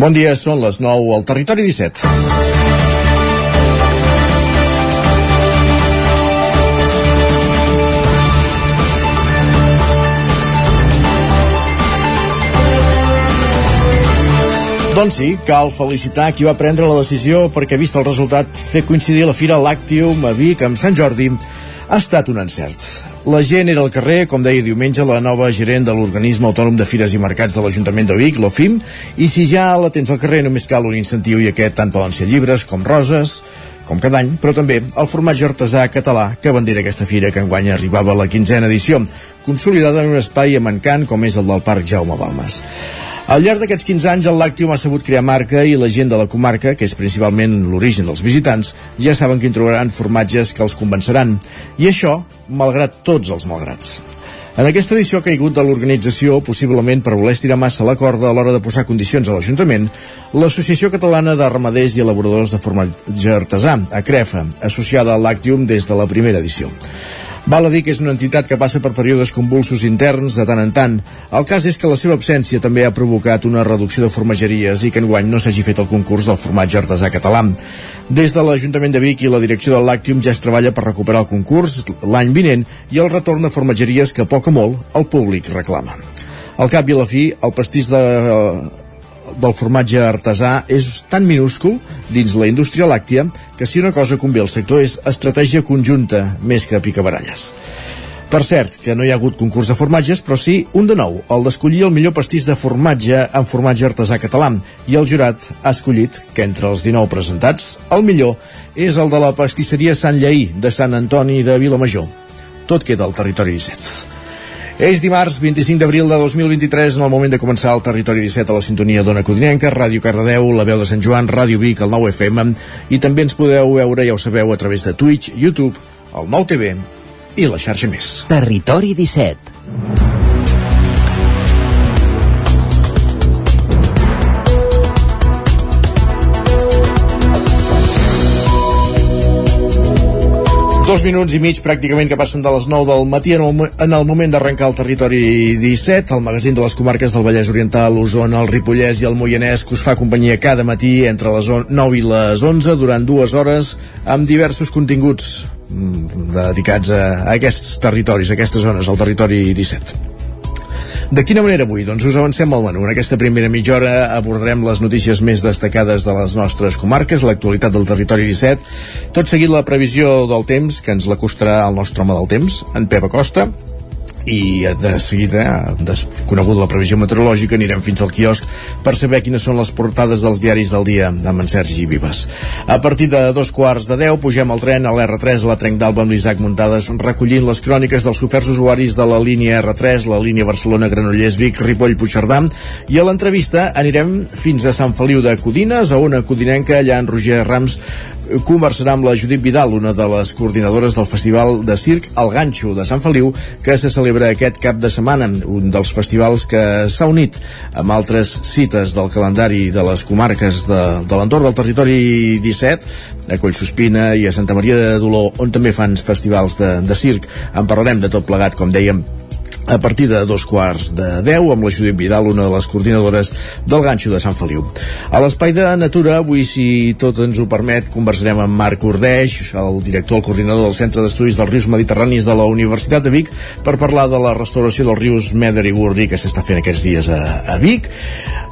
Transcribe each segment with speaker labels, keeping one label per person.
Speaker 1: Bon dia, són les 9 al Territori 17. Doncs sí, cal felicitar qui va prendre la decisió perquè, vist el resultat, fer coincidir la Fira Làctium a Vic amb Sant Jordi ha estat un encert. La gent era al carrer, com deia diumenge, la nova gerent de l'Organisme Autònom de Fires i Mercats de l'Ajuntament de Vic, l'OFIM, i si ja la tens al carrer només cal un incentiu i aquest tant poden ser llibres com roses, com cada any, però també el formatge artesà català que bandera aquesta fira que enguany arribava a la quinzena edició, consolidada en un espai amancant com és el del Parc Jaume Balmes. Al llarg d'aquests 15 anys, el Làctium ha sabut crear marca i la gent de la comarca, que és principalment l'origen dels visitants, ja saben que hi trobaran formatges que els convenceran. I això, malgrat tots els malgrats. En aquesta edició ha caigut de l'organització, possiblement per voler estirar massa la corda a l'hora de posar condicions a l'Ajuntament, l'Associació Catalana de Ramaders i Elaboradors de Formatge Artesà, ACREFA, associada al Làctium des de la primera edició. Val a dir que és una entitat que passa per períodes convulsos interns de tant en tant. El cas és que la seva absència també ha provocat una reducció de formageries i que enguany no s'hagi fet el concurs del formatge artesà català. Des de l'Ajuntament de Vic i la direcció del Làctium ja es treballa per recuperar el concurs l'any vinent i el retorn de formatgeries que poc o molt el públic reclama. Al cap i a la fi, el pastís de, del formatge artesà és tan minúscul dins la indústria làctia que si una cosa convé al sector és estratègia conjunta més que picabaralles. Per cert, que no hi ha hagut concurs de formatges, però sí un de nou, el d'escollir el millor pastís de formatge en formatge artesà català, i el jurat ha escollit que entre els 19 presentats, el millor és el de la pastisseria Sant Lleí, de Sant Antoni de Vilamajor. Tot queda al territori 17. És dimarts 25 d'abril de 2023 en el moment de començar el Territori 17 a la sintonia d'Ona Codinenca, Ràdio Cardedeu, La Veu de Sant Joan, Ràdio Vic, el 9 FM i també ens podeu veure, ja ho sabeu, a través de Twitch, YouTube, el 9 TV i la xarxa més.
Speaker 2: Territori 17
Speaker 1: Dos minuts i mig pràcticament que passen de les 9 del matí en el, en el moment d'arrencar el territori 17, el magazín de les comarques del Vallès Oriental, Osona, el Ripollès i el Moianès, que us fa companyia cada matí entre les 9 i les 11 durant dues hores amb diversos continguts mm, dedicats a, aquests territoris, a aquestes zones, al territori 17. De quina manera avui? Doncs us avancem al menú. En aquesta primera mitja hora abordarem les notícies més destacades de les nostres comarques, l'actualitat del territori 17, tot seguit la previsió del temps, que ens la costarà el nostre home del temps, en Pep Acosta, i de seguida, desconeguda la previsió meteorològica, anirem fins al quiosc per saber quines són les portades dels diaris del dia amb en Sergi Vives. A partir de dos quarts de deu pugem al tren a l'R3 a la Trenc d'Alba amb l'Isaac Muntades recollint les cròniques dels oferts usuaris de la línia R3, la línia Barcelona-Granollers-Vic, Ripoll-Puigcerdà i a l'entrevista anirem fins a Sant Feliu de Codines, a una codinenca, allà en Roger Rams conversarà amb la Judit Vidal, una de les coordinadores del Festival de Circ El Ganxo de Sant Feliu, que se celebra aquest cap de setmana, un dels festivals que s'ha unit amb altres cites del calendari de les comarques de, de l'entorn del territori 17, a Collsospina i a Santa Maria de Dolor, on també fan festivals de, de circ. En parlarem de tot plegat, com dèiem, a partir de dos quarts de deu amb la Judit Vidal, una de les coordinadores del ganxo de Sant Feliu. A l'espai de Natura, avui, si tot ens ho permet, conversarem amb Marc Ordeix, el director, el coordinador del Centre d'Estudis dels Rius Mediterranis de la Universitat de Vic, per parlar de la restauració dels rius Meder i Gurri que s'està fent aquests dies a, a Vic.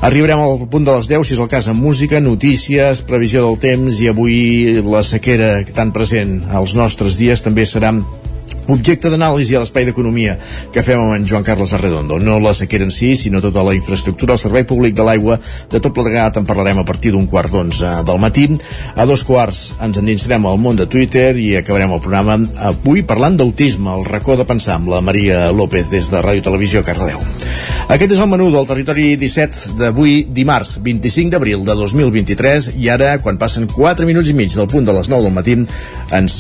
Speaker 1: Arribarem al punt de les 10, si és el cas, amb música, notícies, previsió del temps i avui la sequera tan present als nostres dies també serà objecte d'anàlisi a l'espai d'economia que fem amb en Joan Carles Arredondo. No la sequera en si, sinó tota la infraestructura, el servei públic de l'aigua, de tot plegat en parlarem a partir d'un quart d'onze del matí. A dos quarts ens endinsarem al món de Twitter i acabarem el programa avui parlant d'autisme, el racó de pensar amb la Maria López des de Ràdio Televisió Cardedeu. Aquest és el menú del territori 17 d'avui, dimarts 25 d'abril de 2023 i ara, quan passen 4 minuts i mig del punt de les 9 del matí, ens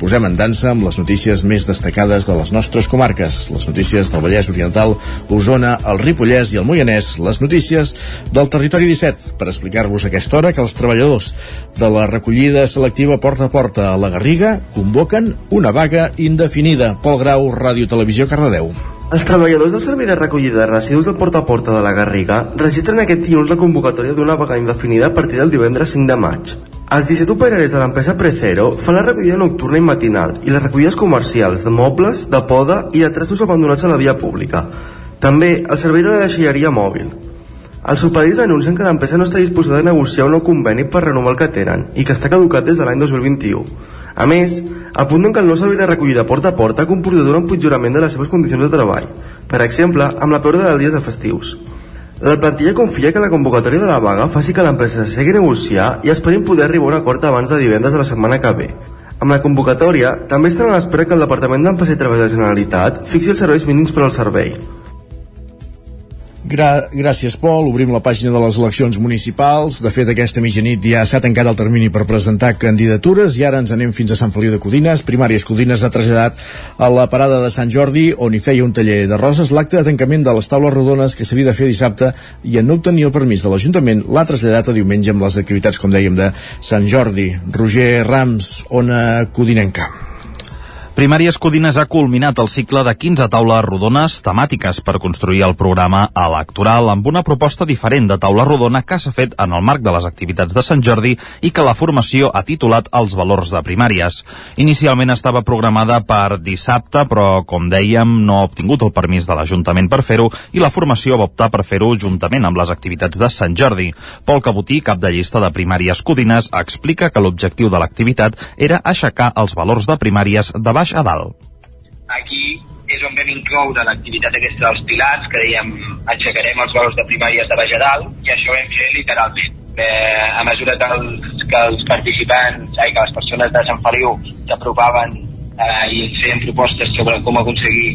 Speaker 1: posem en dansa amb les notícies més destacades de les nostres comarques, les notícies del Vallès Oriental, Osona, el Ripollès i el Moianès, les notícies del Territori 17, per explicar-vos aquesta hora que els treballadors de la recollida selectiva porta a porta a la Garriga convoquen una vaga indefinida. Pol Grau, Ràdio Televisió, Cardedeu.
Speaker 3: Els treballadors del servei de recollida de residus del Porta a Porta de la Garriga registren aquest dilluns la convocatòria d'una vaga indefinida a partir del divendres 5 de maig. Els 17 operaris de l'empresa Precero fan la recollida nocturna i matinal i les recollides comercials de mobles, de poda i de trastos abandonats a la via pública. També el servei de deixalleria mòbil. Els operaris denuncien que l'empresa no està disposada a negociar un nou conveni per renovar el que tenen i que està caducat des de l'any 2021. A més, apunten que el nou servei de recollida porta a porta ha comportat un empitjorament de les seves condicions de treball, per exemple, amb la pèrdua dels dies de festius. La plantilla confia que la convocatòria de la vaga faci que l'empresa segui negociar i esperin poder arribar a un acord abans de divendres de la setmana que ve. Amb la convocatòria, també estan a l'espera que el Departament d'Empresa i Treball de la Generalitat fixi els serveis mínims per al servei.
Speaker 1: Gra gràcies, Pol. Obrim la pàgina de les eleccions municipals. De fet, aquesta mitjanit ja s'ha tancat el termini per presentar candidatures i ara ens anem fins a Sant Feliu de Codines. Primàries Codines ha traslladat a la parada de Sant Jordi, on hi feia un taller de roses, l'acte de tancament de les taules rodones que s'havia de fer dissabte i en no obtenir el permís de l'Ajuntament l'ha traslladat a diumenge amb les activitats, com dèiem, de Sant Jordi. Roger Rams, Ona Codinenca.
Speaker 4: Primàries Codines ha culminat el cicle de 15 taules rodones temàtiques per construir el programa electoral amb una proposta diferent de taula rodona que s'ha fet en el marc de les activitats de Sant Jordi i que la formació ha titulat Els valors de primàries. Inicialment estava programada per dissabte, però, com dèiem, no ha obtingut el permís de l'Ajuntament per fer-ho i la formació va optar per fer-ho juntament amb les activitats de Sant Jordi. Pol Cabotí, cap de llista de Primàries Codines, explica que l'objectiu de l'activitat era aixecar els valors de primàries de baix baix a dalt.
Speaker 5: Aquí és on vam incloure l'activitat aquesta dels pilars, que dèiem aixecarem els valors de primàries de baix a dalt, i això ho vam fer literalment. Eh, a mesura que els, que els participants, ai, que les persones de Sant Feliu s'apropaven eh, i feien propostes sobre com aconseguir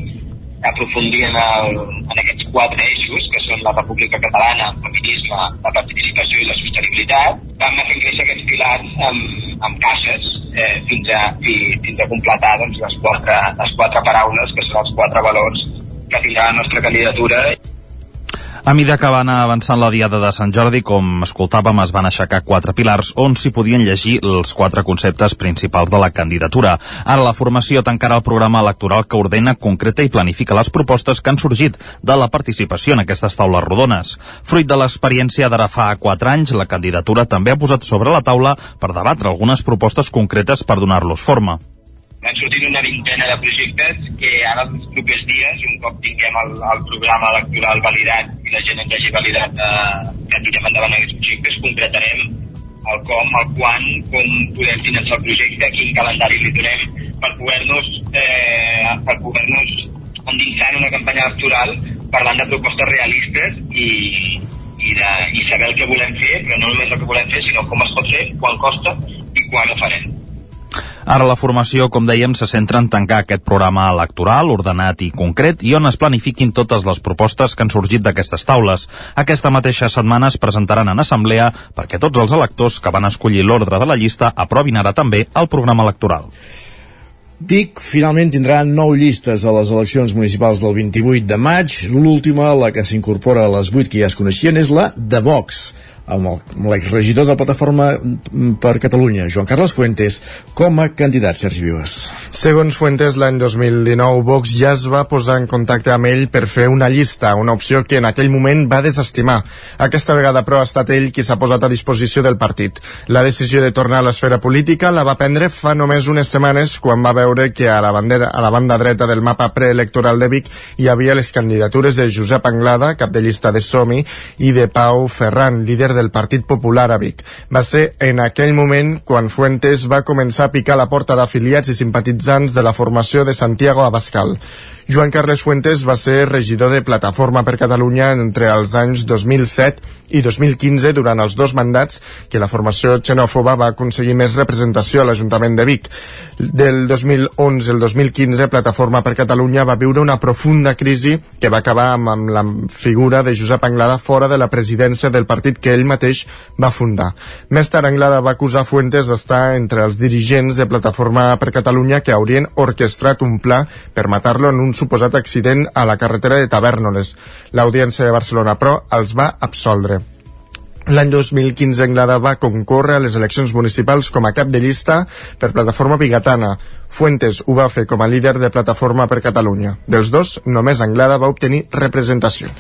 Speaker 5: aprofundir en, el, en aquests quatre eixos, que són la República Catalana, el feminisme, la participació i la sostenibilitat, vam anar fent créixer aquests pilars amb, amb caixes eh, fins, a, fins a completar doncs, les, quatre, les quatre paraules, que són els quatre valors que tindrà la nostra candidatura
Speaker 4: a mida que va anar avançant la diada de Sant Jordi, com escoltàvem, es van aixecar quatre pilars on s'hi podien llegir els quatre conceptes principals de la candidatura. Ara la formació tancarà el programa electoral que ordena, concreta i planifica les propostes que han sorgit de la participació en aquestes taules rodones. Fruit de l'experiència d'ara fa quatre anys, la candidatura també ha posat sobre la taula per debatre algunes propostes concretes per donar-los forma
Speaker 5: van sortint una vintena de projectes que ara els propers dies, un cop tinguem el, el programa electoral validat i la gent ens hagi validat eh, que tirem endavant aquests projectes, concretarem el com, el quan, com podem finançar el projecte, quin calendari li donem per poder-nos eh, per poder-nos endinsar en una campanya electoral parlant de propostes realistes i, i, de, i saber el que volem fer, però no només el que volem fer, sinó com es pot fer, quan costa i quan ho farem.
Speaker 4: Ara la formació, com dèiem, se centra en tancar aquest programa electoral ordenat i concret i on es planifiquin totes les propostes que han sorgit d'aquestes taules. Aquesta mateixa setmana es presentaran en assemblea perquè tots els electors que van escollir l'ordre de la llista aprovin ara també el programa electoral.
Speaker 1: Vic finalment tindrà nou llistes a les eleccions municipals del 28 de maig. L'última, la que s'incorpora a les 8 que ja es coneixien, és la de Vox amb l'exregidor de la Plataforma per Catalunya, Joan Carles Fuentes, com a candidat, Sergi Vives.
Speaker 6: Segons Fuentes, l'any 2019, Vox ja es va posar en contacte amb ell per fer una llista, una opció que en aquell moment va desestimar. Aquesta vegada, però, ha estat ell qui s'ha posat a disposició del partit. La decisió de tornar a l'esfera política la va prendre fa només unes setmanes quan va veure que a la, bandera, a la banda dreta del mapa preelectoral de Vic hi havia les candidatures de Josep Anglada, cap de llista de Somi, i de Pau Ferran, líder del Partit Popular a Vic. Va ser en aquell moment quan Fuentes va començar a picar la porta d'afiliats i simpatitzants de la formació de Santiago Abascal. Joan Carles Fuentes va ser regidor de Plataforma per Catalunya entre els anys 2007 i 2015 durant els dos mandats que la formació xenòfoba va aconseguir més representació a l'Ajuntament de Vic. Del 2011 al 2015 Plataforma per Catalunya va viure una profunda crisi que va acabar amb, amb la figura de Josep Anglada fora de la presidència del partit que ell mateix va fundar. Més tard Anglada va acusar Fuentes d'estar entre els dirigents de Plataforma per Catalunya que haurien orquestrat un pla per matar-lo en un suposat accident a la carretera de Tavernoles. L'Audiència de Barcelona, però, els va absoldre. L'any 2015 Anglada va concórrer a les eleccions municipals com a cap de llista per Plataforma Bigatana. Fuentes ho va fer com a líder de Plataforma per Catalunya. Dels dos, només Anglada va obtenir representació.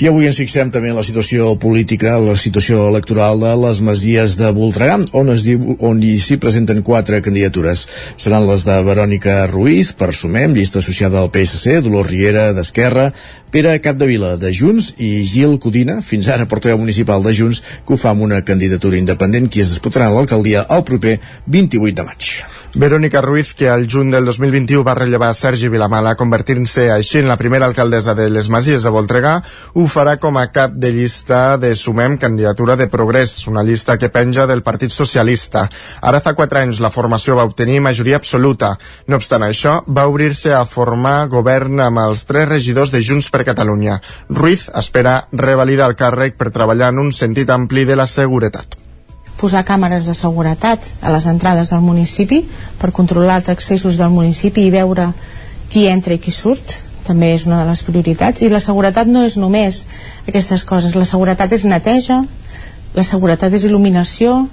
Speaker 1: I avui ens fixem també en la situació política, la situació electoral de les Masies de Voltregà, on es diu, on hi s'hi presenten quatre candidatures. Seran les de Verònica Ruiz, per Sumem, llista associada al PSC, Dolors Riera, d'Esquerra, Pere Capdevila, de Junts, i Gil Codina, fins ara portaveu municipal de Junts, que ho fa amb una candidatura independent qui es disputarà l'alcaldia el proper 28 de maig.
Speaker 6: Verónica Ruiz, que al juny del 2021 va rellevar Sergi Vilamala, convertint-se així en la primera alcaldessa de les Masies de Voltregà, ho farà com a cap de llista de Sumem Candidatura de Progrés, una llista que penja del Partit Socialista. Ara fa quatre anys la formació va obtenir majoria absoluta. No obstant això, va obrir-se a formar govern amb els tres regidors de Junts per Catalunya. Ruiz espera revalidar el càrrec per treballar en un sentit ampli de la seguretat
Speaker 7: posar càmeres de seguretat a les entrades del municipi per controlar els accessos del municipi i veure qui entra i qui surt. També és una de les prioritats. I la seguretat no és només aquestes coses. La seguretat és neteja la seguretat és il·luminació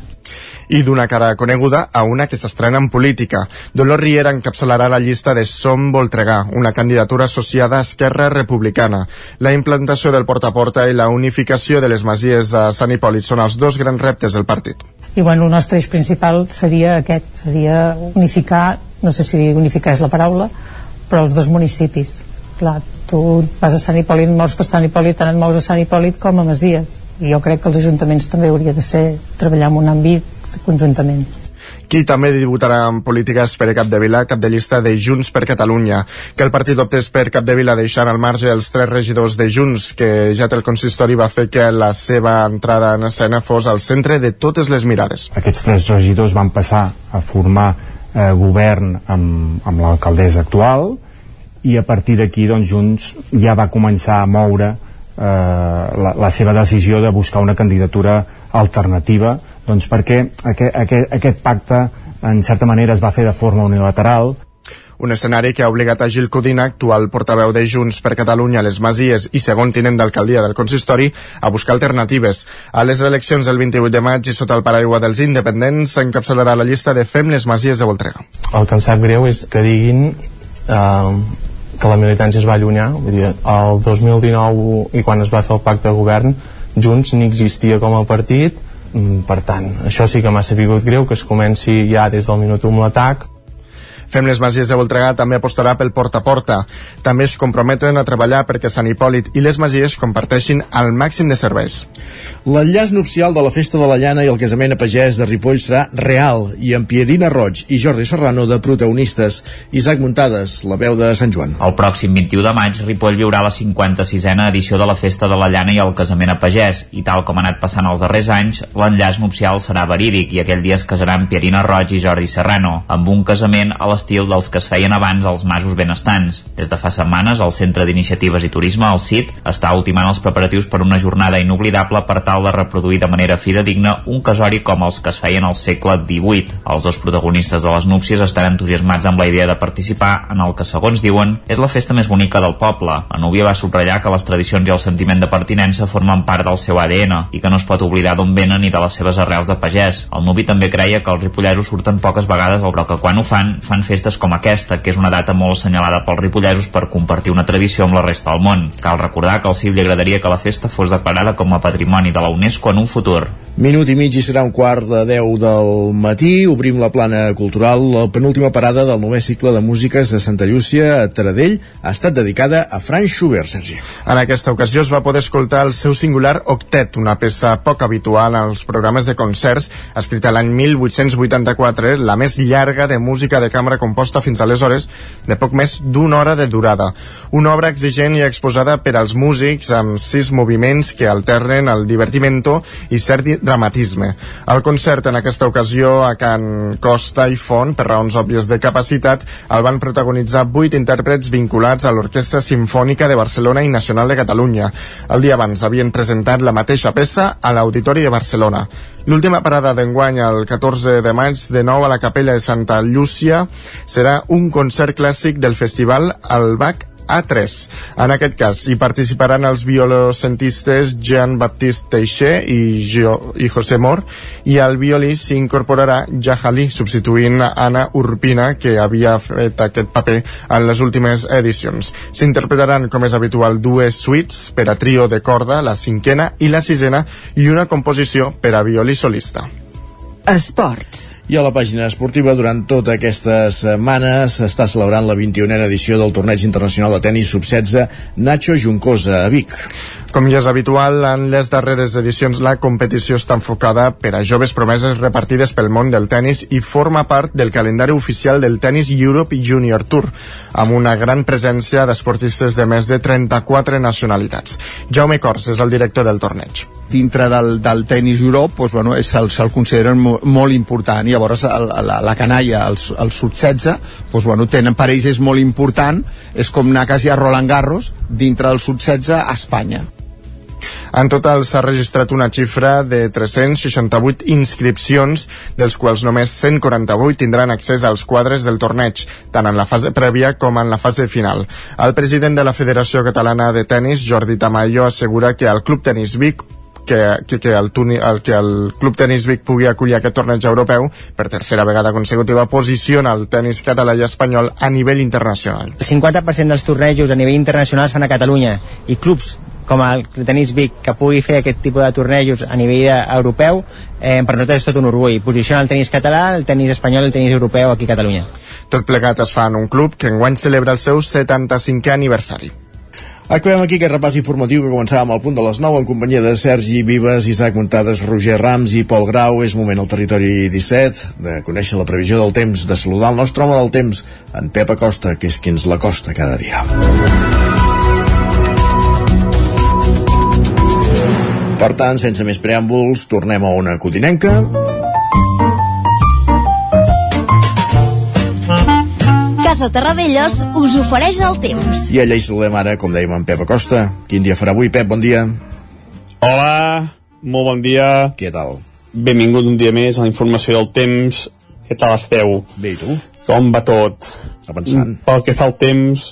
Speaker 6: i d'una cara coneguda a una que s'estrena en política. Dolors Riera encapçalarà la llista de Som Voltregà, una candidatura associada a Esquerra Republicana. La implantació del porta a porta i la unificació de les masies a Sant Hipòlit són els dos grans reptes del partit.
Speaker 8: I bueno, el nostre eix principal seria aquest, seria unificar, no sé si unificar és la paraula, però els dos municipis. Clar, tu vas a Sant Hipòlit, mous per Sant Hipòlit, tant et mous a Sant Hipòlit com a Masies. I jo crec que els ajuntaments també hauria de ser treballar en un àmbit conjuntament.
Speaker 6: Qui també debutarà en política és Pere Capdevila, cap de llista de Junts per Catalunya. Que el partit optés per Capdevila deixant al marge els tres regidors de Junts, que ja té el consistori va fer que la seva entrada en escena fos al centre de totes les mirades.
Speaker 9: Aquests tres regidors van passar a formar eh, govern amb, amb l'alcaldessa actual i a partir d'aquí doncs, Junts ja va començar a moure eh, la, la seva decisió de buscar una candidatura alternativa doncs perquè aquest, aquest, aquest pacte en certa manera es va fer de forma unilateral
Speaker 6: un escenari que ha obligat a Gil Codina, actual portaveu de Junts per Catalunya a les Masies i segon tinent d'alcaldia del consistori, a buscar alternatives. A les eleccions del 28 de maig i sota el paraigua dels independents s'encapçalarà la llista de Fem les Masies de Voltrega.
Speaker 10: El que em sap greu és que diguin eh, que la militància es va allunyar. Vull dir, el 2019 i quan es va fer el pacte de govern, Junts ni existia com a partit, per tant, això sí que m'ha sabut greu que es comenci ja des del minut 1 l'atac
Speaker 6: Fem les Masies de Voltregà també apostarà pel porta a porta. També es comprometen a treballar perquè Sant Hipòlit i les Masies comparteixin el màxim de serveis.
Speaker 1: L'enllaç nupcial de la Festa de la Llana i el casament a pagès de Ripoll serà real i amb Pierina Roig i Jordi Serrano de protagonistes. Isaac Muntades, la veu de Sant Joan.
Speaker 11: El pròxim 21 de maig, Ripoll viurà la 56a edició de la Festa de la Llana i el casament a pagès i tal com ha anat passant els darrers anys, l'enllaç nupcial serà verídic i aquell dia es casaran Pierina Roig i Jordi Serrano, amb un casament a la l'estil dels que es feien abans als masos benestants. Des de fa setmanes, el Centre d'Iniciatives i Turisme, el CIT, està ultimant els preparatius per una jornada inoblidable per tal de reproduir de manera fidedigna un casori com els que es feien al segle XVIII. Els dos protagonistes de les núpcies estan entusiasmats amb la idea de participar en el que, segons diuen, és la festa més bonica del poble. La núvia va subratllar que les tradicions i el sentiment de pertinença formen part del seu ADN i que no es pot oblidar d'on venen ni de les seves arrels de pagès. El nuvi també creia que els ripollesos surten poques vegades, però que quan ho fan, fan festes com aquesta, que és una data molt assenyalada pels ripollesos per compartir una tradició amb la resta del món. Cal recordar que al CIL li agradaria que la festa fos declarada com a patrimoni de la UNESCO en un futur.
Speaker 1: Minut i mig i serà un quart de 10 del matí. Obrim la plana cultural. La penúltima parada del nou cicle de músiques de Santa Llúcia a Taradell ha estat dedicada a Franz Schubert, Sergi.
Speaker 6: En aquesta ocasió es va poder escoltar el seu singular Octet, una peça poc habitual als programes de concerts, escrita l'any 1884, la més llarga de música de cambra composta fins aleshores de poc més d'una hora de durada. Una obra exigent i exposada per als músics amb sis moviments que alternen el divertimento i cert dramatisme. El concert en aquesta ocasió a Can Costa i Font, per raons òbvies de capacitat, el van protagonitzar vuit intèrprets vinculats a l'Orquestra Simfònica de Barcelona i Nacional de Catalunya. El dia abans havien presentat la mateixa peça a l'Auditori de Barcelona. L'última parada d'enguany, el 14 de maig, de nou a la Capella de Santa Llúcia, serà un concert clàssic del festival El Bac A3. En aquest cas hi participaran els violocentistes Jean-Baptiste Teixer i, jo, i José Mor i al violí s'incorporarà Jahali, substituint Anna Urpina, que havia fet aquest paper en les últimes edicions. S'interpretaran, com és habitual, dues suites per a trio de corda, la cinquena i la sisena, i una composició per a violí solista.
Speaker 12: Esports.
Speaker 1: I a la pàgina esportiva, durant tota aquesta setmana s'està celebrant la 21a edició del torneig internacional de tennis sub-16 Nacho Juncosa a Vic.
Speaker 6: Com ja és habitual, en les darreres edicions la competició està enfocada per a joves promeses repartides pel món del tennis i forma part del calendari oficial del Tennis Europe Junior Tour, amb una gran presència d'esportistes de més de 34 nacionalitats. Jaume Cors és el director del torneig
Speaker 13: dintre del, del tennis Europe doncs, bueno, se'l se consideren mo, molt important. I llavors el, la, la canalla, el, el sub-16 doncs, bueno, tenen, per ells és molt important. És com anar quasi a Roland Garros dintre del sub-16 a Espanya.
Speaker 6: En total s'ha registrat una xifra de 368 inscripcions, dels quals només 148 tindran accés als quadres del torneig, tant en la fase prèvia com en la fase final. El president de la Federació Catalana de Tenis, Jordi Tamayo, assegura que el Club Tenis Vic que, que, que, el, tuni, el, que el Club Tenis Vic pugui acollir aquest torneig europeu per tercera vegada consecutiva posiciona el tenis català i espanyol a nivell internacional.
Speaker 14: El 50% dels tornejos a nivell internacional es fan a Catalunya i clubs com el Tenis Vic que pugui fer aquest tipus de tornejos a nivell europeu eh, per nosaltres és tot un orgull. Posiciona el tenis català, el tenis espanyol i el tenis europeu aquí a Catalunya.
Speaker 6: Tot plegat es fa en un club que enguany celebra el seu 75è aniversari
Speaker 1: Acabem aquí aquest repàs informatiu que començàvem al punt de les 9 en companyia de Sergi Vives, Isaac Montades, Roger Rams i Pol Grau. És moment al territori 17 de conèixer la previsió del temps, de saludar el nostre home del temps, en Pep Acosta, que és qui ens l'acosta cada dia. Per tant, sense més preàmbuls, tornem a una cotinenca.
Speaker 12: Casa Terradellos us ofereix el temps.
Speaker 1: I allà hi saludem ara, com dèiem, en Pep Acosta. Quin dia farà avui, Pep? Bon dia.
Speaker 15: Hola, molt bon dia.
Speaker 1: Què tal?
Speaker 15: Benvingut un dia més a la informació del temps. Què tal esteu?
Speaker 1: Bé, i tu?
Speaker 15: Com va tot?
Speaker 1: Avançant.
Speaker 15: Pel que fa al temps,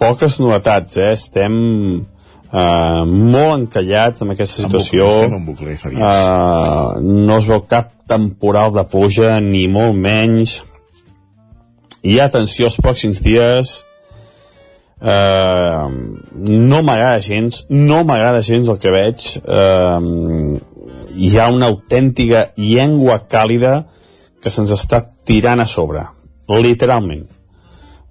Speaker 15: poques novetats, eh? Estem uh, molt encallats amb aquesta situació.
Speaker 1: En bucle, estem en bucle, fa dies.
Speaker 15: Uh, no es veu cap temporal de pluja, ni molt menys i atenció els pròxims dies eh, no m'agrada gens no m'agrada gens el que veig. Eh, hi ha una autèntica llengua càlida que se'ns està tirant a sobre literalment.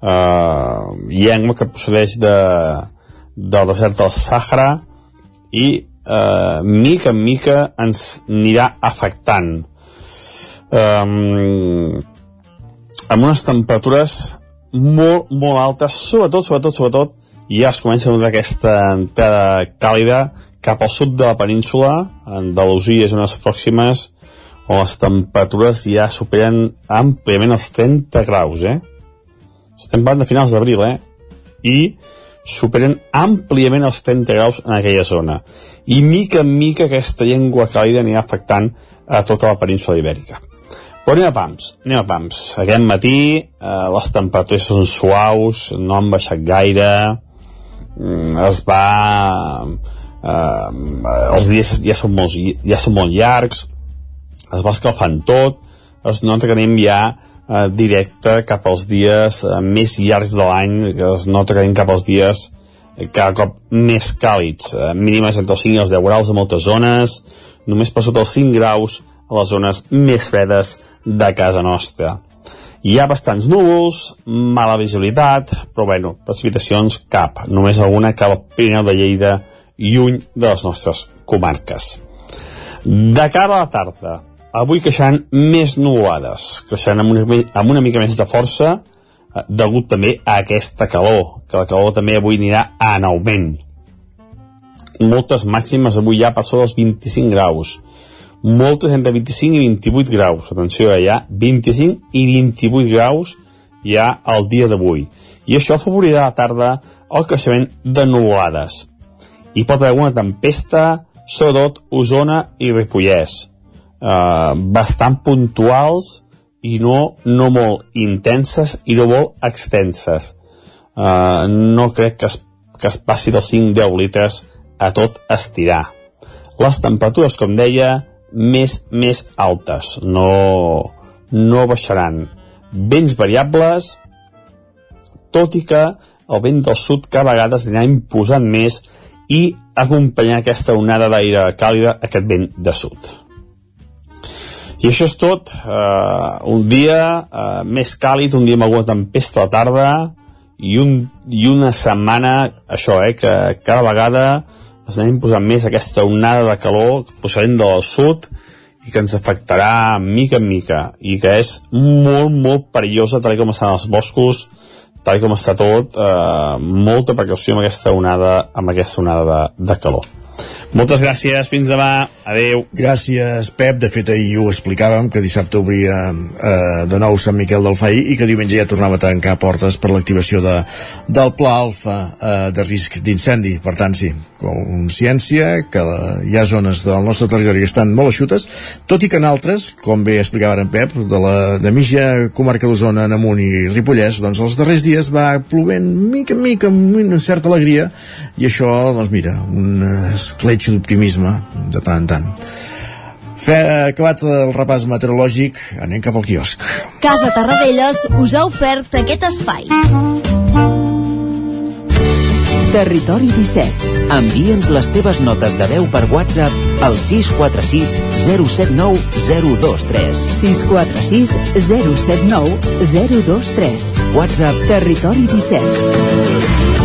Speaker 15: Eh, llengua que procedeix de, del desert del Sàhara i eh, mica en mica ens anirà afectant. Eh, amb unes temperatures molt, molt altes, sobretot, sobretot, sobretot, ja es comença a notar aquesta entrada càlida cap al sud de la península, Andalusia és unes pròximes on les temperatures ja superen àmpliament els 30 graus, eh? Estem parlant de finals d'abril, eh? I superen àmpliament els 30 graus en aquella zona. I mica en mica aquesta llengua càlida anirà afectant a tota la península ibèrica. Però anem a pams, anem a pams. Aquest matí eh, les temperatures són suaus, no han baixat gaire, mm, es va... Eh, els dies ja són, molts, ja són molt llargs, es va escalfant tot, es nota que anem ja eh, directe cap als dies eh, més llargs de l'any, es nota que anem cap als dies eh, cada cop més càlids, eh, mínimes entre els 5 i els 10 graus a moltes zones, només per sota els 5 graus a les zones més fredes de casa nostra. Hi ha bastants núvols, mala visibilitat, però bueno, precipitacions cap, només alguna cap al Pirineu de Lleida, lluny de les nostres comarques. De cara a la tarda, avui creixeran més nuvolades, creixeran amb una, amb una mica més de força, eh, degut també a aquesta calor, que la calor també avui anirà en augment. Moltes màximes avui ja per sobre els 25 graus, moltes entre 25 i 28 graus. Atenció, hi ha 25 i 28 graus ja al dia d'avui. I això afavorirà a la tarda el creixement de nuvolades. Hi pot haver una tempesta, sobretot Osona i Ripollès. Uh, bastant puntuals i no, no molt intenses i no molt extenses. eh, no crec que es, que es passi dels 5-10 litres a tot estirar. Les temperatures, com deia, més, més altes, no, no baixaran. Vents variables, tot i que el vent del sud cada vegada es anirà imposant més i acompanyar aquesta onada d'aire càlida, aquest vent de sud. I això és tot. Uh, un dia uh, més càlid, un dia amb alguna tempesta a la tarda i, un, i una setmana, això, eh, que cada vegada anem posant més aquesta onada de calor procedent del sud i que ens afectarà mica en mica i que és molt, molt perillosa tal com estan els boscos tal com està tot, eh, molta precaució amb aquesta onada, amb aquesta onada de, de calor. Moltes gràcies, fins demà, adeu.
Speaker 1: Gràcies, Pep. De fet, ahir ho explicàvem, que dissabte obria eh, de nou Sant Miquel del Faí i que diumenge ja tornava a tancar portes per l'activació de, del Pla Alfa eh, de risc d'incendi. Per tant, sí, consciència que hi ha zones del nostre territori que estan molt eixutes, tot i que en altres, com bé explicava en Pep, de la de mitja comarca d'Osona, Namunt i Ripollès, doncs els darrers dies va plovent mica en mica amb una certa alegria i això, doncs mira, un escletx d'optimisme de tant en tant. Fe, acabat el repàs meteorològic, anem cap al quiosc.
Speaker 12: Casa Tarradellas us ha ofert aquest espai.
Speaker 2: Territori 17. Envia'ns les teves notes de veu per WhatsApp al 646 079 023.
Speaker 16: 646 079 023.
Speaker 2: WhatsApp
Speaker 16: Territori 17.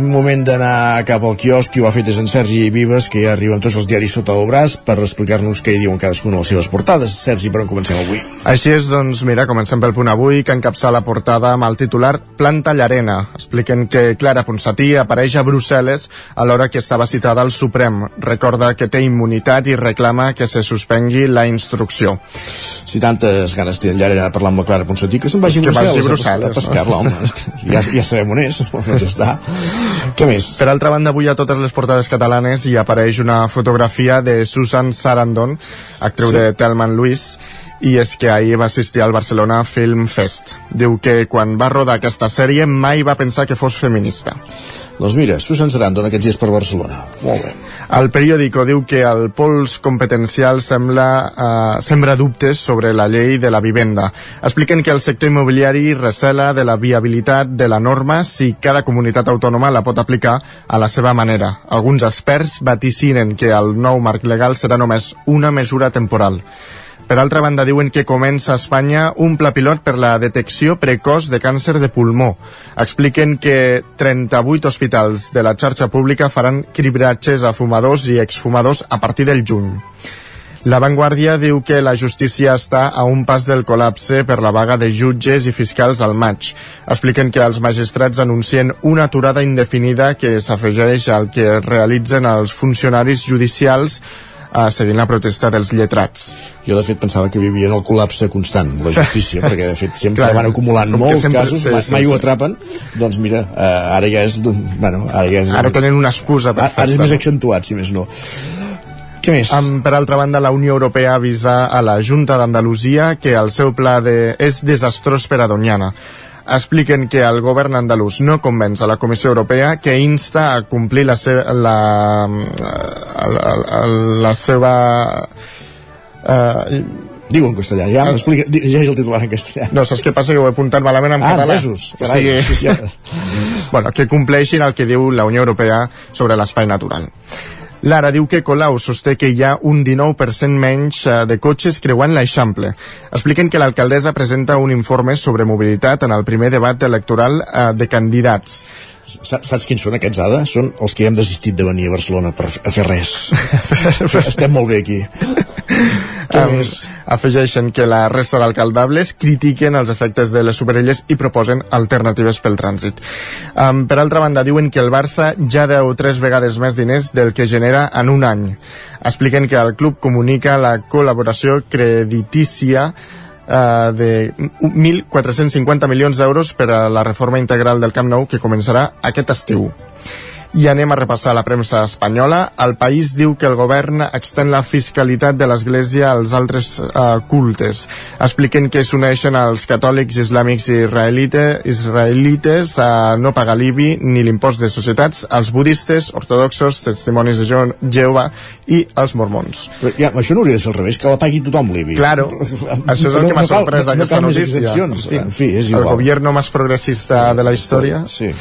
Speaker 1: moment d'anar cap al quiosc, qui ho ha fet és en Sergi Vives, que ja arriben tots els diaris sota el braç per explicar-nos què hi diuen cadascuna de les seves portades. Sergi, per on comencem avui?
Speaker 6: Així és, doncs, mira, comencem pel punt avui, que encapça la portada amb el titular Planta Llarena. Expliquen que Clara Ponsatí apareix a Brussel·les a l'hora que estava citada al Suprem. Recorda que té immunitat i reclama que se suspengui la instrucció.
Speaker 1: Si tantes ganes té en Llarena de parlar amb la Clara Ponsatí, que se'n vagi
Speaker 6: Que vagi a
Speaker 1: Brussel·les, a pescar-la,
Speaker 6: no?
Speaker 1: home. Ja, ja sabem on és, ja està. Què més?
Speaker 6: Per altra banda, avui a totes les portades catalanes hi apareix una fotografia de Susan Sarandon, actriu
Speaker 1: Sí.
Speaker 6: de Telman Lewis, i és que ahir va assistir al Barcelona Film Fest. Diu que quan va rodar aquesta sèrie mai va pensar que fos feminista.
Speaker 1: Doncs mira, Susan Sarandon aquests dies per Barcelona. Molt bé.
Speaker 6: El periòdico diu que el pols competencial sembla, eh, sembra dubtes sobre la llei de la vivenda. Expliquen que el sector immobiliari recela de la viabilitat de la norma si cada comunitat autònoma la pot aplicar a la seva manera. Alguns experts vaticinen que el nou marc legal serà només una mesura temporal. Per altra banda, diuen que comença a Espanya un pla pilot per la detecció precoç de càncer de pulmó. Expliquen que 38 hospitals de la xarxa pública faran cribratges a fumadors i exfumadors a partir del juny. La Vanguardia diu que la justícia està a un pas del col·lapse per la vaga de jutges i fiscals al maig. Expliquen que els magistrats anuncien una aturada indefinida que s'afegeix al que realitzen els funcionaris judicials eh, seguint la protesta dels lletrats.
Speaker 1: Jo, de fet, pensava que vivien el col·lapse constant, la justícia, perquè, de fet, sempre
Speaker 6: Clar,
Speaker 1: van acumulant molts
Speaker 6: sempre-
Speaker 1: casos,
Speaker 6: sí,
Speaker 1: mai,
Speaker 6: sí,
Speaker 1: mai
Speaker 6: sí.
Speaker 1: ho atrapen, doncs mira, eh, ara ja és... Bueno, ara ja és...
Speaker 6: Ara tenen una excusa per
Speaker 1: Ara és
Speaker 6: fer-se.
Speaker 1: més accentuat, si més no. Què més?
Speaker 6: Um, per altra banda, la Unió Europea avisa a la Junta d'Andalusia que el seu pla de... és desastrós per a Doñana. Expliquen que el govern andalús no convenç a la Comissió Europea que insta a complir la seva... La, la, la, la seva eh,
Speaker 1: Diu en castellà, ja m'explica, llegeix el titular en castellà.
Speaker 6: no, saps què passa? Que ho he apuntat malament en
Speaker 1: Ah,
Speaker 6: català.
Speaker 1: entesos. Carai, sí, sí, ja.
Speaker 6: bueno, que compleixin el que diu la Unió Europea sobre l'espai natural. Lara diu que Colau sosté que hi ha un 19% menys eh, de cotxes creuant l'Eixample. Expliquen que l'alcaldessa presenta un informe sobre mobilitat en el primer debat electoral eh, de candidats.
Speaker 1: Sa- Saps quins són aquests, Ada? Són els que hem desistit de venir a Barcelona per a fer res. Estem molt bé aquí.
Speaker 6: Um, afegeixen que la resta d'alcaldables critiquen els efectes de les superelles i proposen alternatives pel trànsit. Um, per altra banda, diuen que el Barça ja deu tres vegades més diners del que genera en un any. Expliquen que el club comunica la col·laboració creditícia eh, de 1.450 milions d'euros per a la reforma integral del Camp Nou que començarà aquest estiu. I anem a repassar la premsa espanyola. El país diu que el govern extén la fiscalitat de l'Església als altres uh, cultes. Expliquen que s'uneixen als catòlics islàmics i israelite, israelites a no pagar l'IBI ni l'impost de societats, als budistes, ortodoxos, testimonis de Jehovà i als mormons.
Speaker 1: Però, ja, això no hauria de ser al revés, que la pagui tothom l'IBI.
Speaker 6: Claro, això és el que m'ha sorprès
Speaker 1: no, no,
Speaker 6: aquesta
Speaker 1: no més
Speaker 6: notícia.
Speaker 1: excepcions. En fi, és
Speaker 6: el
Speaker 1: igual.
Speaker 6: gobierno más progressista de la història.
Speaker 1: Sí.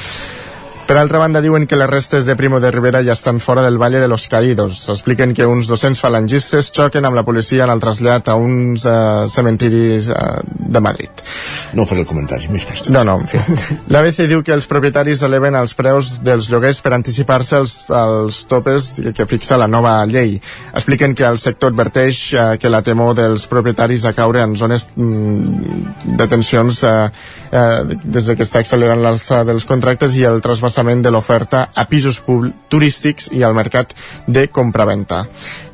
Speaker 6: Per altra banda, diuen que les restes de Primo de Rivera ja estan fora del Valle de los Caídos. Expliquen que uns 200 falangistes xoquen amb la policia en el trasllat a uns uh, cementiris uh, de Madrid.
Speaker 1: No faré el comentari, més qüestions.
Speaker 6: No, no, en fi. L'ABC diu que els propietaris eleven els preus dels lloguers per anticipar-se als, als topes que fixa la nova llei. Expliquen que el sector adverteix uh, que la temor dels propietaris a caure en zones mm, de tensions uh, uh, des de que està accelerant l'alça dels contractes i el trasbassament de l'oferta a pisos turístics i al mercat de compraventa.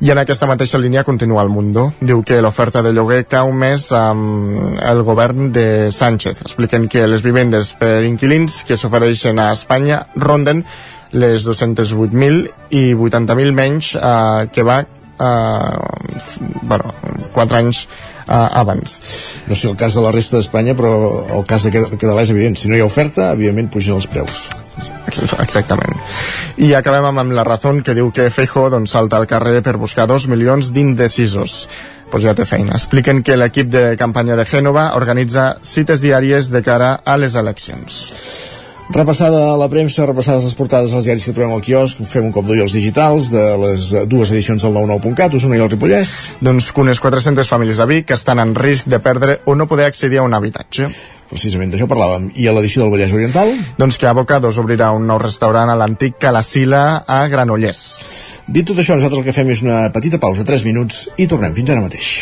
Speaker 6: I en aquesta mateixa línia continua el Mundo. Diu que l'oferta de lloguer cau més amb el govern de Sánchez. Expliquen que les vivendes per inquilins que s'ofereixen a Espanya ronden les 208.000 i 80.000 menys eh, que va eh, bueno, 4 anys abans.
Speaker 1: No sé el cas de la resta d'Espanya, però el cas de Català és evident. Si no hi ha oferta, evidentment pugen els preus.
Speaker 6: Exactament. I acabem amb, amb la raó que diu que Feijo doncs, salta al carrer per buscar dos milions d'indecisos. Pues ja té feina. Expliquen que l'equip de campanya de Gènova organitza cites diàries de cara a les eleccions.
Speaker 1: Repassada la premsa, repassades les portades als diaris que trobem al quiosc, fem un cop d'ull als digitals de les dues edicions del 99.cat, Osona i el Ripollès.
Speaker 6: Doncs que unes 400 famílies a Vic que estan en risc de perdre o no poder accedir a un habitatge.
Speaker 1: Precisament d'això parlàvem. I a l'edició del Vallès Oriental?
Speaker 6: Doncs que Abocados obrirà un nou restaurant a l'antic Calasila a Granollers.
Speaker 1: Dit tot això, nosaltres el que fem és una petita pausa, 3 minuts, i tornem fins ara mateix.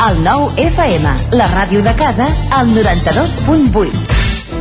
Speaker 12: El nou FM, la ràdio de casa, al 92.8.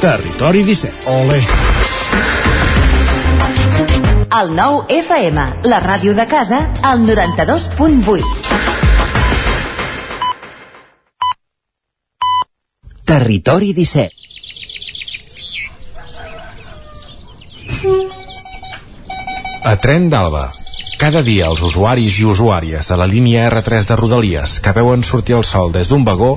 Speaker 1: Territori 17.
Speaker 17: Ole.
Speaker 12: El 9 FM, la ràdio de casa, al 92.8.
Speaker 18: Territori 17.
Speaker 19: A Tren d'Alba. Cada dia els usuaris i usuàries de la línia R3 de Rodalies que veuen sortir el sol des d'un vagó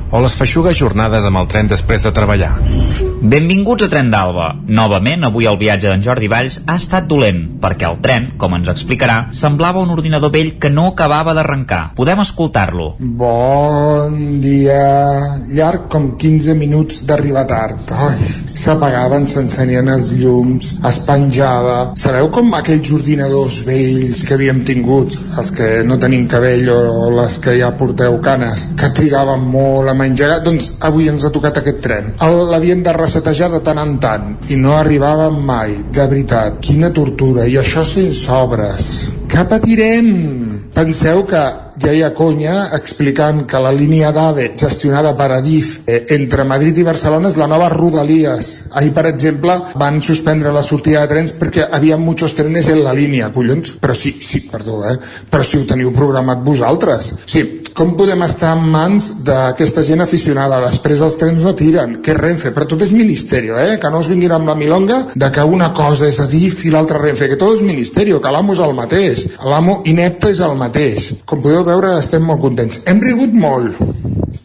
Speaker 19: o les feixugues jornades amb el tren després de treballar.
Speaker 11: Benvinguts a Tren d'Alba. Novament, avui el viatge d'en Jordi Valls ha estat dolent, perquè el tren, com ens explicarà, semblava un ordinador vell que no acabava d'arrencar. Podem escoltar-lo.
Speaker 20: Bon dia. Llarg com 15 minuts d'arribar tard. S'apagaven, s'encenien els llums, es penjava. Sabeu com aquells ordinadors vells que havíem tingut, els que no tenim cabell o les que ja porteu canes, que trigaven molt a engegar, doncs avui ens ha tocat aquest tren. L'havien de resetejar de tant en tant i no arribàvem mai, de veritat. Quina tortura, i això sense obres. Què patirem? Penseu que ja hi ha conya explicant que la línia d'AVE gestionada per Adif eh, entre Madrid i Barcelona és la nova Rodalies. Ahir, per exemple, van suspendre la sortida de trens perquè havia muchos trenes en la línia, collons. Però sí, sí, perdó, eh? Però si ho teniu programat vosaltres. Sí, com podem estar en mans d'aquesta gent aficionada? Després els trens no tiren, és Renfe, però tot és ministerio, eh? Que no us vinguin amb la milonga de que una cosa és Adif i l'altra Renfe, que tot és ministerio, que l'amo és el mateix. L'amo inepte és el mateix. Com podeu veure, estem molt contents. Hem rigut molt,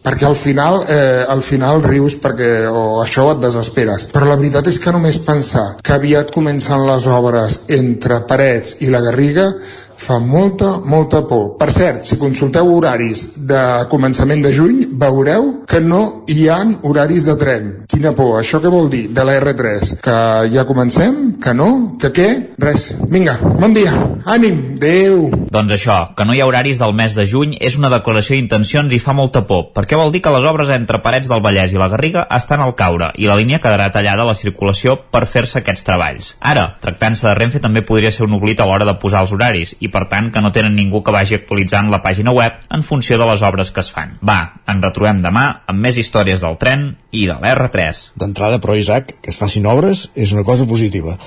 Speaker 20: perquè al final, eh, al final rius perquè o això et desesperes. Però la veritat és que només pensar que aviat comencen les obres entre Parets i la Garriga fa molta, molta por. Per cert, si consulteu horaris de començament de juny, veureu que no hi han horaris de tren. Quina por. Això què vol dir de la R3? Que ja comencem? Que no? Que què? Res. Vinga, bon dia. Ànim. Adéu.
Speaker 11: Doncs això, que no hi ha horaris del mes de juny és una declaració d'intencions i fa molta por, perquè vol dir que les obres entre Parets del Vallès i la Garriga estan al caure i la línia quedarà tallada a la circulació per fer-se aquests treballs. Ara, tractant-se de Renfe també podria ser un oblit a l'hora de posar els horaris i per tant que no tenen ningú que vagi actualitzant la pàgina web en funció de les obres que es fan. Va, ens retrobem demà amb més històries del tren i de l'R3.
Speaker 1: D'entrada, però, Isaac, que es facin obres és una cosa positiva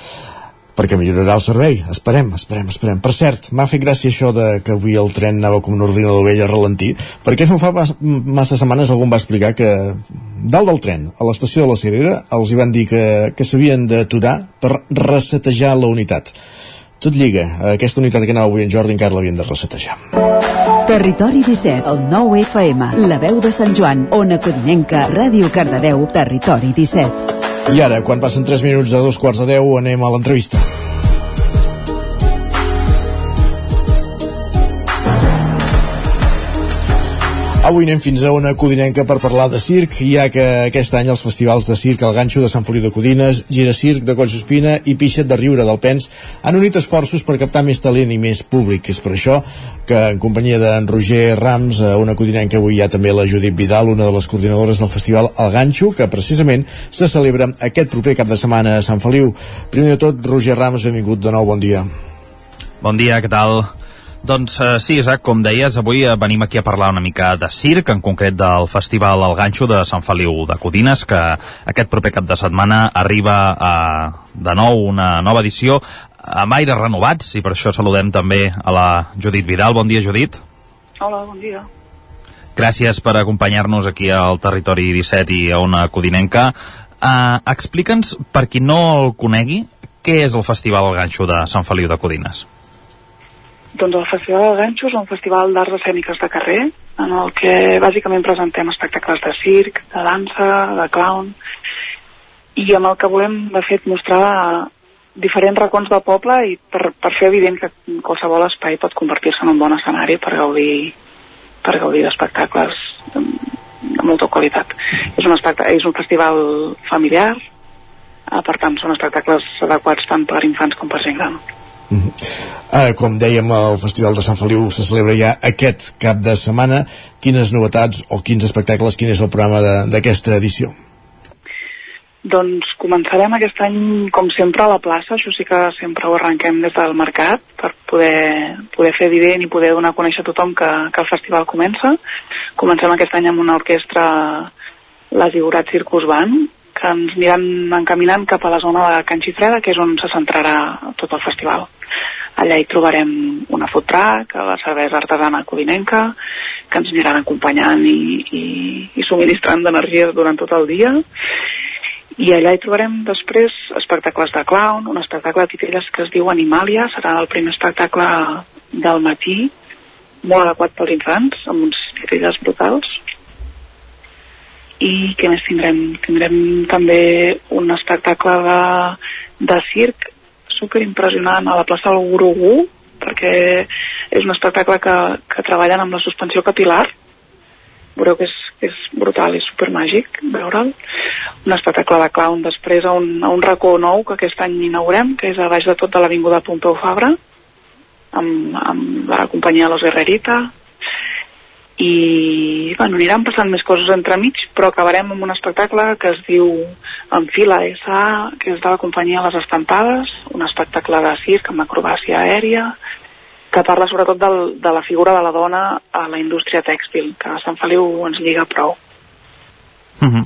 Speaker 1: perquè millorarà el servei. Esperem, esperem, esperem. Per cert, m'ha fet gràcia això de que avui el tren anava com un ordinador vell a ralentir, perquè no fa mas- massa setmanes algú em va explicar que dalt del tren, a l'estació de la Cirera, els hi van dir que, que s'havien d'aturar per resetejar la unitat. Tot lliga. Aquesta unitat que anava avui en Jordi encara l'havien de resetejar.
Speaker 16: Territori 17, el 9 FM, la veu de Sant Joan, Ona Codinenca, Ràdio Cardedeu, Territori 17.
Speaker 1: I ara, quan passen 3 minuts de dos quarts de 10, anem a l'entrevista. Avui anem fins a una codinenca per parlar de circ, ja que aquest any els festivals de circ El Ganxo de Sant Feliu de Codines, Gira Circ de Collsospina i Pixet de Riure del Pens han unit esforços per captar més talent i més públic. És per això que en companyia d'en Roger Rams, una codinenca avui hi ha també la Judit Vidal, una de les coordinadores del festival El Ganxo, que precisament se celebra aquest proper cap de setmana a Sant Feliu. Primer de tot, Roger Rams, benvingut de nou, bon dia.
Speaker 4: Bon dia, què tal? Doncs eh, sí, Isaac, com deies, avui eh, venim aquí a parlar una mica de circ, en concret del Festival El Ganxo de Sant Feliu de Codines, que aquest proper cap de setmana arriba a, de nou una nova edició amb aires renovats, i per això saludem també a la Judit Vidal. Bon dia, Judit.
Speaker 21: Hola, bon dia.
Speaker 4: Gràcies per acompanyar-nos aquí al Territori 17 i a una codinenca. Uh, Explica'ns, per qui no el conegui, què és el Festival El Ganxo de Sant Feliu de Codines?
Speaker 21: Doncs el Festival del Ganxo és un festival d'arts escèniques de carrer en el que bàsicament presentem espectacles de circ, de dansa, de clown i amb el que volem de fet mostrar diferents racons del poble i per, per fer evident que qualsevol espai pot convertir-se en un bon escenari per gaudir per gaudir d'espectacles de, de molta qualitat. És un, és un festival familiar, eh, per tant són espectacles adequats tant per infants com per gent gran.
Speaker 1: Uh -huh. uh, com dèiem, el Festival de Sant Feliu se celebra ja aquest cap de setmana. Quines novetats o quins espectacles, quin és el programa d'aquesta edició?
Speaker 21: Doncs començarem aquest any, com sempre, a la plaça. Això sí que sempre ho arrenquem des del mercat per poder, poder fer evident i poder donar a conèixer a tothom que, que el festival comença. Comencem aquest any amb una orquestra, la Zigurat Circus Band, que ens aniran encaminant cap a la zona de Can Xifreda, que és on se centrarà tot el festival. Allà hi trobarem una food truck, la cervesa artesana codinenca, que ens aniran acompanyant i, i, i subministrant d'energia durant tot el dia. I allà hi trobarem després espectacles de clown, un espectacle de titelles que es diu Animàlia, serà el primer espectacle del matí, molt adequat pels infants, amb uns titelles brutals. I què més tindrem? Tindrem també un espectacle de, de circ super impressionant a la plaça del Gurugu, perquè és un espectacle que, que treballen amb la suspensió capilar. Veureu que és, que és brutal i super màgic veure'l. Un espectacle de clown després a un, a un racó nou que aquest any inaugurem, que és a baix de tot de l'Avinguda Pompeu Fabra, amb, amb la companyia Los Guerrerita, i bueno, aniran passant més coses entremig, però acabarem amb un espectacle que es diu En fila S.A., que és de la companyia Les Estampades, un espectacle de circ amb acrobàcia aèria, que parla sobretot del, de la figura de la dona a la indústria tèxtil, que a Sant Feliu ens lliga prou.
Speaker 4: Uh -huh.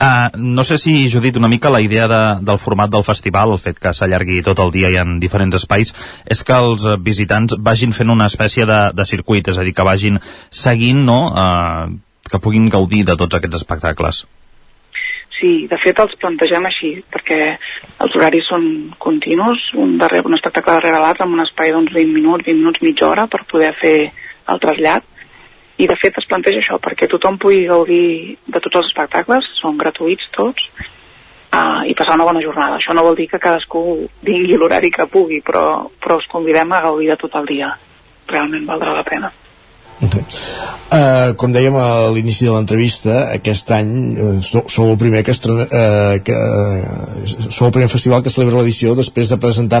Speaker 4: uh, no sé si, Judit, una mica la idea de, del format del festival, el fet que s'allargui tot el dia i en diferents espais, és que els visitants vagin fent una espècie de, de circuit, és a dir, que vagin seguint, no?, uh, que puguin gaudir de tots aquests espectacles.
Speaker 21: Sí, de fet els plantegem així, perquè els horaris són continus, un, darrere, un espectacle darrere l'altre, amb un espai d'uns 20 minuts, 20 minuts, mitja hora, per poder fer el trasllat, i de fet es planteja això perquè tothom pugui gaudir de tots els espectacles, són gratuïts tots uh, i passar una bona jornada. Això no vol dir que cadascú vingui l'horari que pugui però, però us convidem a gaudir de tot el dia. Realment valdrà la pena
Speaker 1: Uh, com dèiem a l'inici de l'entrevista, aquest any uh, sou, sou el primer que, estrena, uh, que uh, sou el primer festival que celebra l'edició després de presentar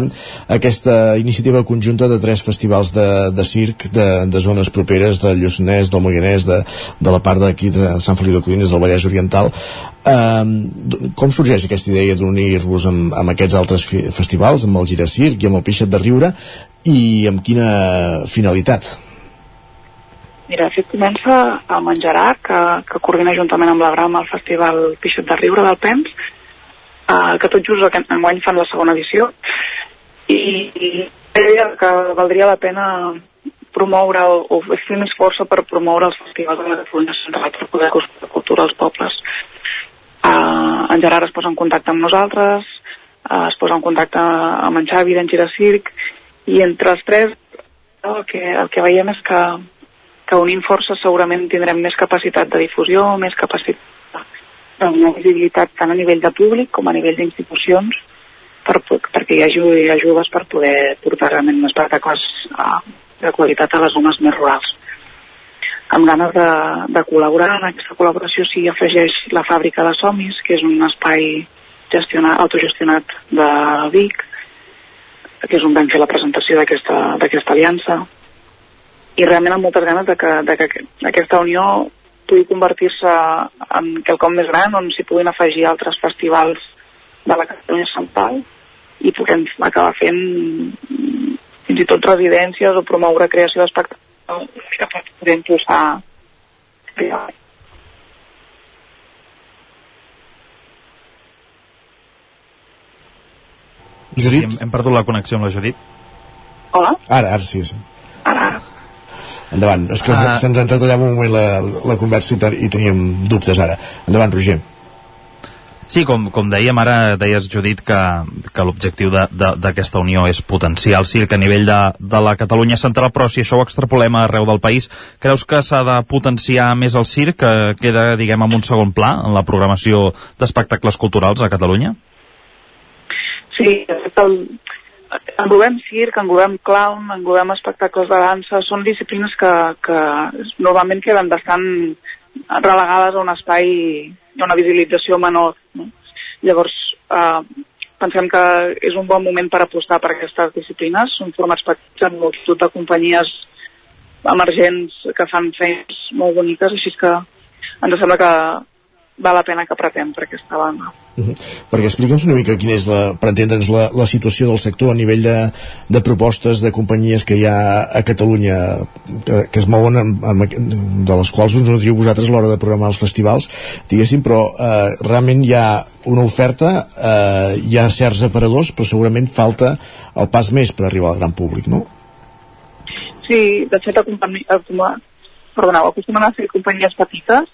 Speaker 1: aquesta iniciativa conjunta de tres festivals de, de circ de, de zones properes del Lluçanès, del Moianès, de, de la part d'aquí de Sant Feliu de Codines, del Vallès Oriental. Uh, com sorgeix aquesta idea d'unir-vos amb, amb aquests altres festivals, amb el Giracirc i amb el Pixet de Riure, i amb quina finalitat?
Speaker 21: Mira, de fet comença el Menjarà, que, que coordina juntament amb la Grama el Festival Pixot de Riure del PEMS, eh, que tot just aquest enguany fan la segona edició, i, i que valdria la pena promoure o, o fer més força per promoure els festivals de la Catalunya Central per poder la cultura als pobles. Uh, en Gerard es posa en contacte amb nosaltres, uh, es posa en contacte amb en Xavi d'en Giracirc, i entre els tres el que, el que veiem és que que unint forces segurament tindrem més capacitat de difusió, més capacitat de visibilitat tant a nivell de públic com a nivell d'institucions per, perquè hi hagi ajudes per poder portar realment espectacles uh, de qualitat a les zones més rurals. Amb ganes de, de col·laborar en aquesta col·laboració s'hi afegeix la fàbrica de Somis, que és un espai gestionat, autogestionat de Vic, que és on vam fer la presentació d'aquesta aliança i realment amb moltes ganes de que, de que aquesta unió pugui convertir-se en quelcom més gran on s'hi puguin afegir altres festivals de la Catalunya Central i puguem acabar fent fins i tot residències o promoure creació d'espectacles que per poder impulsar
Speaker 1: Judit?
Speaker 4: Hem, hem perdut la connexió amb la Judit.
Speaker 21: Hola?
Speaker 1: Ara, ara sí, sí.
Speaker 21: Ara,
Speaker 1: Endavant, és que uh, se'ns entretallava un moment la, la conversa i, i teníem dubtes ara. Endavant, Roger.
Speaker 4: Sí, com, com dèiem ara, deies Judit que, que l'objectiu d'aquesta unió és potenciar el circ a nivell de, de la Catalunya central, però si això ho extrapolem arreu del país, creus que s'ha de potenciar més el circ, que queda, diguem, en un segon pla en la programació d'espectacles culturals a Catalunya?
Speaker 21: Sí, de fet, el, englobem circ, englobem clown, englobem espectacles de dansa, són disciplines que, que normalment queden bastant
Speaker 22: relegades a un espai i una visibilització menor. No? Llavors, eh, pensem que és un bon moment per apostar per aquestes disciplines. Són formats petits amb multitud de companyies emergents que fan feines molt boniques, així que ens sembla que val la pena que apretem per aquesta banda.
Speaker 1: Uh -huh. Perquè explica'ns una mica quina és, la, per entendre'ns, la, la situació del sector a nivell de, de propostes de companyies que hi ha a Catalunya que, que es mouen amb, amb, de les quals us nutriu vosaltres a l'hora de programar els festivals, diguéssim, però eh, realment hi ha una oferta, eh, hi ha certs aparadors, però segurament falta el pas més per arribar al gran públic, no?
Speaker 22: Sí, de fet, acompanyar, perdoneu, acostumen a ser companyies petites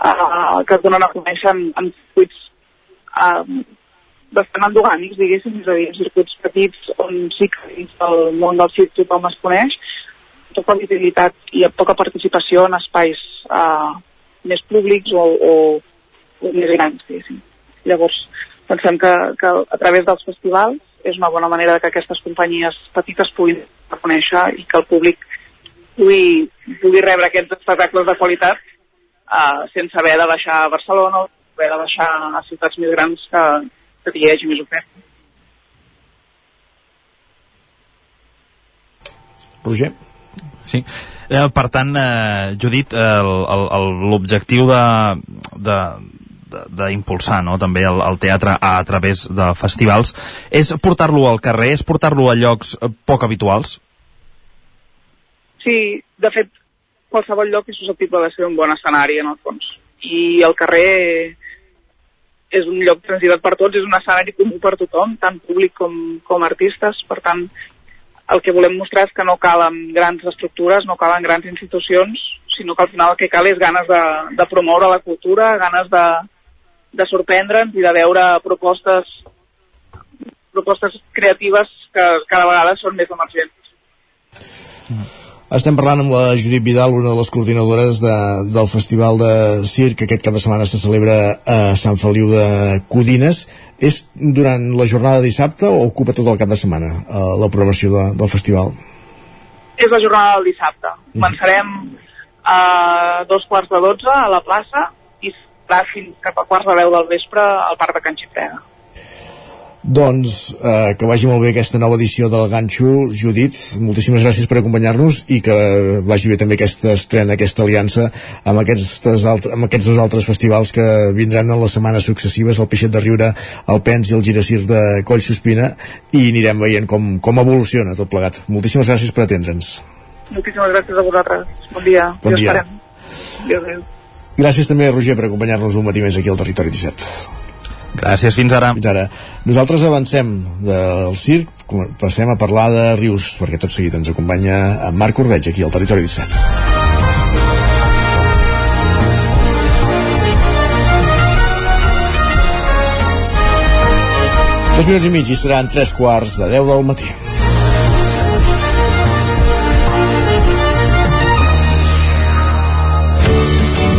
Speaker 22: uh, que es donen a conèixer en, en circuits uh, bastant endogànics, diguéssim, és a dir, circuits petits on sí que dins del món del circ tothom es coneix, poca visibilitat i poca participació en espais uh, més públics o, o, o més grans, diguéssim. Llavors, pensem que, que a través dels festivals és una bona manera que aquestes companyies petites puguin reconèixer i que el públic pugui, pugui rebre aquests espectacles de qualitat uh, sense haver de baixar a Barcelona o haver de baixar a ciutats més grans que, que hi hagi més oferta.
Speaker 1: Roger?
Speaker 4: Sí. Eh, per tant, eh, Judit, eh, l'objectiu de, de, d'impulsar no? també el, el teatre a, a través de festivals és portar-lo al carrer, és portar-lo a llocs eh, poc habituals?
Speaker 22: Sí, de fet, qualsevol lloc és susceptible de ser un bon escenari, en el fons. I el carrer és un lloc transitat per tots, és un escenari comú per tothom, tant públic com, com artistes, per tant, el que volem mostrar és que no calen grans estructures, no calen grans institucions, sinó que al final el que cal és ganes de, de promoure la cultura, ganes de, de sorprendre'ns i de veure propostes propostes creatives que cada vegada són més emergents.
Speaker 1: Mm. Estem parlant amb la Judit Vidal, una de les coordinadores de, del Festival de Circ, que aquest cap de setmana se celebra a Sant Feliu de Codines. És durant la jornada de dissabte o ocupa tot el cap de setmana eh, la programació de, del festival?
Speaker 22: És la jornada del dissabte. Mm. Començarem a dos quarts de dotze a la plaça i serà fins cap a quarts de deu del vespre al Parc de Can Xifreda.
Speaker 1: Doncs eh, que vagi molt bé aquesta nova edició del Ganxo, Judit, moltíssimes gràcies per acompanyar-nos i que vagi bé també aquesta estrena, aquesta aliança amb, aquestes altres, amb aquests dos altres festivals que vindran en les setmanes successives, el Peixet de Riure, el Pens i el Giracir de Coll Sospina i anirem veient com, com evoluciona tot plegat. Moltíssimes gràcies per atendre'ns.
Speaker 22: Moltíssimes gràcies a vosaltres. Bon dia.
Speaker 1: Bon dia.
Speaker 22: Adéu, adéu.
Speaker 1: Gràcies també a Roger per acompanyar-nos un matí més aquí al Territori 17.
Speaker 4: Gràcies, fins ara.
Speaker 1: Fins ara. Nosaltres avancem del circ, passem a parlar de Rius, perquè tot seguit ens acompanya en Marc Ordeig, aquí al Territori 17. Dos minuts i mig i seran tres quarts de deu del matí.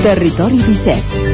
Speaker 16: Territori 17.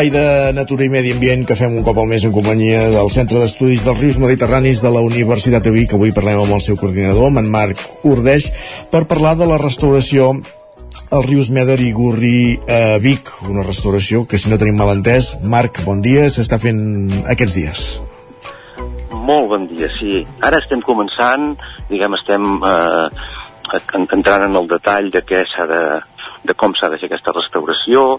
Speaker 1: L'espai de Natura i Medi Ambient que fem un cop al mes en companyia del Centre d'Estudis dels Rius Mediterranis de la Universitat de Vic, avui parlem amb el seu coordinador, amb en Marc Urdeix, per parlar de la restauració els rius Meder i Gurri a Vic, una restauració que si no tenim mal entès, Marc, bon dia, s'està fent aquests dies.
Speaker 23: Molt bon dia, sí. Ara estem començant, diguem, estem eh, entrant en el detall de què s'ha de, de com s'ha de fer aquesta restauració,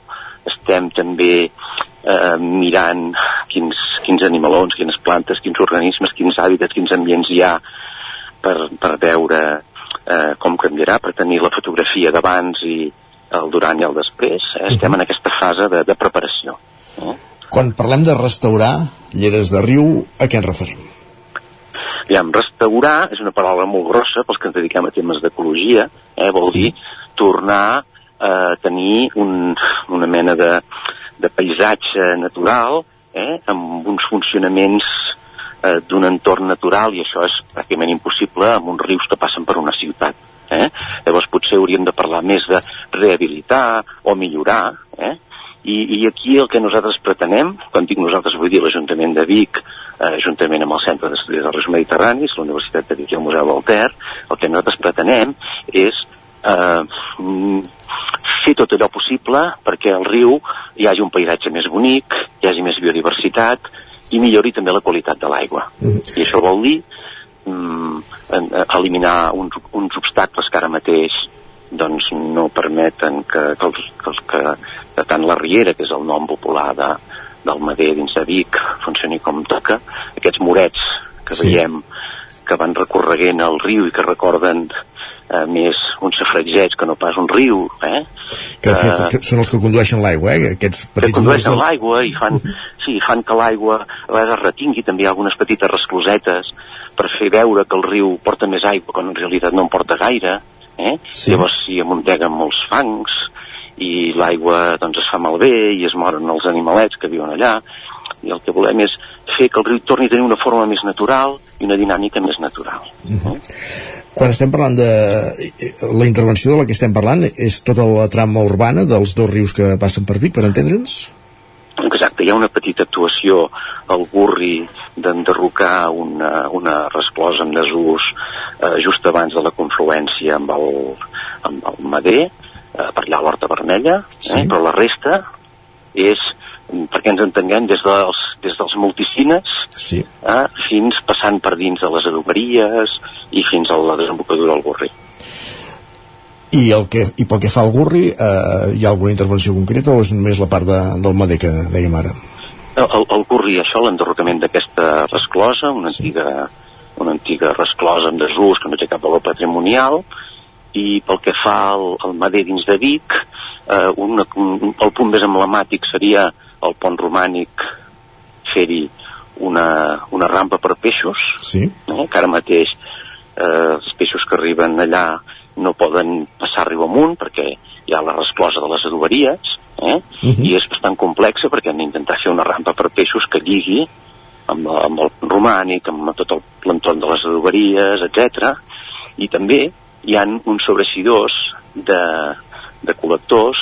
Speaker 23: estem també eh, mirant quins, quins animalons, quines plantes, quins organismes, quins hàbitats, quins ambients hi ha per, per veure eh, com canviarà, per tenir la fotografia d'abans i el durant i el després. Eh? Estem en aquesta fase de, de preparació. Eh?
Speaker 1: Quan parlem de restaurar lleres de riu, a què ens referim?
Speaker 23: Aviam, restaurar és una paraula molt grossa pels que ens dediquem a temes d'ecologia, eh? vol sí. dir tornar a tenir un, una mena de, de paisatge natural eh? amb uns funcionaments eh, d'un entorn natural i això és pràcticament impossible amb uns rius que passen per una ciutat. Eh? Llavors potser hauríem de parlar més de rehabilitar o millorar, eh? I, i aquí el que nosaltres pretenem, quan dic nosaltres vull dir l'Ajuntament de Vic, eh, juntament amb el Centre d'Estudis dels Rius Mediterranis, la Universitat de Vic i el Museu Ter, el que nosaltres pretenem és eh, fer tot allò possible perquè al riu hi hagi un paisatge més bonic, hi hagi més biodiversitat i millori també la qualitat de l'aigua. Mm. I això vol dir mm, eliminar uns, uns obstacles que ara mateix doncs no permeten que, que, els, que, els, que, que tant la Riera, que és el nom popular de, del Mader dins de Vic, funcioni com toca, aquests morets que sí. veiem que van recorreguent el riu i que recorden eh, més un safratgeig que no pas un riu, eh?
Speaker 1: Que, fet, que són els que condueixen l'aigua, eh? Aquests petits
Speaker 23: que condueixen l'aigua i fan, sí, fan que l'aigua a vegades retingui també algunes petites resclosetes per fer veure que el riu porta més aigua quan en realitat no en porta gaire, eh? Sí. Llavors s'hi amunteguen molts fangs i l'aigua doncs es fa malbé i es moren els animalets que viuen allà i el que volem és fer que el riu torni a tenir una forma més natural i una dinàmica més natural. Uh -huh.
Speaker 1: Quan estem parlant de... La intervenció de la que estem parlant és tota la trama urbana dels dos rius que passen per Vic, per entendre'ns?
Speaker 23: Exacte, hi ha una petita actuació al Gurri d'enderrocar una, una resclosa amb desús eh, just abans de la confluència amb el, amb el Mader, eh, per allà a l'Horta Vermella, eh, sí. eh, però la resta és perquè ens entenguem des dels, des dels multicines
Speaker 1: sí.
Speaker 23: eh, fins passant per dins de les adoberies i fins a la desembocadura del Gurri.
Speaker 1: I, el que, i pel que fa al Gurri, eh, hi ha alguna intervenció concreta o és només la part de, del Mader que dèiem ara?
Speaker 23: El, el, Gurri, això, l'enderrocament d'aquesta resclosa, una sí. antiga, una antiga resclosa amb desús que no té cap valor patrimonial, i pel que fa al, al Mader dins de Vic, eh, una, un, el punt més emblemàtic seria el pont romànic fer-hi una, una rampa per peixos,
Speaker 1: sí.
Speaker 23: eh, que ara mateix eh, els peixos que arriben allà no poden passar riu amunt perquè hi ha la resclosa de les adoberies, eh? Uh -huh. i és bastant complexa perquè hem d'intentar fer una rampa per peixos que lligui amb, amb el romànic, amb tot l'entorn de les adoberies, etc. I també hi han uns sobreeixidors de, de col·lectors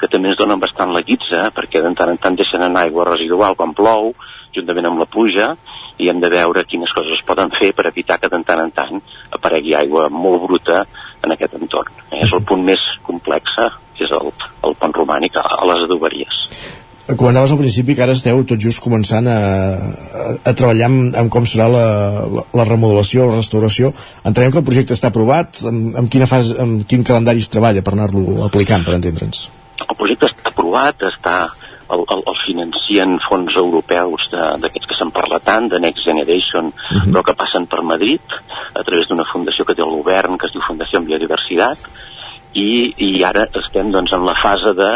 Speaker 23: que també ens donen bastant la guitza, perquè de tant en tant deixen en aigua residual quan plou, juntament amb la pluja, i hem de veure quines coses es poden fer per evitar que de tant en tant aparegui aigua molt bruta en aquest entorn. Eh? És el punt més complex, que és el, el pont romànic a, a les adoberies.
Speaker 1: Comentaves al principi que ara esteu tot just començant a, a, a treballar amb, amb com serà la, la, la remodelació, la restauració. Entenem que el projecte està aprovat, amb, amb, quina fase, amb quin calendari es treballa per anar-lo aplicant, per entendre'ns?
Speaker 23: El projecte està aprovat, està el, el, el financien fons europeus d'aquests que se'n parla tant, de Next Generation, uh -huh. però que passen per Madrid, a través d'una fundació que té el govern, que es diu Fundació en Biodiversitat, i, i ara estem doncs, en la fase de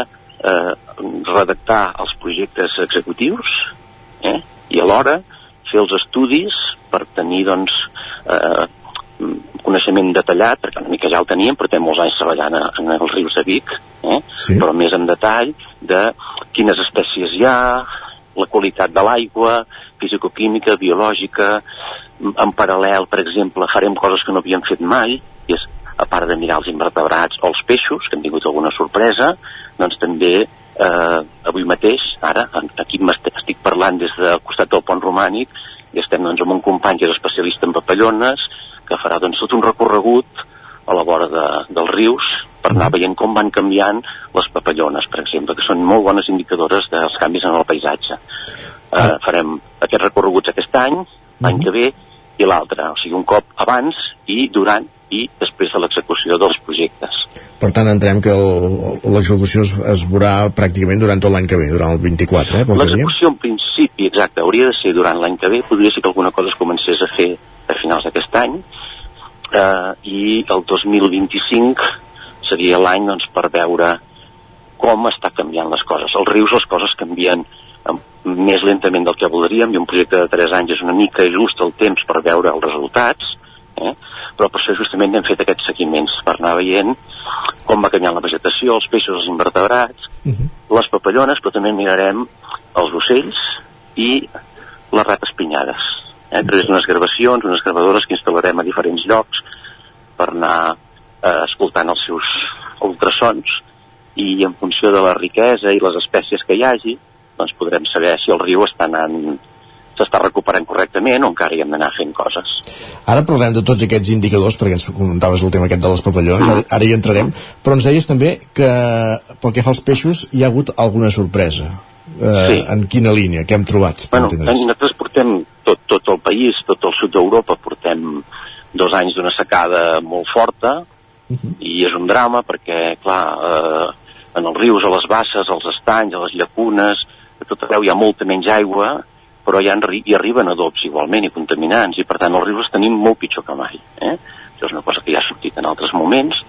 Speaker 23: eh, redactar els projectes executius eh, i alhora fer els estudis per tenir doncs, eh, coneixement detallat, perquè una mica ja el teníem, però té molts anys treballant a, en els rius de Vic, eh?
Speaker 1: sí.
Speaker 23: però més en detall de quines espècies hi ha, la qualitat de l'aigua, fisicoquímica, biològica, en paral·lel, per exemple, farem coses que no havíem fet mai, i és, a part de mirar els invertebrats o els peixos, que han tingut alguna sorpresa, doncs també eh, avui mateix, ara, aquí estic parlant des del costat del pont romànic, i estem doncs, amb un company que és especialista en papallones, que farà doncs, tot un recorregut a la vora de, dels rius per anar veient com van canviant les papallones, per exemple, que són molt bones indicadores dels canvis en el paisatge. Eh, farem aquests recorreguts aquest any, l'any que ve i l'altre, o sigui, un cop abans i durant i després de l'execució dels projectes.
Speaker 1: Per tant, entrem que l'execució es, es veurà pràcticament durant tot l'any que ve, durant el 24, eh?
Speaker 23: L'execució en principi, exacte, hauria de ser durant l'any que ve, podria ser que alguna cosa es comencés a fer a finals d'aquest any, eh, i el 2025 seria l'any doncs, per veure com està canviant les coses. Els rius les coses canvien més lentament del que voldríem i un projecte de 3 anys és una mica just el temps per veure els resultats, eh? però per això justament hem fet aquests seguiments per anar veient com va canviant la vegetació, els peixos, els invertebrats, les papallones, però també mirarem els ocells i les rates pinyades. Eh? A través d'unes gravacions, unes gravadores que instal·larem a diferents llocs per anar eh, escoltant els seus ultrasons i en funció de la riquesa i les espècies que hi hagi, doncs podrem saber si el riu està anant s'està recuperant correctament o encara hi hem d'anar fent coses.
Speaker 1: Ara parlem de tots aquests indicadors, perquè ens comentaves el tema aquest de les papallones, ara, ara hi entrarem, però ens deies també que pel que fa als peixos hi ha hagut alguna sorpresa. Eh,
Speaker 23: Sí.
Speaker 1: En quina línia? Què hem trobat?
Speaker 23: Bueno, nosaltres portem tot, tot el país, tot el sud d'Europa, portem dos anys d'una secada molt forta i és un drama perquè, clar, eh, en els rius, a les basses, als estanys, a les llacunes, a tot arreu hi ha molta menys aigua, però hi, ha, hi arriben adobs igualment i contaminants, i per tant els rius els tenim molt pitjor que mai. Eh? Això és una cosa que ja ha sortit en altres moments,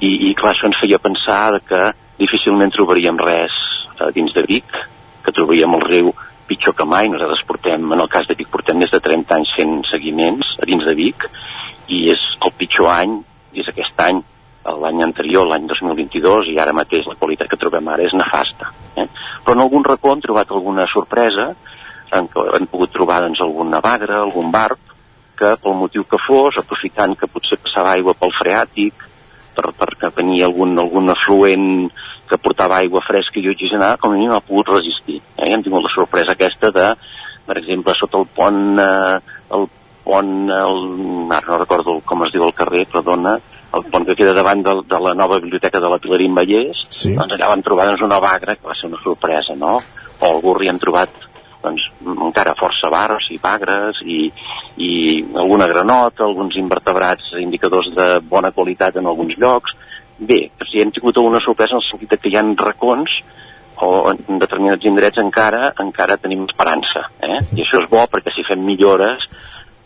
Speaker 23: i, i clar, això ens feia pensar que difícilment trobaríem res eh, dins de Vic, que trobaríem el riu pitjor que mai. Nosaltres portem, en el cas de Vic, portem més de 30 anys fent seguiments a dins de Vic, i és el pitjor any, i és aquest any, l'any anterior, l'any 2022, i ara mateix la qualitat que trobem ara és nefasta. Eh? Però en algun racó hem trobat alguna sorpresa, en què hem pogut trobar doncs, alguna bagra, algun barb, que pel motiu que fos, aprofitant que potser passava aigua pel freàtic, per, perquè venia algun, algun afluent que portava aigua fresca i oxigenada, com a mínim ha pogut resistir. Eh? I hem tingut la sorpresa aquesta de, per exemple, sota el pont, eh, el pont, el, ara no recordo com es diu el carrer, perdona, el pont que queda davant de, de la nova biblioteca de la Pilarín Vallès,
Speaker 1: Sí.
Speaker 23: doncs allà vam trobar doncs, una bagra que va ser una sorpresa, no? O al Gurri hem trobat doncs, encara força bars i bagres i, i alguna granota, alguns invertebrats indicadors de bona qualitat en alguns llocs. Bé, si hem tingut alguna sorpresa en el sentit que hi ha racons o en determinats indrets encara encara tenim esperança. Eh? I això és bo perquè si fem millores,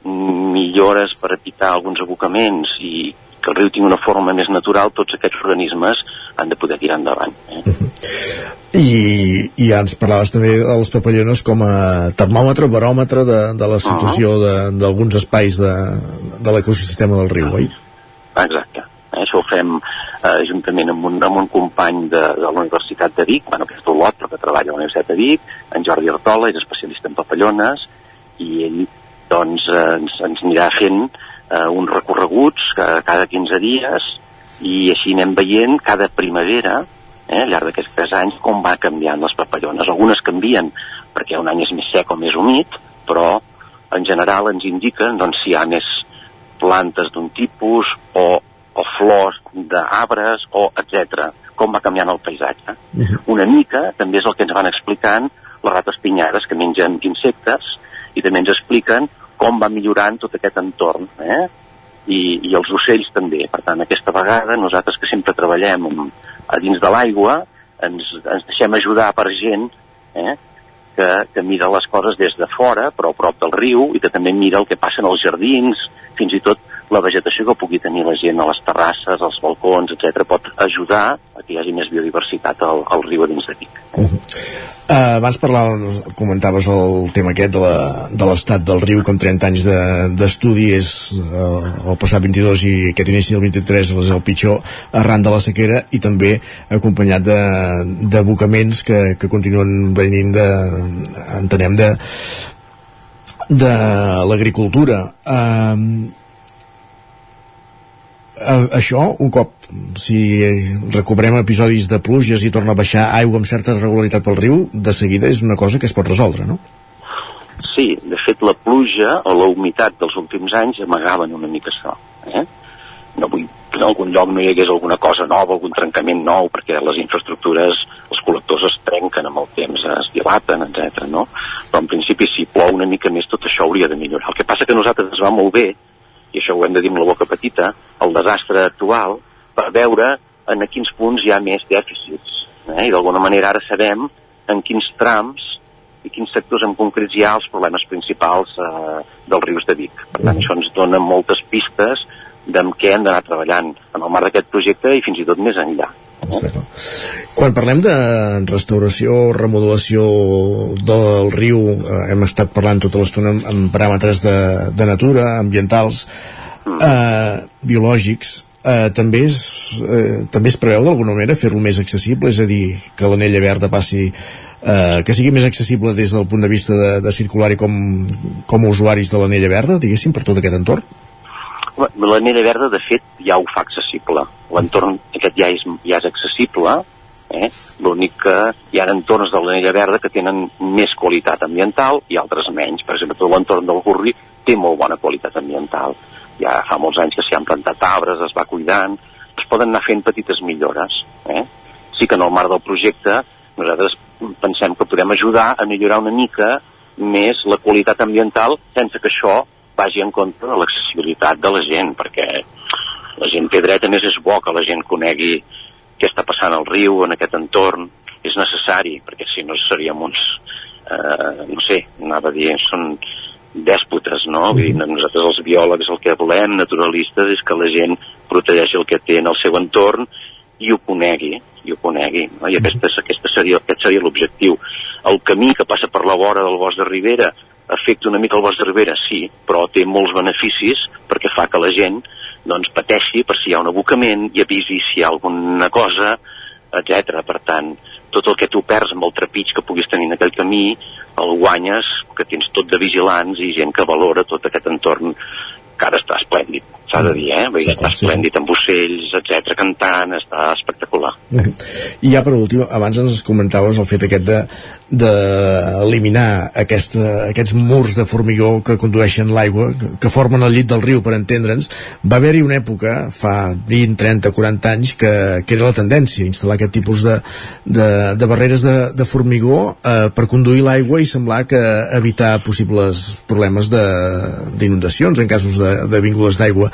Speaker 23: millores per evitar alguns abocaments i que el riu tingui una forma més natural, tots aquests organismes han de poder tirar endavant. Eh?
Speaker 1: I, i ja ens parlaves també de les papallones com a termòmetre, baròmetre de, de la situació de- d'alguns espais de, de l'ecosistema del riu, oi?
Speaker 23: Exacte. Eh, això ho fem eh, juntament amb un, amb un company de, de la Universitat de Vic, bueno, que és d'Olot, però que treballa a la Universitat de Vic, en Jordi Artola, és especialista en papallones, i ell doncs, eh, ens, ens anirà fent eh, uns recorreguts cada, cada 15 dies i així anem veient cada primavera, eh, al llarg d'aquests tres anys, com va canviant les papallones. Algunes canvien perquè un any és més sec o més humit, però en general ens indiquen doncs, si hi ha més plantes d'un tipus o, o flors d'arbres o etc. com va canviant el paisatge. Una mica també és el que ens van explicant les rates pinyades que mengen insectes i també ens expliquen com va millorant tot aquest entorn. Eh? I, I els ocells també. Per tant, aquesta vegada nosaltres que sempre treballem a dins de l'aigua ens, ens deixem ajudar per gent eh? que, que mira les coses des de fora, però a prop del riu, i que també mira el que passa en els jardins, fins i tot la vegetació que pugui tenir la gent a les terrasses, als balcons, etc pot ajudar a que hi hagi més biodiversitat al, al riu dins de Vic.
Speaker 1: Uh, abans parlava, comentaves el tema aquest de l'estat de, del riu com 30 anys de- d'estudi de, és uh, el passat 22 i aquest inici del 23 és el pitjor arran de la sequera i també acompanyat d'abocaments que, que continuen venint de, entenem de de l'agricultura uh, uh, això, un cop si recuperem episodis de pluges i torna a baixar aigua amb certa regularitat pel riu, de seguida és una cosa que es pot resoldre, no?
Speaker 23: Sí, de fet la pluja o la humitat dels últims anys amagaven una mica això. Eh? No vull en algun lloc no hi hagués alguna cosa nova, algun trencament nou, perquè les infraestructures, els col·lectors es trenquen amb el temps, es dilaten, etc. no? Però en principi si plou una mica més tot això hauria de millorar. El que passa que nosaltres ens va molt bé, i això ho hem de dir amb la boca petita, el desastre actual, per veure en quins punts hi ha més dèficits. Eh? I d'alguna manera ara sabem en quins trams i quins sectors en concrets hi ha els problemes principals eh, dels rius de Vic. Per tant, això ens dona moltes pistes d'en què hem d'anar treballant en el marc d'aquest projecte i fins i tot més enllà.
Speaker 1: Quan parlem de restauració, remodelació del riu, eh, hem estat parlant tota l'estona amb, amb paràmetres de, de natura, ambientals, eh, biològics, eh, també, és, eh, també es preveu d'alguna manera fer-lo més accessible, és a dir, que l'anella verda passi eh, que sigui més accessible des del punt de vista de, de circular i com, com a usuaris de l'anella verda, diguéssim, per tot aquest entorn?
Speaker 23: L'anella verda, de fet, ja ho fa accessible. L'entorn aquest ja és, ja és accessible, eh? l'únic que hi ha entorns de l'anella verda que tenen més qualitat ambiental i altres menys. Per exemple, tot l'entorn del Gurri té molt bona qualitat ambiental. Ja fa molts anys que s'hi han plantat arbres, es va cuidant, es poden anar fent petites millores. Eh? Sí que en el marc del projecte nosaltres pensem que podem ajudar a millorar una mica més la qualitat ambiental sense que això vagi en compte de l'accessibilitat de la gent, perquè la gent té dret, a més és bo que la gent conegui què està passant al riu, en aquest entorn, és necessari, perquè si no seríem uns, eh, no sé, anava a dir, són dèspotes, no? Vull dir, nosaltres els biòlegs el que volem, naturalistes, és que la gent protegeixi el que té en el seu entorn i ho conegui, i ho conegui, no? I aquesta, aquesta seria, aquest seria l'objectiu. El camí que passa per la vora del bosc de Ribera afecta una mica el bosc de Ribera, sí, però té molts beneficis perquè fa que la gent doncs, pateixi per si hi ha un abocament i avisi si hi ha alguna cosa, etc. Per tant, tot el que tu perds amb el trepig que puguis tenir en aquell camí, el guanyes, que tens tot de vigilants i gent que valora tot aquest entorn que ara està esplèndid, s'ha de dir, eh? Vull dir, està esplèndid amb ocells, etc cantant, està espectacular.
Speaker 1: I ja per últim, abans ens comentaves el fet aquest de d'eliminar aquesta, aquests murs de formigó que condueixen l'aigua, que, que formen el llit del riu, per entendre'ns. Va haver-hi una època, fa 20, 30, 40 anys, que, que era la tendència, instal·lar aquest tipus de, de, de barreres de, de formigó eh, per conduir l'aigua i semblar que evitar possibles problemes d'inundacions en casos de, de vingudes d'aigua.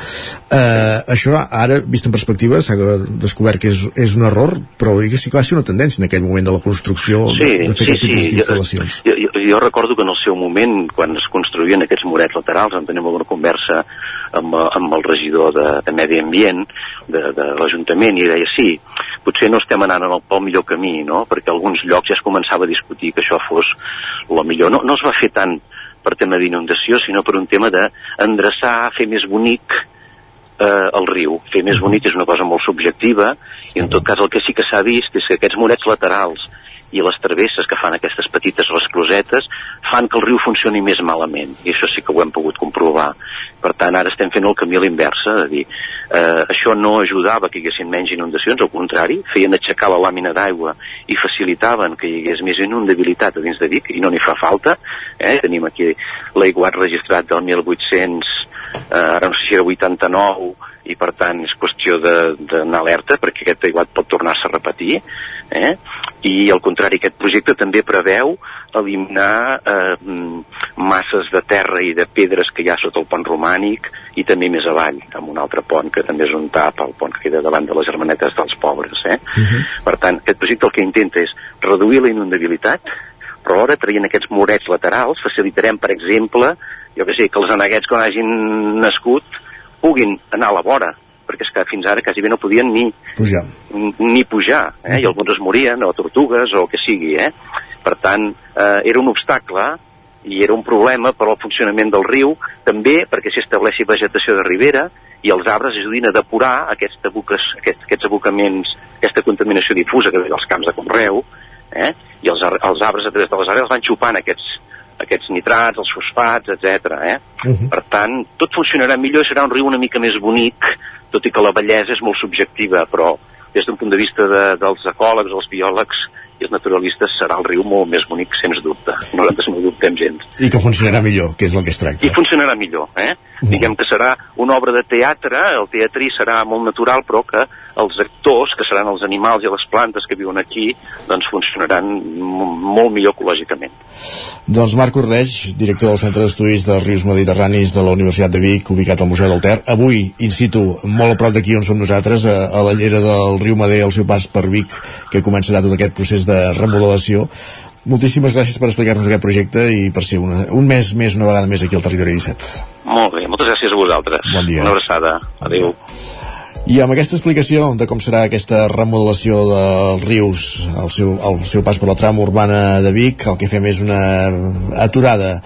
Speaker 1: Eh, això ara, vist en perspectiva, s'ha descobert que és, és un error, però diguéssim que va ser una tendència en aquell moment de la construcció
Speaker 23: Sí,
Speaker 1: de, de fer
Speaker 23: sí,
Speaker 1: aquest tipus
Speaker 23: sí.
Speaker 1: d'instal·lacions.
Speaker 23: Jo, jo, jo recordo que en el seu moment, quan es construïen aquests murets laterals, vam tenir alguna conversa amb, amb el regidor de, de Medi Ambient de, de l'Ajuntament i deia sí, potser no estem anant en el, pel millor camí, no? perquè alguns llocs ja es començava a discutir que això fos el millor. No, no es va fer tant per tema d'inundació, sinó per un tema d'endreçar, fer més bonic eh, el riu. Fer més bonic és una cosa molt subjectiva i en tot cas el que sí que s'ha vist és que aquests murets laterals i les travesses que fan aquestes petites resclosetes fan que el riu funcioni més malament i això sí que ho hem pogut comprovar per tant ara estem fent el camí a l'inversa de dir, eh, això no ajudava que hi haguessin menys inundacions, al contrari feien aixecar la làmina d'aigua i facilitaven que hi hagués més inundabilitat a dins de Vic i no n'hi fa falta eh? tenim aquí l'aiguat registrat del 1800 eh, ara no sé si era 89 i per tant és qüestió d'anar alerta perquè aquest aiguat pot tornar-se a repetir eh? i al contrari aquest projecte també preveu eliminar eh, masses de terra i de pedres que hi ha sota el pont romànic i també més avall, amb un altre pont que també és un tap, el pont que queda davant de les germanetes dels pobres. Eh? Uh -huh. Per tant, aquest projecte el que intenta és reduir la inundabilitat, però alhora traient aquests murets laterals facilitarem, per exemple, jo que sé, que els aneguets quan hagin nascut puguin anar a la vora, perquè és que fins ara quasi bé no podien ni
Speaker 1: pujar,
Speaker 23: ni pujar eh? i alguns es morien, o tortugues, o el que sigui. Eh? Per tant, eh, era un obstacle i era un problema per al funcionament del riu, també perquè s'estableixi vegetació de ribera i els arbres ajudin a depurar aquests, aboques, aquests, aquests abocaments, aquesta contaminació difusa que ve dels camps de conreu, eh? i els, els arbres a través de les àrees van xupant aquests, aquests nitrats, els fosfats, etc. Eh? Uh -huh. Per tant, tot funcionarà millor i serà un riu una mica més bonic, tot i que la bellesa és molt subjectiva, però des d'un punt de vista de, dels ecòlegs, els biòlegs i els naturalistes serà el riu molt més bonic, sens dubte. Nosaltres no dubtem gens.
Speaker 1: I que funcionarà millor, que és el que es tracta.
Speaker 23: I funcionarà millor, eh? Diguem que serà una obra de teatre, el teatrí serà molt natural, però que els actors, que seran els animals i les plantes que viuen aquí, doncs funcionaran molt millor ecològicament.
Speaker 1: Doncs Marc Ordeix, director del Centre d'Estudis dels Rius Mediterranis de la Universitat de Vic, ubicat al Museu del Ter, avui, in situ, molt a prop d'aquí on som nosaltres, a, a la llera del riu Mader, al seu pas per Vic, que començarà tot aquest procés de remodelació. Moltíssimes gràcies per explicar-nos aquest projecte i per ser una, un mes més, una vegada més aquí al Territori 17.
Speaker 23: Molt bé, moltes gràcies a vosaltres.
Speaker 1: Bon dia.
Speaker 23: Una abraçada. Adéu.
Speaker 1: I amb aquesta explicació de com serà aquesta remodelació dels rius al seu, al seu pas per la trama urbana de Vic, el que fem és una aturada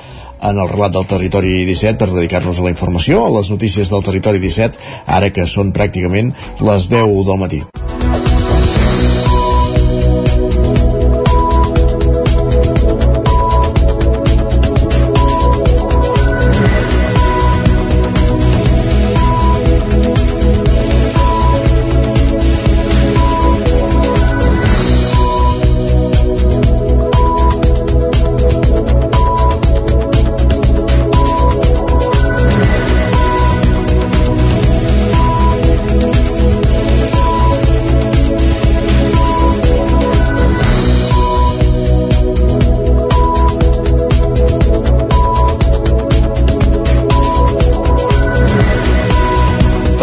Speaker 1: en el relat del Territori 17 per dedicar-nos a la informació, a les notícies del Territori 17, ara que són pràcticament les 10 del matí.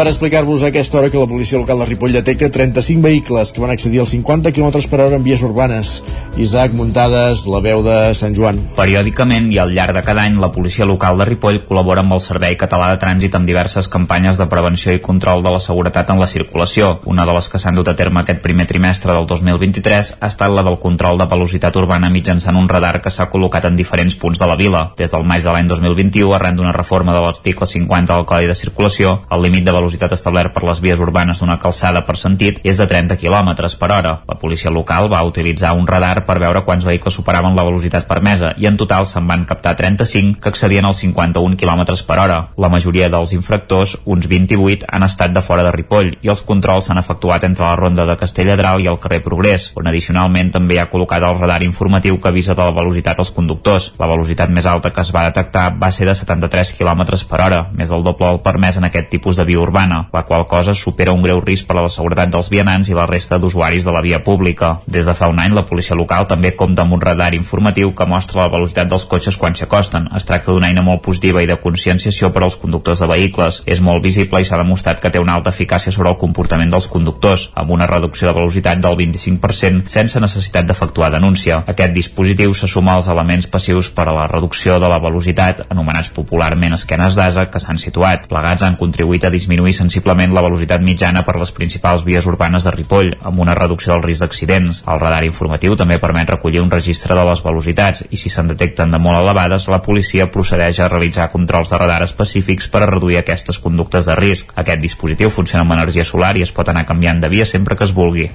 Speaker 1: Explicar-vos aquesta hora que la policia local de Ripoll detecta 35 vehicles que van accedir als 50 km per hora en vies urbanes. Isaac Muntades, la veu de Sant Joan.
Speaker 11: Periòdicament i al llarg de cada any, la policia local de Ripoll col·labora amb el Servei Català de Trànsit amb diverses campanyes de prevenció i control de la seguretat en la circulació. Una de les que s'han dut a terme aquest primer trimestre del 2023 ha estat la del control de velocitat urbana mitjançant un radar que s'ha col·locat en diferents punts de la vila. Des del maig de l'any 2021, arran d'una reforma de l'article 50 del Codi de Circulació, el límit de velocitat establert per les vies urbanes d'una calçada per sentit és de 30 km per hora. La policia local va utilitzar un radar per veure quants vehicles superaven la velocitat permesa i en total se'n van captar 35 que accedien als 51 km per hora. La majoria dels infractors, uns 28, han estat de fora de Ripoll i els controls s'han efectuat entre la ronda de Castelladral i el carrer Progrés, on addicionalment també hi ha col·locat el radar informatiu que avisa de la velocitat als conductors. La velocitat més alta que es va detectar va ser de 73 km per hora, més del doble del permès en aquest tipus de via urbana urbana, la qual cosa supera un greu risc per a la seguretat dels vianants i la resta d'usuaris de la via pública. Des de fa un any, la policia local també compta amb un radar informatiu que mostra la velocitat dels cotxes quan s'acosten. Es tracta d'una eina molt positiva i de conscienciació per als conductors de vehicles. És molt visible i s'ha demostrat que té una alta eficàcia sobre el comportament dels conductors, amb una reducció de velocitat del 25% sense necessitat d'efectuar denúncia. Aquest dispositiu se suma als elements passius per a la reducció de la velocitat, anomenats popularment esquenes d'asa, que s'han situat. Plegats han contribuït a disminuir disminuir sensiblement la velocitat mitjana per les principals vies urbanes de Ripoll, amb una reducció del risc d'accidents. El radar informatiu també permet recollir un registre de les velocitats i si se'n detecten de molt elevades, la policia procedeix a realitzar controls de radar específics per a reduir aquestes conductes de risc. Aquest dispositiu funciona amb energia solar i es pot anar canviant de via sempre que es vulgui.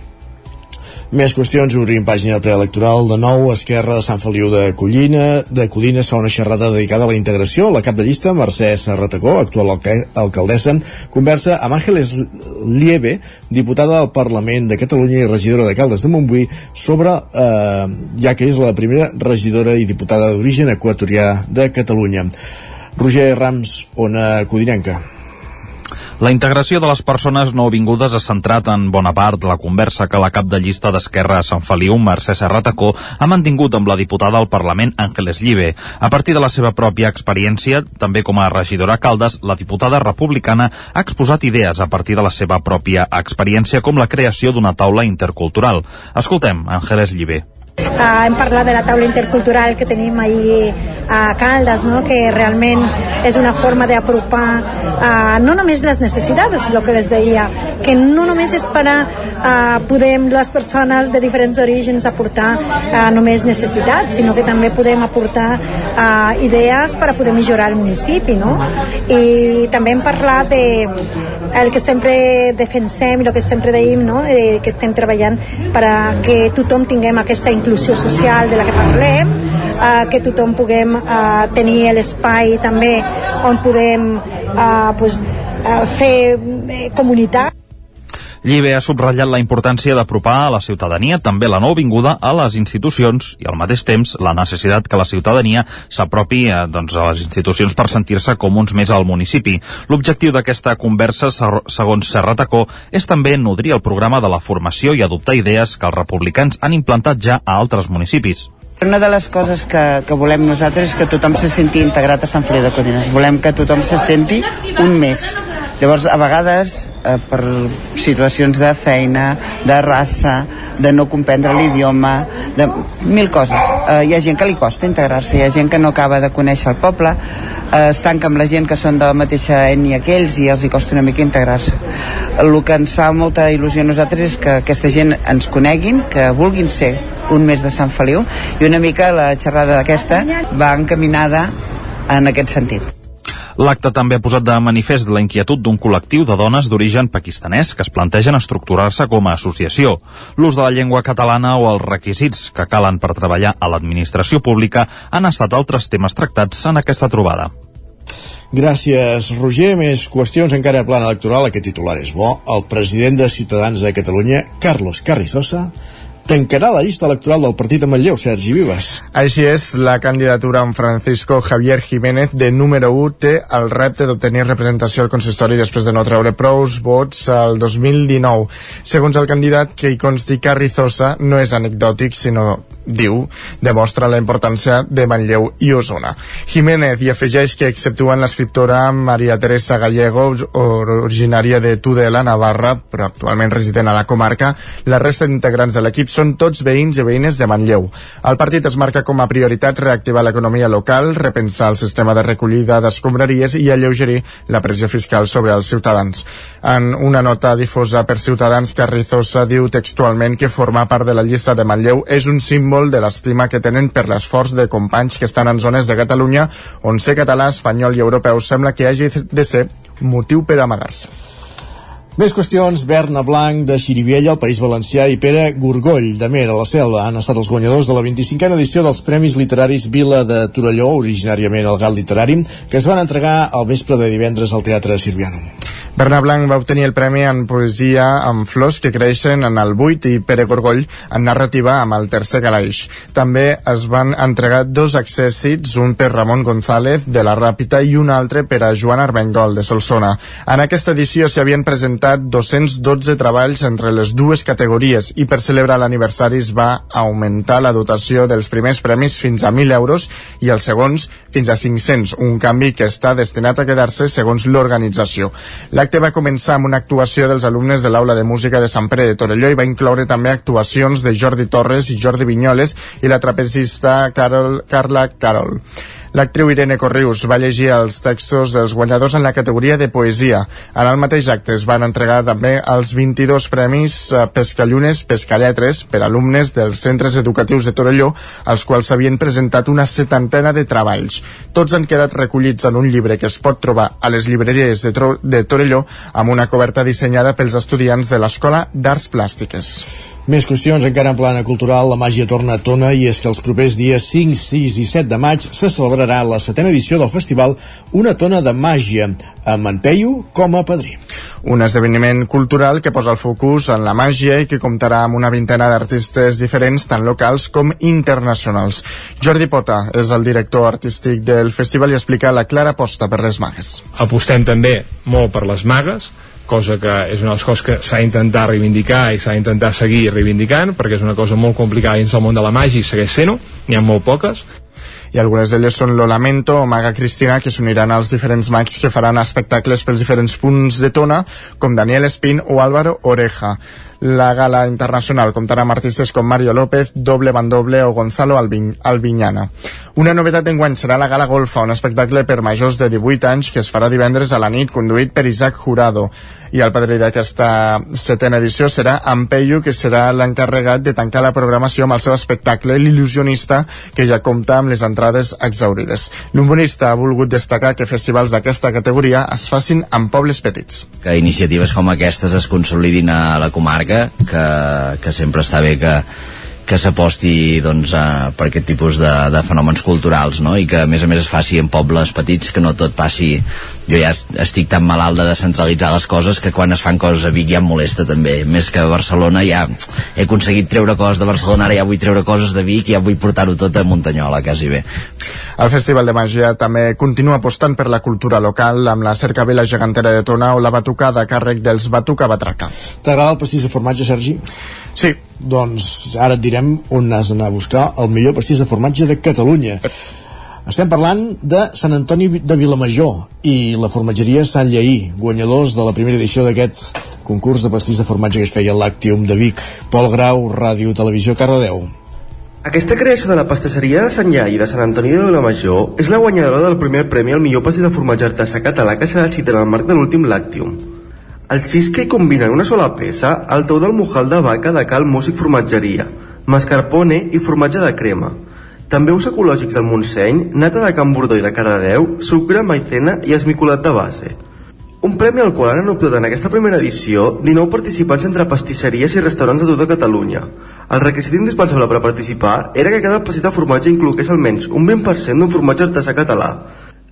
Speaker 1: Més qüestions, obrim pàgina preelectoral de nou, Esquerra de Sant Feliu de Collina, de Codines fa una xerrada dedicada a la integració. La cap de llista, Mercè Serratacó, actual alcaldessa, conversa amb Àngeles Lieve, diputada al Parlament de Catalunya i regidora de Caldes de Montbui, sobre, eh, ja que és la primera regidora i diputada d'origen equatorià de Catalunya. Roger Rams, Ona Codinenca.
Speaker 4: La integració de les persones nouvingudes ha centrat en bona part la conversa que la cap de llista d'Esquerra a Sant Feliu, Mercè Serratacó, ha mantingut amb la diputada al Parlament, Àngeles Llibe. A partir de la seva pròpia experiència, també com a regidora Caldes, la diputada republicana ha exposat idees a partir de la seva pròpia experiència com la creació d'una taula intercultural. Escoltem Àngeles Llibe.
Speaker 24: Uh, hem parlat de la taula intercultural que tenim ahir a Caldes, no? que realment és una forma d'apropar uh, no només les necessitats, el que les deia, que no només és per a uh, podem les persones de diferents orígens aportar uh, només necessitats, sinó que també podem aportar uh, idees per a poder millorar el municipi. No? I també hem parlat de el que sempre defensem i el que sempre deim, no? eh, que estem treballant per a que tothom tinguem aquesta inclusió social de la que parlem, eh, que tothom puguem eh, tenir l'espai també on podem eh, pues, eh, fer eh, comunitat
Speaker 4: Llibe ha subratllat la importància d'apropar a la ciutadania també la nouvinguda a les institucions i al mateix temps la necessitat que la ciutadania s'apropi eh, doncs, a les institucions per sentir-se comuns més al municipi. L'objectiu d'aquesta conversa, segons Serra Tacó, és també nodrir el programa de la formació i adoptar idees que els republicans han implantat ja a altres municipis.
Speaker 25: Una de les coses que, que volem nosaltres és que tothom se senti integrat a Sant Feliu de Codines. Volem que tothom se senti un més. Llavors, a vegades, eh, per situacions de feina, de raça, de no comprendre l'idioma, de mil coses. Eh, hi ha gent que li costa integrar-se, hi ha gent que no acaba de conèixer el poble, eh, es tanca amb la gent que són de la mateixa ètnia que ells i els hi costa una mica integrar-se. El que ens fa molta il·lusió a nosaltres és que aquesta gent ens coneguin, que vulguin ser un mes de Sant Feliu i una mica la xerrada d'aquesta va encaminada en aquest sentit.
Speaker 4: L'acte també ha posat de manifest la inquietud d'un col·lectiu de dones d'origen pakistanès que es plantegen estructurar-se com a associació. L'ús de la llengua catalana o els requisits que calen per treballar a l'administració pública han estat altres temes tractats en aquesta trobada.
Speaker 1: Gràcies, Roger. Més qüestions encara a plan electoral. Aquest titular és bo. El president de Ciutadans de Catalunya, Carlos Carrizosa, tancarà la llista electoral del partit a Manlleu, Sergi Vives.
Speaker 6: Així és, la candidatura amb Francisco Javier Jiménez de número 1 té el repte d'obtenir representació al consistori després de no treure prous vots al 2019. Segons el candidat que hi consti Carrizosa, no és anecdòtic, sinó diu, demostra la importància de Manlleu i Osona. Jiménez hi afegeix que exceptuant l'escriptora Maria Teresa Gallego, originària de Tudela, Navarra, però actualment resident a la comarca, la resta d'integrants de l'equip són tots veïns i veïnes de Manlleu. El partit es marca com a prioritat reactivar l'economia local, repensar el sistema de recollida d'escombraries i alleugerir la pressió fiscal sobre els ciutadans. En una nota difosa per Ciutadans, Carrizosa diu textualment que formar part de la llista de Manlleu és un símbol símbol de l'estima que tenen per l'esforç de companys que estan en zones de Catalunya on ser català, espanyol i europeu sembla que hagi de ser motiu per amagar-se.
Speaker 1: Més qüestions, Berna Blanc de Xiriviella, al País Valencià i Pere Gorgoll de Mer a la Selva han estat els guanyadors de la 25a edició dels Premis Literaris Vila de Torelló, originàriament el Gal Literari, que es van entregar al vespre de divendres al Teatre Sirviano.
Speaker 6: Bernat Blanc va obtenir el premi en poesia amb flors que creixen en el buit i Pere Gorgoll en narrativa amb el tercer calaix. També es van entregar dos accèssits, un per Ramon González de la Ràpita i un altre per a Joan Armengol de Solsona. En aquesta edició s'hi havien presentat 212 treballs entre les dues categories i per celebrar l'aniversari es va augmentar la dotació dels primers premis fins a 1.000 euros i els segons fins a 500, un canvi que està destinat a quedar-se segons l'organització. La L'acte va començar amb una actuació dels alumnes de l'Aula de Música de Sant Pere de Torelló i va incloure també actuacions de Jordi Torres i Jordi Vinyoles i la trapezista Carol, Carla Carol. L'actriu Irene Corrius va llegir els textos dels guanyadors en la categoria de poesia. En el mateix acte es van entregar també els 22 premis eh, Pescallunes, Pescalletres per alumnes dels centres educatius de Torelló, als quals s'havien presentat una setantena de treballs. Tots han quedat recollits en un llibre que es pot trobar a les llibreries de, Tro de Torelló amb una coberta dissenyada pels estudiants de l'Escola d'Arts Plàstiques.
Speaker 1: Més qüestions encara en plana cultural, la màgia torna a tona i és que els propers dies 5, 6 i 7 de maig se celebrarà la setena edició del festival Una tona de màgia, amb en Peyu com a padrí.
Speaker 6: Un esdeveniment cultural que posa el focus en la màgia i que comptarà amb una vintena d'artistes diferents, tant locals com internacionals. Jordi Pota és el director artístic del festival i explica la clara aposta per les magues.
Speaker 26: Apostem també molt per les magues, cosa que és una de les coses que s'ha d'intentar reivindicar i s'ha d'intentar seguir reivindicant perquè és una cosa molt complicada dins del món de la màgia i segueix sent-ho, n'hi ha molt poques
Speaker 6: i algunes d'elles són Lo Lamento o Maga Cristina que s'uniran als diferents mags que faran espectacles pels diferents punts de tona com Daniel Espín o Álvaro Oreja la gala internacional comptarà amb artistes com Mario López, Doble Bandoble o Gonzalo Albin, Albiñana. Una novetat d'enguany serà la Gala Golfa, un espectacle per majors de 18 anys que es farà divendres a la nit, conduït per Isaac Jurado. I el padrí d'aquesta setena edició serà Ampeyu, que serà l'encarregat de tancar la programació amb el seu espectacle L'il·lusionista, que ja compta amb les entrades exaurides. L'humorista ha volgut destacar que festivals d'aquesta categoria es facin en pobles petits.
Speaker 27: Que iniciatives com aquestes es consolidin a la comarca, que, que sempre està bé que, que s'aposti doncs, a, per aquest tipus de, de fenòmens culturals no? i que a més a més es faci en pobles petits que no tot passi jo ja estic tan malalt de descentralitzar les coses que quan es fan coses a Vic ja em molesta també més que a Barcelona ja he aconseguit treure coses de Barcelona ara ja vull treure coses de Vic i ja vull portar-ho tot a Muntanyola quasi bé
Speaker 6: el Festival de Màgia també continua apostant per la cultura local amb la cercavila gegantera de Tona o la batucada a càrrec dels Batuca Batraca.
Speaker 1: T'agrada el pastís de formatge, Sergi?
Speaker 6: Sí.
Speaker 1: Doncs ara et direm on has d'anar a buscar el millor pastís de formatge de Catalunya. Estem parlant de Sant Antoni de Vilamajor i la formatgeria Sant Lleí, guanyadors de la primera edició d'aquest concurs de pastís de formatge que es feia a l'Actium de Vic. Pol Grau, Ràdio Televisió Cardedeu.
Speaker 28: Aquesta creació de la pastisseria de Sant Lleí de Sant Antoni de Vilamajor és la guanyadora del primer premi al millor pastís de formatge artesà català que s'ha decidit en el marc de l'últim Lactium. El cheesecake combina en una sola peça el tou del mojal de vaca de Cal Músic Formatgeria, mascarpone i formatge de crema, també us ecològics del Montseny, nata de Can Bordó i de Cardedeu, sucre, maicena i esmicolat de base. Un premi al qual han optat en aquesta primera edició 19 participants entre pastisseries i restaurants de tota Catalunya. El requisit indispensable per participar era que cada pastís de formatge inclogués almenys un 20% d'un formatge artesà català,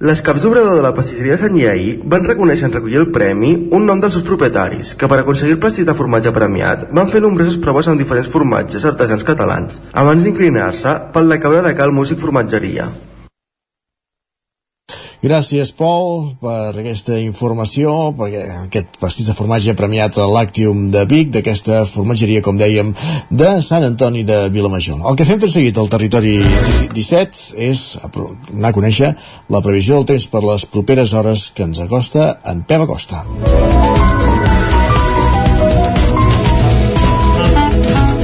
Speaker 28: les caps d'obrador de la pastisseria de Sant Lleí van reconèixer en recollir el premi un nom dels seus propietaris, que per aconseguir el pastís de formatge premiat van fer nombroses proves amb diferents formatges artesans catalans, abans d'inclinar-se pel de cabra de cal músic formatgeria.
Speaker 1: Gràcies, Pol, per aquesta informació, perquè aquest pastís de formatge premiat a l'Actium de Vic, d'aquesta formatgeria, com dèiem, de Sant Antoni de Vilamajor. El que fem tot seguit al territori 17 és anar a conèixer la previsió del temps per les properes hores que ens acosta en Pep Acosta.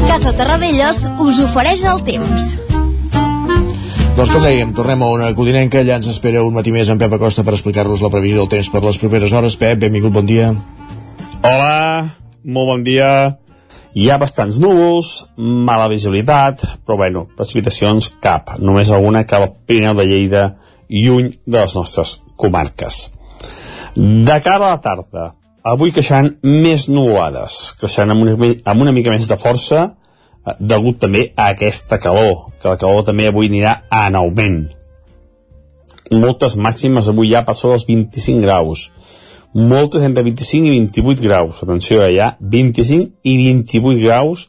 Speaker 29: Casa Terradellos us ofereix el temps.
Speaker 1: Doncs com dèiem, tornem a una codinenca, allà ens espera un matí més en Pep Acosta per explicar-nos la previsió del temps per les properes hores. Pep, benvingut, bon dia.
Speaker 15: Hola, molt bon dia. Hi ha bastants núvols, mala visibilitat, però bueno, precipitacions cap, només alguna cap al Pirineu de Lleida, lluny de les nostres comarques. De cara a la tarda, avui queixaran més nuvolades, creixeran amb una, amb una mica més de força, degut també a aquesta calor, que la calor també avui anirà en augment. Moltes màximes avui ja per sobre els 25 graus. Moltes entre 25 i 28 graus. Atenció, hi ha 25 i 28 graus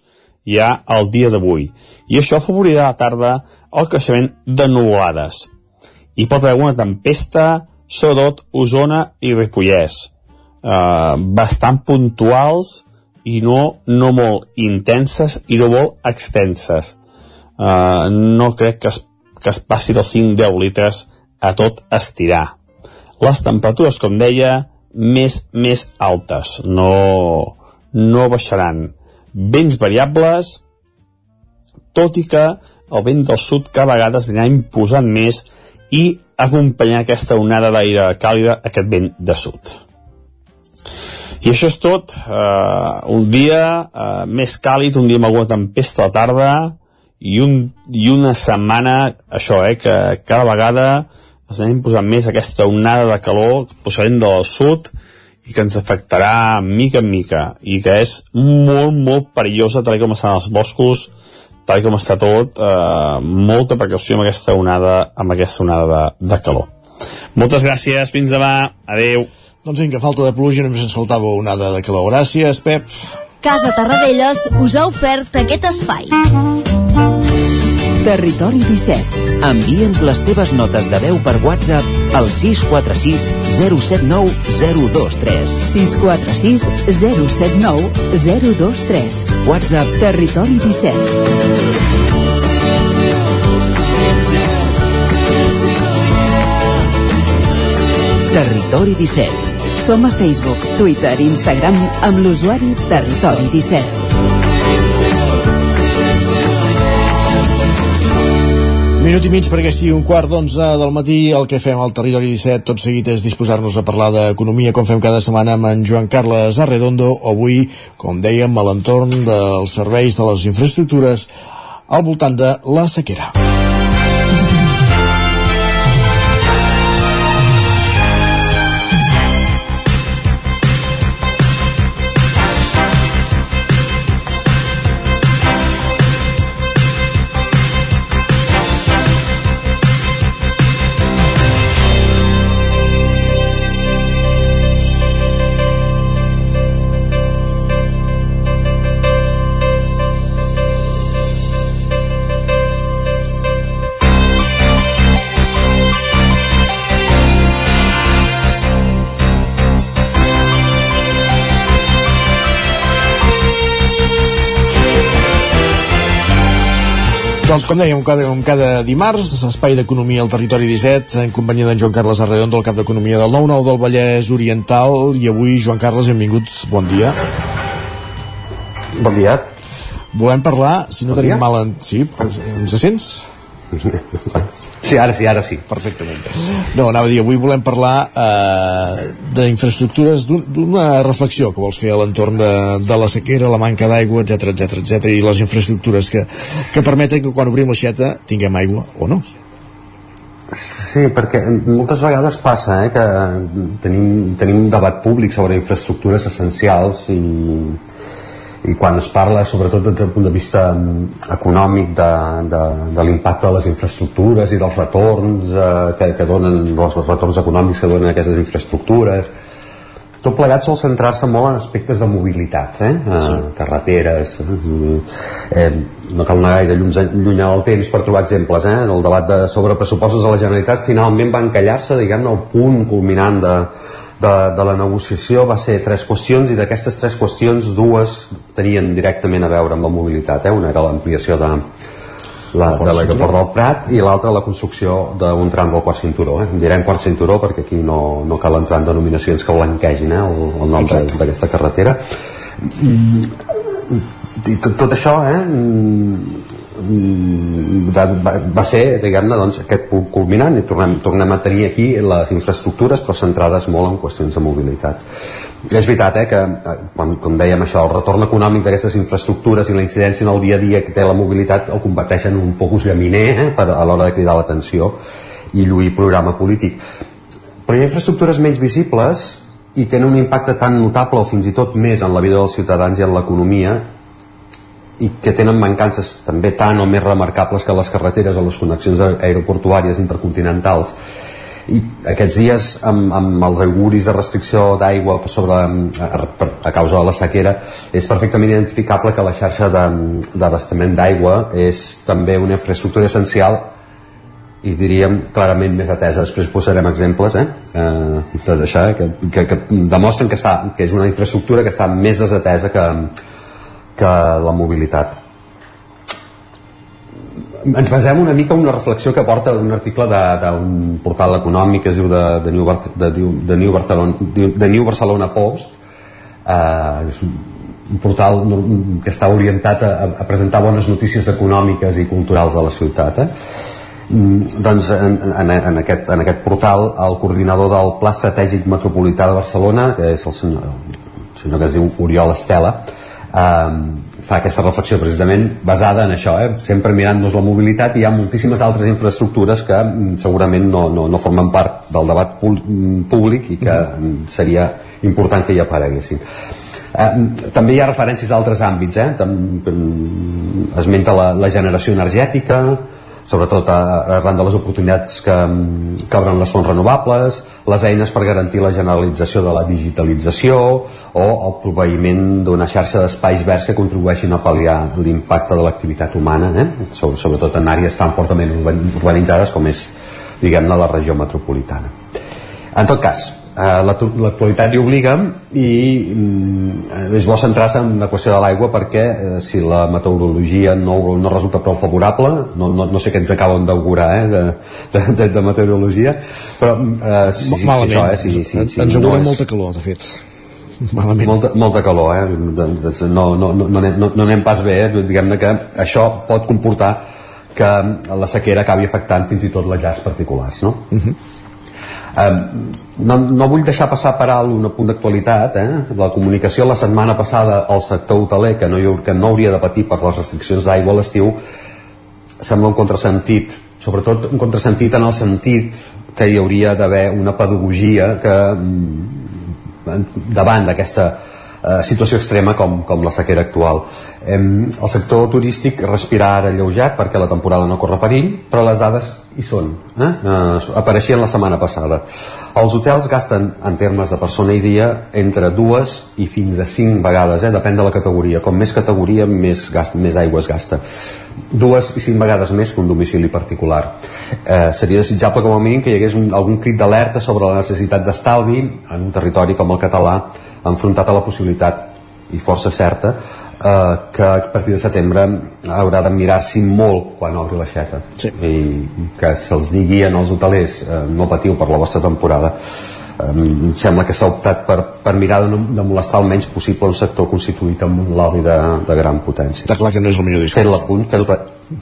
Speaker 15: ja el dia d'avui. I això afavorirà a la tarda el creixement de nuvolades. Hi pot haver una tempesta, sobretot Osona i Ripollès. Uh, bastant puntuals, i no, no molt intenses i no molt extenses. Uh, no crec que es, que es passi dels 5-10 litres a tot estirar. Les temperatures, com deia, més, més altes, no, no baixaran. Vents variables, tot i que el vent del sud cada vegada es anirà imposant més i acompanyar aquesta onada d'aire càlida, aquest vent de sud. I això és tot. Uh, un dia uh, més càlid, un dia amb alguna tempesta a la tarda i, un, i una setmana, això, eh, que cada vegada es anem posant més aquesta onada de calor procedent del sud i que ens afectarà mica en mica i que és molt, molt perillosa tal com estan els boscos tal com està tot, eh, molta precaució amb aquesta onada, amb aquesta onada de, de calor. Moltes gràcies, fins demà, adeu.
Speaker 1: Doncs vinga, falta de pluja, només ens faltava una de calor. Gràcies, Pep.
Speaker 29: Casa Tarradellas us ha ofert aquest espai.
Speaker 16: Territori 17.
Speaker 30: Envia'ns les teves notes de veu per WhatsApp al 646 079 023.
Speaker 16: 646 079 023.
Speaker 30: WhatsApp
Speaker 16: Territori 17.
Speaker 30: Territori 17.
Speaker 16: Som a Facebook, Twitter i Instagram amb l'usuari Territori 17.
Speaker 1: Minut i mig perquè sigui un quart d'onze del matí. El que fem al Territori 17 tot seguit és disposar-nos a parlar d'economia com fem cada setmana amb en Joan Carles Arredondo. Avui, com dèiem, a l'entorn dels serveis de les infraestructures al voltant de la sequera. Doncs com dèiem, cada, com cada dimarts, espai d'economia al territori 17, en companyia d'en Joan Carles Arredondo, el cap d'economia del 9-9 del Vallès Oriental, i avui, Joan Carles, benvinguts, bon dia.
Speaker 31: Bon dia.
Speaker 1: Volem parlar, si no
Speaker 31: Bon
Speaker 1: tenim
Speaker 31: dia.
Speaker 1: mal... En... Sí, ens sents?
Speaker 31: Sí, ara sí, ara sí.
Speaker 1: Perfectament. No, anava a dir, avui volem parlar eh, d'infraestructures, d'un- d'una reflexió que vols fer a l'entorn de, de la sequera, la manca d'aigua, etc etc etc i les infraestructures que, que permeten que quan obrim l'aixeta tinguem aigua o no.
Speaker 31: Sí, perquè moltes vegades passa eh, que tenim, tenim un debat públic sobre infraestructures essencials i, i quan es parla sobretot des del punt de vista mm, econòmic de, de, de l'impacte de les infraestructures i dels retorns eh, que, que donen els retorns econòmics que donen aquestes infraestructures tot plegat sol centrar-se molt en aspectes de mobilitat eh? Sí. carreteres eh? eh, no cal anar gaire lluny, lluny al temps per trobar exemples eh? el debat de, sobre pressupostos de la Generalitat finalment va encallar-se diguem-ne al punt culminant de, de, de la negociació va ser tres qüestions i d'aquestes tres qüestions dues tenien directament a veure amb la mobilitat eh? una era l'ampliació de, la, de l'aeroport del Prat i l'altra la construcció d'un tram del quart cinturó eh? direm quart cinturó perquè aquí no, no cal entrar en denominacions que blanquegin eh? el, el nom d'aquesta carretera i tot, tot això eh, mm, va, va, ser diguem-ne doncs, aquest punt culminant i tornem, tornem a tenir aquí les infraestructures però centrades molt en qüestions de mobilitat. I és veritat eh, que eh, quan, com dèiem això, el retorn econòmic d'aquestes infraestructures i la incidència en el dia a dia que té la mobilitat el converteixen en un focus llaminer eh, per, a l'hora de cridar l'atenció i lluir programa polític. Però hi ha infraestructures menys visibles i tenen un impacte tan notable o fins i tot més en la vida dels ciutadans i en l'economia i que tenen mancances també tan o més remarcables que les carreteres o les connexions aer- aeroportuàries intercontinentals. I aquests dies amb, amb els auguris de restricció d'aigua sobre, a, a causa de la sequera és perfectament identificable que la xarxa d'abastament d'aigua és també una infraestructura essencial i diríem clarament més atesa. Després posarem exemples eh? Eh, doncs que, que, que demostren que, està, que és una infraestructura que està més desatesa que, que la mobilitat ens basem una mica en una reflexió que porta un article d'un portal econòmic que es diu de, de, New, Bar de, de, New, Barcelona, de New Barcelona Post eh, és un, portal que està orientat a, a presentar bones notícies econòmiques i culturals de la ciutat eh? Mm, doncs en, en, en, aquest, en aquest portal el coordinador del Pla Estratègic Metropolità de Barcelona que és el senyor, el senyor que es diu Oriol Estela eh, fa aquesta reflexió precisament basada en això, eh? sempre mirant-nos la mobilitat i hi ha moltíssimes altres infraestructures que mm, segurament no, no, no formen part del debat mm, públic i que mm, seria important que hi apareguessin Eh, també hi ha referències a altres àmbits eh? Tam, esmenta la, la generació energètica sobretot arran de les oportunitats que, que obren les fonts renovables, les eines per garantir la generalització de la digitalització o el proveïment d'una xarxa d'espais verds que contribueixin a pal·liar l'impacte de l'activitat humana, eh? Sobre- sobretot en àrees tan fortament urban- urbanitzades com és, diguem-ne, la regió metropolitana. En tot cas, l'actualitat hi obliga i mm, és bo centrar-se en la qüestió de l'aigua perquè eh, si la meteorologia no, no resulta prou favorable no, no, no sé què ens acaben d'augurar eh, de, de, de, de meteorologia però eh, si, si, si,
Speaker 1: Malament.
Speaker 31: això, eh, si, si, si
Speaker 1: Ens
Speaker 31: no
Speaker 1: augura
Speaker 31: és-
Speaker 1: molta calor, de fet. Malament.
Speaker 31: molta, molta calor eh? No, no, no, no, no, no anem pas bé eh? diguem-ne que això pot comportar que la sequera acabi afectant fins i tot les llars particulars no? No, no vull deixar passar per alt un punt d'actualitat eh? la comunicació la setmana passada al sector hoteler que no, hi, que no hauria de patir per les restriccions d'aigua a l'estiu sembla un contrasentit sobretot un contrasentit en el sentit que hi hauria d'haver una pedagogia que mm, davant d'aquesta eh, situació extrema com, com la sequera actual. Em, el sector turístic respira ara alleujat perquè la temporada no corre perill, però les dades hi són. Eh? Eh, apareixien la setmana passada. Els hotels gasten, en termes de persona i dia, entre dues i fins a cinc vegades, eh? depèn de la categoria. Com més categoria, més, gast, més aigua es gasta. Dues i cinc vegades més que un domicili particular. Eh, seria desitjable com a mínim que hi hagués un, algun crit d'alerta sobre la necessitat d'estalvi en un territori com el català enfrontat a la possibilitat i força certa eh, que a partir de setembre haurà de mirar-s'hi molt quan obri l'aixeta.
Speaker 1: Sí.
Speaker 31: i que se'ls digui als hotelers eh, no patiu per la vostra temporada em sembla que s'ha optat per, per mirar de, no, de molestar el menys possible un sector constituït amb un lobby de, de gran potència.
Speaker 1: Està clar que no és el millor discurs.
Speaker 31: Fet l'apunt fet,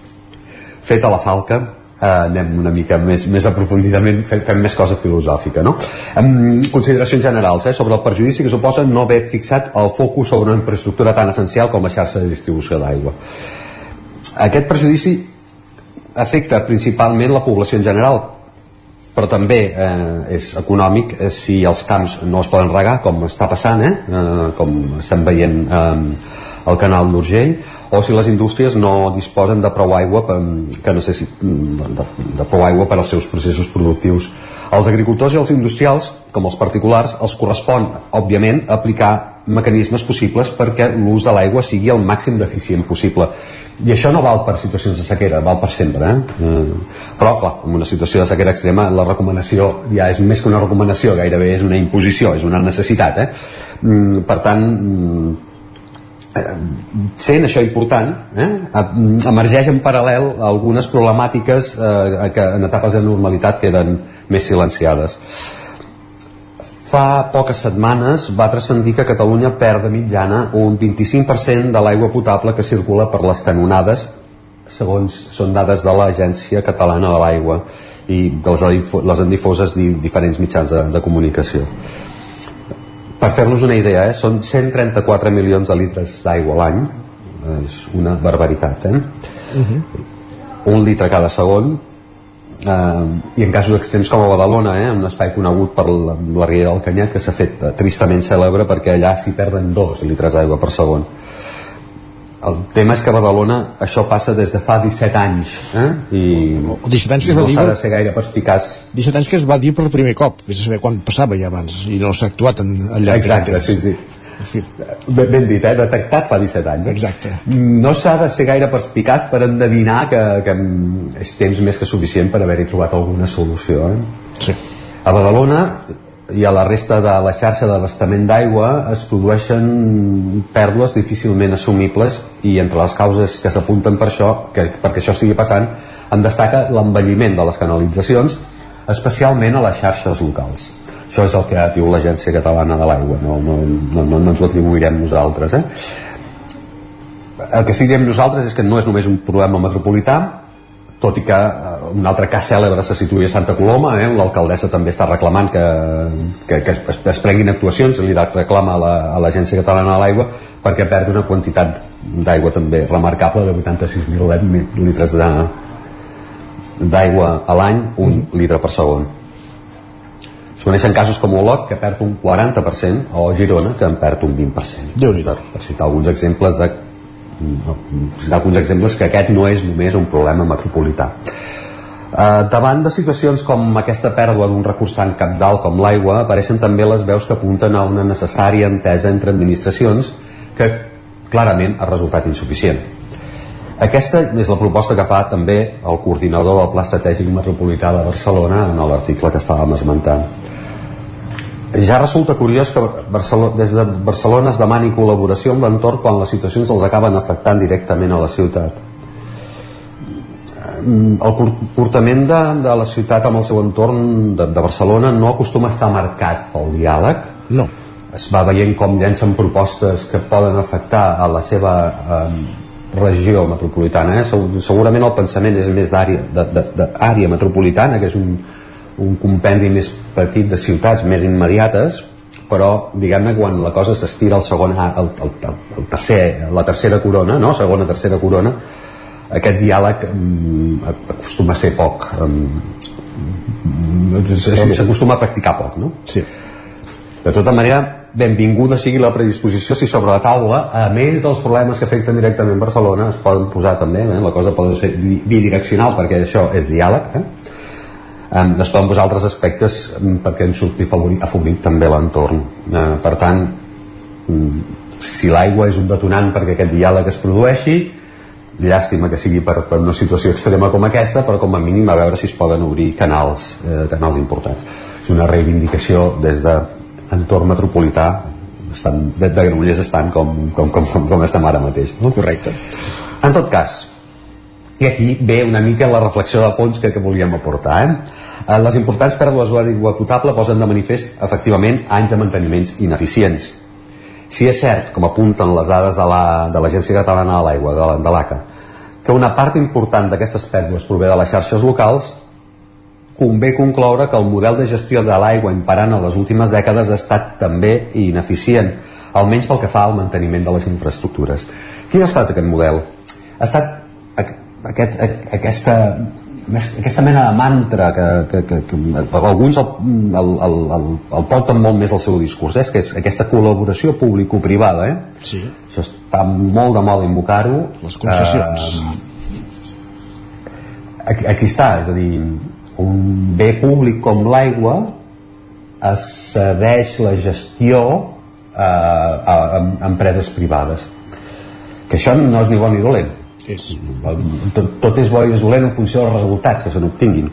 Speaker 31: fet a la falca eh, anem una mica més, més aprofundidament fem, fem més cosa filosòfica no? um, consideracions generals eh, sobre el perjudici que suposa no haver fixat el focus sobre una infraestructura tan essencial com la xarxa de distribució d'aigua aquest perjudici afecta principalment la població en general però també eh, és econòmic eh, si els camps no es poden regar com està passant eh, eh com estem veient eh, al canal d'Urgell o si les indústries no disposen de prou aigua per, que necessit, de, de prou aigua per als seus processos productius. Als agricultors i als industrials, com els particulars, els correspon, òbviament, aplicar mecanismes possibles perquè l'ús de l'aigua sigui el màxim d'eficient possible. I això no val per situacions de sequera, val per sempre. Eh? Eh, però, clar, en una situació de sequera extrema, la recomanació ja és més que una recomanació, gairebé és una imposició, és una necessitat. Eh? Mm, per tant, sent això important eh, emergeix en paral·lel algunes problemàtiques eh, que en etapes de normalitat queden més silenciades. Fa poques setmanes va transcendir que Catalunya perd de mitjana un 25% de l'aigua potable que circula per les canonades segons són dades de l'Agència Catalana de l'Aigua i les, les han difoses diferents mitjans de, de comunicació per fer-nos una idea, eh, són 134 milions de litres d'aigua a l'any, és una barbaritat, eh? Uh -huh. Un litre cada segon, eh, i en casos extrems com a Badalona, eh, un espai conegut per la, la Riera del Canyà, que s'ha fet eh, tristament cèlebre perquè allà s'hi perden dos litres d'aigua per segon el tema és que a Badalona això passa des de fa 17 anys eh? i
Speaker 1: o 17 anys que es va
Speaker 31: no s'ha de ser gaire perspicaç
Speaker 1: 17 anys que es va dir per primer cop és a saber quan passava ja abans i no s'ha actuat en, al llarg
Speaker 31: exacte, sí, sí
Speaker 1: fi.
Speaker 31: Ben, ben dit, eh? detectat fa 17 anys.
Speaker 1: Exacte.
Speaker 31: No s'ha de ser gaire perspicaç per endevinar que, que és temps més que suficient per haver-hi trobat alguna solució. Eh?
Speaker 1: Sí.
Speaker 31: A Badalona i a la resta de la xarxa d'abastament d'aigua es produeixen pèrdues difícilment assumibles i entre les causes que s'apunten per això, que, perquè això estigui passant, en destaca l'envelliment de les canalitzacions, especialment a les xarxes locals. Això és el que diu l'Agència Catalana de l'Aigua, no, no, no, no, no ens ho atribuirem nosaltres. Eh? El que sí diem nosaltres és que no és només un problema metropolità, tot i que eh, un altre cas cèlebre se situï a Santa Coloma, eh, l'alcaldessa també està reclamant que, que, que es, es prenguin actuacions, li reclama a l'Agència la, Catalana de l'Aigua perquè perd una quantitat d'aigua també remarcable de 86.000 litres d'aigua a l'any, un litre per segon. Es coneixen casos com Olot, que perd un 40%, o Girona, que en perd un 20%.
Speaker 1: déu nhi
Speaker 31: Per citar alguns exemples de alguns exemples que aquest no és només un problema metropolità. Uh, davant de situacions com aquesta pèrdua d'un recursant capdalt com l'aigua, apareixen també les veus que apunten a una necessària entesa entre administracions que clarament ha resultat insuficient. Aquesta és la proposta que fa també el coordinador del Pla Estratègic Metropolità de Barcelona en l'article que estàvem esmentant ja resulta curiós que Barcelona, des de Barcelona es demani col·laboració amb l'entorn quan les situacions els acaben afectant directament a la ciutat mm, el comportament de, de la ciutat amb el seu entorn de, de Barcelona no acostuma a estar marcat pel diàleg
Speaker 1: no.
Speaker 31: es va veient com llencen propostes que poden afectar a la seva eh, regió metropolitana eh? segurament el pensament és més d'àrea metropolitana que és un, un compendi més petit de ciutats més immediates però diguem-ne quan la cosa s'estira al segon el, el, el, tercer, la tercera corona no? segona, tercera corona aquest diàleg um, acostuma a ser poc um, s'acostuma a practicar poc no?
Speaker 1: sí.
Speaker 31: de tota manera benvinguda sigui la predisposició si sobre la taula, a més dels problemes que afecten directament Barcelona, es poden posar també, eh? la cosa pot ser bidireccional perquè això és diàleg, eh? Eh, es poden posar altres aspectes perquè en surti afavorit, afavorit també l'entorn. Eh, per tant mm, si l'aigua és un detonant perquè aquest diàleg es produeixi llàstima que sigui per, per una situació extrema com aquesta però com a mínim a veure si es poden obrir canals, eh, canals importants. És una reivindicació des de entorn metropolità estan, de, de Granollers estan com, com, com, com, com estem ara mateix no?
Speaker 1: correcte.
Speaker 31: En tot cas i aquí ve una mica la reflexió de fons que, que volíem aportar eh? Eh, les importants pèrdues d'aigua potable posen de manifest efectivament anys de manteniments ineficients si és cert, com apunten les dades de l'Agència la, de Catalana de l'Aigua, de, de l'ACA, que una part important d'aquestes pèrdues prové de les xarxes locals, convé concloure que el model de gestió de l'aigua imperant en les últimes dècades ha estat també ineficient, almenys pel que fa al manteniment de les infraestructures. Quin ha estat aquest model? Ha estat aquest, aquesta aquesta mena de mantra que, que, que, que alguns el, el, el, el, el porten molt més al seu discurs eh? que és aquesta col·laboració público-privada eh?
Speaker 1: sí.
Speaker 31: això està molt de moda invocar-ho
Speaker 1: les concessions
Speaker 31: eh, aquí, aquí està és a dir un bé públic com l'aigua es cedeix la gestió eh, a, a, a empreses privades que això no és ni bon ni dolent
Speaker 1: és...
Speaker 31: tot, tot és bo i és dolent en funció dels resultats que se n'obtinguin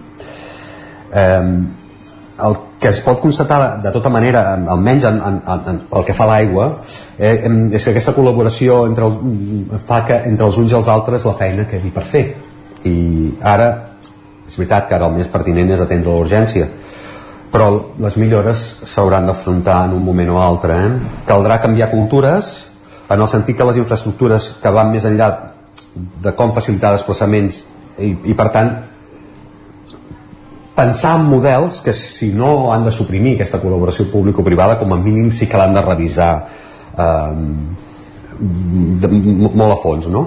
Speaker 31: eh, el que es pot constatar de tota manera, almenys en, en, en, pel que fa a l'aigua, eh, és que aquesta col·laboració entre els, fa que entre els uns i els altres la feina quedi per fer. I ara, és veritat que ara el més pertinent és atendre l'urgència, però les millores s'hauran d'afrontar en un moment o altre. Eh? Caldrà canviar cultures en el sentit que les infraestructures que van més enllà de com facilitar desplaçaments i, i per tant pensar en models que si no han de suprimir aquesta col·laboració público-privada com a mínim sí que l'han de revisar eh, de, molt a fons no?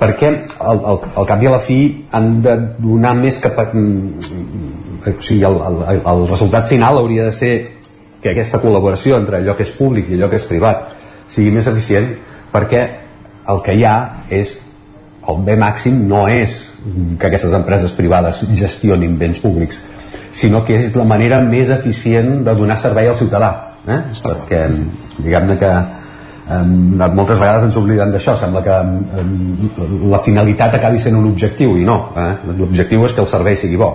Speaker 31: perquè al, al, al cap i a la fi han de donar més cap a, o sigui, el, el, el resultat final hauria de ser que aquesta col·laboració entre allò que és públic i allò que és privat sigui més eficient perquè el que hi ha és el bé màxim no és que aquestes empreses privades gestionin béns públics sinó que és la manera més eficient de donar servei al ciutadà eh? perquè diguem-ne que eh, moltes vegades ens oblidem d'això sembla que eh, la finalitat acabi sent un objectiu i no eh? l'objectiu és que el servei sigui bo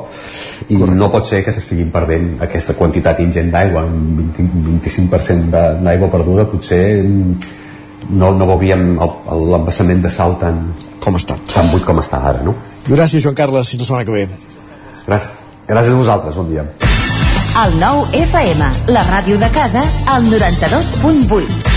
Speaker 31: i Correcte. no pot ser que s'estiguin perdent aquesta quantitat ingent d'aigua un 20, 25% d'aigua perduda potser no, no veuríem l'embassament de salt tan,
Speaker 1: com està.
Speaker 31: Tan buit com està ara, no?
Speaker 1: Gràcies, Joan Carles. Fins la setmana que ve.
Speaker 31: Gràcies. Gràcies a vosaltres. Bon dia.
Speaker 32: El nou FM, la ràdio de casa, al 92.8.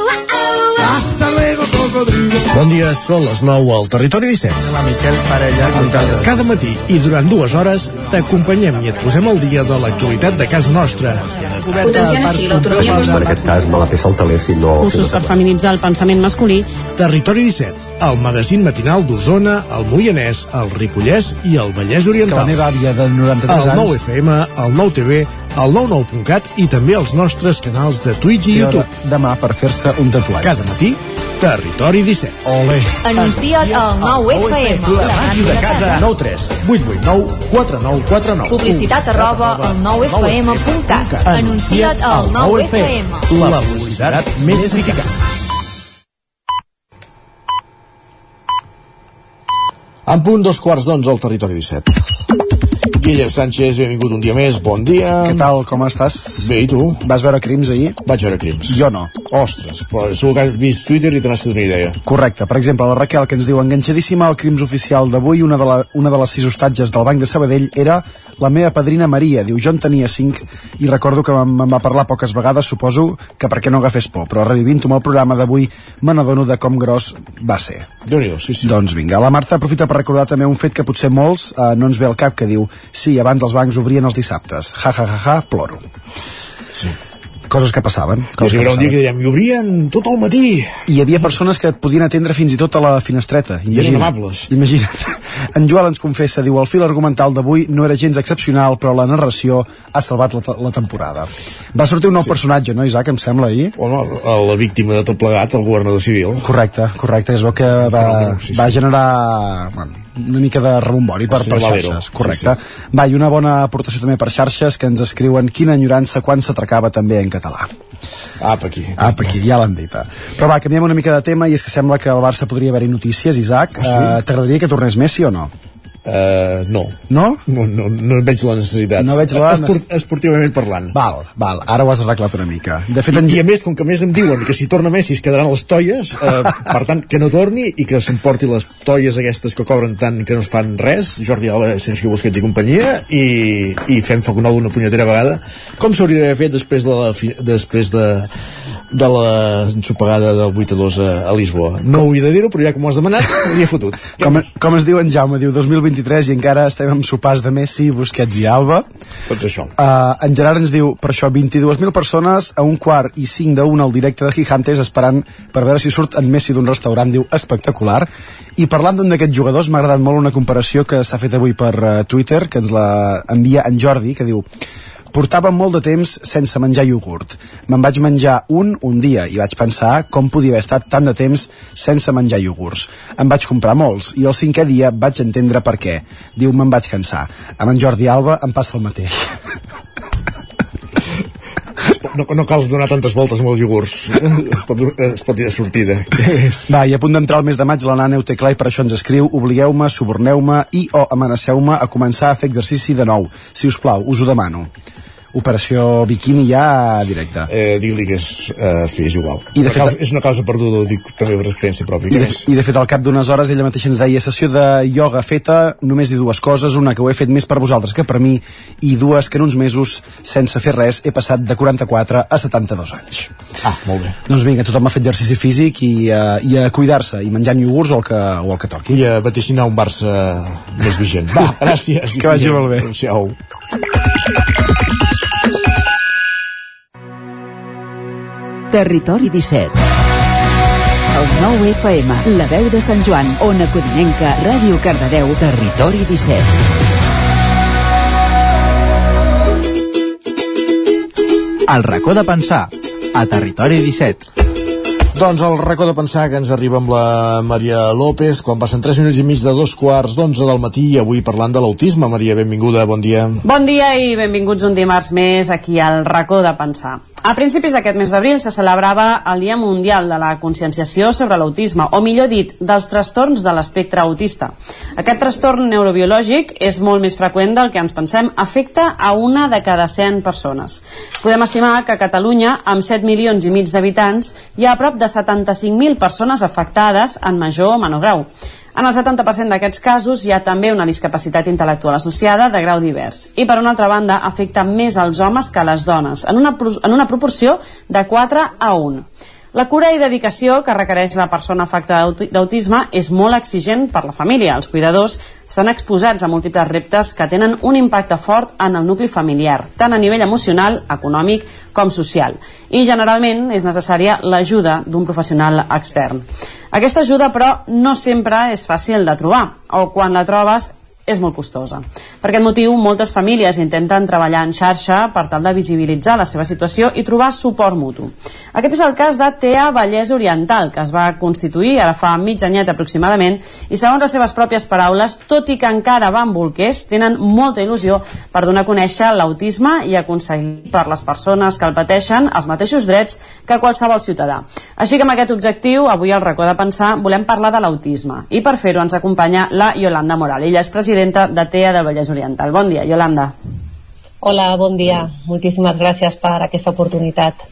Speaker 33: Hasta luego, cocodrilo.
Speaker 1: Bon dia, són les 9 al Territori 17.
Speaker 6: La Miquel Parella.
Speaker 1: Cada matí i durant dues hores t'acompanyem i et posem al dia de l'actualitat de casa nostra.
Speaker 34: Potenciant així l'autonomia
Speaker 31: En aquest cas me la té saltaler si no...
Speaker 34: Cursos per feminitzar el pensament masculí.
Speaker 1: Territori 17, el magazín matinal d'Osona, el Moianès, el Ripollès i el Vallès
Speaker 35: Que
Speaker 1: Oriental.
Speaker 35: la meva àvia de 93
Speaker 1: El
Speaker 35: anys...
Speaker 1: 9 FM, el 9 TV, el 99.cat i també els nostres canals de Twitch i YouTube.
Speaker 35: demà per fer-se un tatuatge.
Speaker 1: Cada matí, Territori 17.
Speaker 35: Ole.
Speaker 12: Anuncia't al 9FM.
Speaker 1: La màquina de casa. 9 3 8 8 9 4 9 4 9.
Speaker 12: Publicitat arroba al 9FM.cat. Anuncia't al 9FM.
Speaker 1: La publicitat més eficaç. En punt dos quarts d'onze al territori 17. Guillem Sánchez, benvingut un dia més, bon dia.
Speaker 35: Què tal, com estàs?
Speaker 1: Bé, i tu?
Speaker 35: Vas veure Crims ahir?
Speaker 1: Vaig veure crims.
Speaker 35: Jo no.
Speaker 1: Ostres, però segur que has vist Twitter i te n'has fet una idea.
Speaker 35: Correcte. Per exemple, la Raquel que ens diu enganxadíssima al Crims oficial d'avui, una, de la, una de les sis hostatges del Banc de Sabadell era la meva padrina Maria. Diu, jo en tenia cinc i recordo que me'n me'n va parlar poques vegades, suposo que perquè no agafés por, però revivint-ho amb el programa d'avui me n'adono de com gros va ser.
Speaker 1: déu nhi sí, sí.
Speaker 35: Doncs vinga, la Marta aprofita per recordar també un fet que potser molts eh, no ens ve al cap, que diu sí, abans els bancs obrien els dissabtes. Ja, ja, ja, ja, ploro.
Speaker 1: Sí.
Speaker 35: Coses que passaven. Coses
Speaker 1: hi
Speaker 35: que
Speaker 1: haurà un dia que direm, i obrien tot el matí.
Speaker 35: I hi havia persones que et podien atendre fins i tot a la finestreta.
Speaker 1: eren amables.
Speaker 35: Imagina't. En Joel ens confessa, diu, el fil argumental d'avui no era gens excepcional, però la narració ha salvat la, la temporada. Va sortir un nou sí. personatge, no, Isaac, em sembla, ahir?
Speaker 1: Bueno, la víctima de tot plegat, el governador civil.
Speaker 35: Correcte, correcte. Es veu que va,
Speaker 1: sí, sí.
Speaker 35: va generar bueno, una mica de rebombori per,
Speaker 1: Sí,
Speaker 35: per xarxes. Correcte. Va, i una bona aportació també per xarxes que ens escriuen quina enyorança quan s'atracava també en català.
Speaker 1: Apa aquí.
Speaker 35: Apa aquí, ja l'han dit. eh. Però va, canviem una mica de tema i és que sembla que al Barça podria haver-hi notícies, Isaac.
Speaker 1: Ah, sí?
Speaker 35: Eh, T'agradaria que tornés Messi o no?
Speaker 1: Uh, no.
Speaker 35: No?
Speaker 1: No, no, no veig la necessitat.
Speaker 35: No veig la-
Speaker 1: Esport, esportivament parlant.
Speaker 35: Val, val, ara ho has arreglat una mica. De fet, en...
Speaker 1: I a més, com que a més em diuen que si torna Messi es quedaran les toies, eh, per tant, que no torni i que s'emporti les toies aquestes que cobren tant que no es fan res, Jordi Alba, Sergio Busquets i companyia, i, i fem foc nou d'una punyetera vegada, com s'hauria d'haver fet després de la, fi- després de, de la ensopegada del 8 a 2 a, a Lisboa. No ho havia de dir-ho, però ja que m'ho has demanat, m'hi he fotut.
Speaker 35: Com, com es diu en Jaume, diu 2023 i encara estem amb sopars de Messi, Busquets i Alba.
Speaker 1: Doncs això.
Speaker 35: Uh, en Gerard ens diu, per això, 22.000 persones a un quart i 5 de 1 al directe de Gigantes esperant per veure si surt en Messi d'un restaurant, diu, espectacular. I parlant d'un d'aquests jugadors, m'ha agradat molt una comparació que s'ha fet avui per uh, Twitter, que ens la envia en Jordi, que diu Portava molt de temps sense menjar iogurt. Me'n vaig menjar un un dia i vaig pensar com podia haver estat tant de temps sense menjar iogurts. Em vaig comprar molts i el cinquè dia vaig entendre per què. Diu, me'n vaig cansar. Amb en Jordi Alba em passa el mateix.
Speaker 1: No, no cal donar tantes voltes amb els iogurts. Es pot, es pot dir de sortida.
Speaker 35: Va, i a punt d'entrar el mes de maig la nana ho té clar i per això ens escriu obligueu-me, suborneu-me i o amenaceu-me a començar a fer exercici de nou. Si us plau, us ho demano. Operació biquini ja directe.
Speaker 1: Eh, Digue-li que és, eh, fi, és igual.
Speaker 35: I de
Speaker 1: Una
Speaker 35: fet-
Speaker 1: causa, és una causa perduda, ho dic també per experiència pròpia.
Speaker 35: I de,
Speaker 1: més?
Speaker 35: I de fet al cap d'unes hores ella mateixa ens deia sessió de ioga feta, només dir dues coses una que ho he fet més per vosaltres que per mi i dues que en uns mesos sense fer res he passat de 44 a 72 anys
Speaker 1: Ah, molt bé.
Speaker 35: doncs vinga, tothom a fer exercici físic i, uh, i a cuidar-se i menjant iogurts o el que, o el que toqui
Speaker 1: I a vaticinar un Barça més vigent. Va, gràcies.
Speaker 35: Que vagi molt bé.
Speaker 1: Adéu-siau.
Speaker 16: Territori 17. El 9 FM, la veu de Sant Joan, Ona Codinenca, Ràdio Cardedeu,
Speaker 18: Territori 17.
Speaker 36: El racó de pensar, a Territori 17.
Speaker 1: Doncs el racó de pensar que ens arriba amb la Maria López quan passen 3 minuts i mig de dos quarts d'onze del matí i avui parlant de l'autisme. Maria, benvinguda, bon dia.
Speaker 37: Bon dia i benvinguts un dimarts més aquí al racó de pensar. A principis d'aquest mes d'abril se celebrava el Dia Mundial de la Conscienciació sobre l'Autisme, o millor dit, dels trastorns de l'espectre autista. Aquest trastorn neurobiològic és molt més freqüent del que ens pensem, afecta a una de cada 100 persones. Podem estimar que a Catalunya, amb 7 milions i mig d'habitants, hi ha a prop de 75.000 persones afectades en major o menor grau. En el 70% d'aquests casos hi ha també una discapacitat intel·lectual associada de grau divers. I per una altra banda, afecta més als homes que a les dones, en una, en una proporció de 4 a 1. La cura i dedicació que requereix la persona afectada d'autisme és molt exigent per la família. Els cuidadors estan exposats a múltiples reptes que tenen un impacte fort en el nucli familiar, tant a nivell emocional, econòmic com social. I generalment és necessària l'ajuda d'un professional extern. Aquesta ajuda, però, no sempre és fàcil de trobar, o quan la trobes és molt costosa. Per aquest motiu, moltes famílies intenten treballar en xarxa per tal de visibilitzar la seva situació i trobar suport mutu. Aquest és el cas de TEA Vallès Oriental, que es va constituir ara fa mig anyet aproximadament i segons les seves pròpies paraules, tot i que encara van bolquers, tenen molta il·lusió per donar a conèixer l'autisme i aconseguir per les persones que el pateixen els mateixos drets que qualsevol ciutadà. Així que amb aquest objectiu, avui al racó de pensar volem parlar de l'autisme i per fer-ho ens acompanya la Yolanda Moral. Ella és presidenta presidenta de TEA de Vallès Oriental. Bon dia, Yolanda.
Speaker 38: Hola, bon dia. Moltíssimes gràcies per aquesta oportunitat.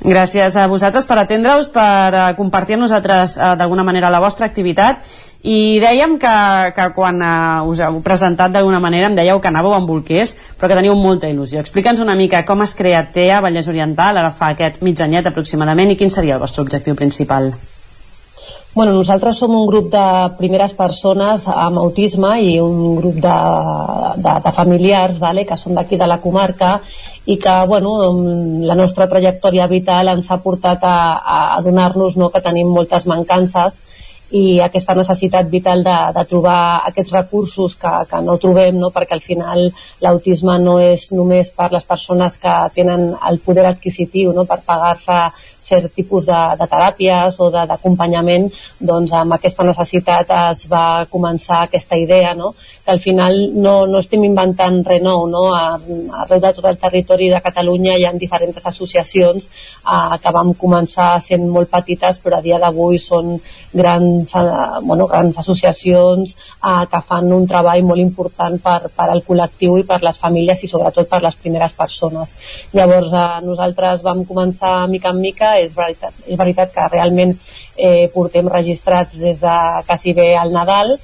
Speaker 37: Gràcies a vosaltres per atendre-us, per uh, compartir amb nosaltres uh, d'alguna manera la vostra activitat i dèiem que, que quan uh, us heu presentat d'alguna manera em dèieu que anàveu amb bolquers però que teniu molta il·lusió. Explica'ns una mica com es crea TEA Vallès Oriental, ara fa aquest mitjanyet aproximadament i quin seria el vostre objectiu principal?
Speaker 38: Bueno, nosaltres som un grup de primeres persones amb autisme i un grup de, de, de familiars vale, que són d'aquí de la comarca i que bueno, la nostra trajectòria vital ens ha portat a, a donar-nos no, que tenim moltes mancances i aquesta necessitat vital de, de trobar aquests recursos que, que no trobem, no? perquè al final l'autisme no és només per les persones que tenen el poder adquisitiu no? per pagar-se cert tipus de, de teràpies o d'acompanyament, doncs amb aquesta necessitat es va començar aquesta idea, no? que al final no, no estem inventant res nou, no? arreu de tot el territori de Catalunya hi ha diferents associacions eh, que vam començar sent molt petites però a dia d'avui són grans, eh, bueno, grans associacions eh, que fan un treball molt important per, per al col·lectiu i per les famílies i sobretot per les primeres persones. Llavors eh, nosaltres vam començar mica en mica, és veritat, és veritat que realment eh, portem registrats des de quasi bé al Nadal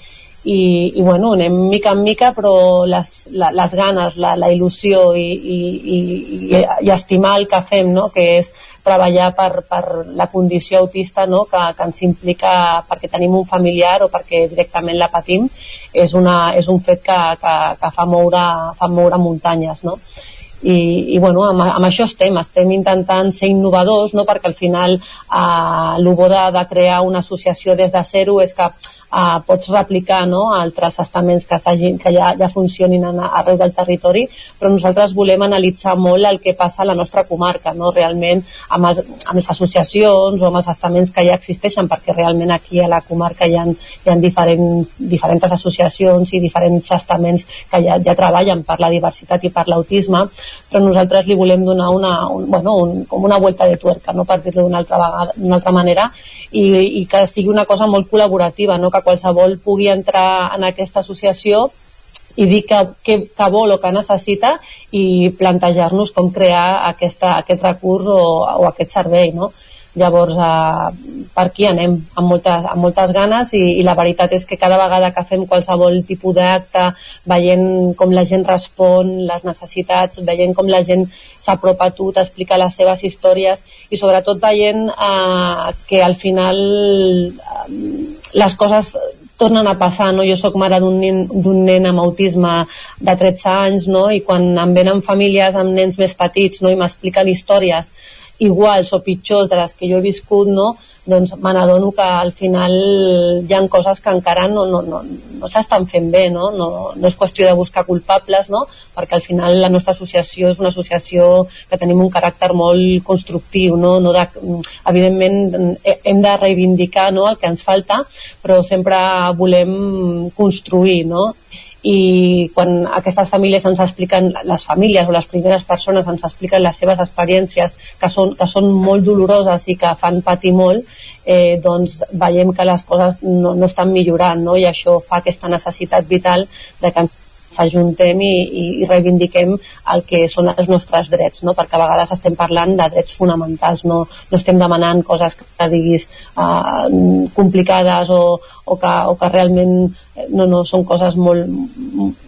Speaker 38: i, i bueno, anem mica en mica però les, la, les ganes, la, la il·lusió i, i, i, i estimar el que fem, no? que és treballar per, per la condició autista no? que, que ens implica perquè tenim un familiar o perquè directament la patim és, una, és un fet que, que, que fa, moure, fa moure muntanyes no? I, i bueno, amb, amb això estem, estem intentant ser innovadors, no? perquè al final eh, el bo de, de crear una associació des de zero és que eh, pots replicar no, altres estaments que, que ja, ja funcionin en, arreu del territori, però nosaltres volem analitzar molt el que passa a la nostra comarca, no? realment amb, els, amb les associacions o amb els estaments que ja existeixen, perquè realment aquí a la comarca hi ha, hi ha diferents, diferents associacions i diferents estaments que ja, ja treballen per la diversitat i per l'autisme, però nosaltres li volem donar una, un, bueno, un, com una vuelta de tuerca, no? per dir-ho d'una altra, altra manera, i, i que sigui una cosa molt col·laborativa, no? Que qualsevol pugui entrar en aquesta associació i dir que, que, que vol o que necessita i plantejar-nos com crear aquesta, aquest recurs o, o aquest servei, no? Llavors, eh, per aquí anem amb moltes, amb moltes ganes i, i la veritat és que cada vegada que fem qualsevol tipus d'acte, veient com la gent respon, les necessitats, veient com la gent s'apropa a tu, t'explica les seves històries i sobretot veient eh, que al final eh, les coses tornen a passar, no? Jo sóc mare d'un nen, nen amb autisme de 13 anys, no? I quan em venen famílies amb nens més petits, no? I m'expliquen històries iguals o pitjors de les que jo he viscut, no? doncs me n'adono que al final hi han coses que encara no, no, no, no s'estan fent bé, no? No, no és qüestió de buscar culpables, no? perquè al final la nostra associació és una associació que tenim un caràcter molt constructiu, no? No de, evidentment hem de reivindicar no? el que ens falta, però sempre volem construir, no? I quan aquestes famílies ens expliquen, les famílies o les primeres persones ens expliquen les seves experiències que són, que són molt doloroses i que fan patir molt, eh, doncs veiem que les coses no, no estan millorant no? i això fa aquesta necessitat vital de que ens s'ajuntem i, i, reivindiquem el que són els nostres drets, no? perquè a vegades estem parlant de drets fonamentals, no, no estem demanant coses que diguis uh, complicades o, o, que, o que realment no, no, són coses molt,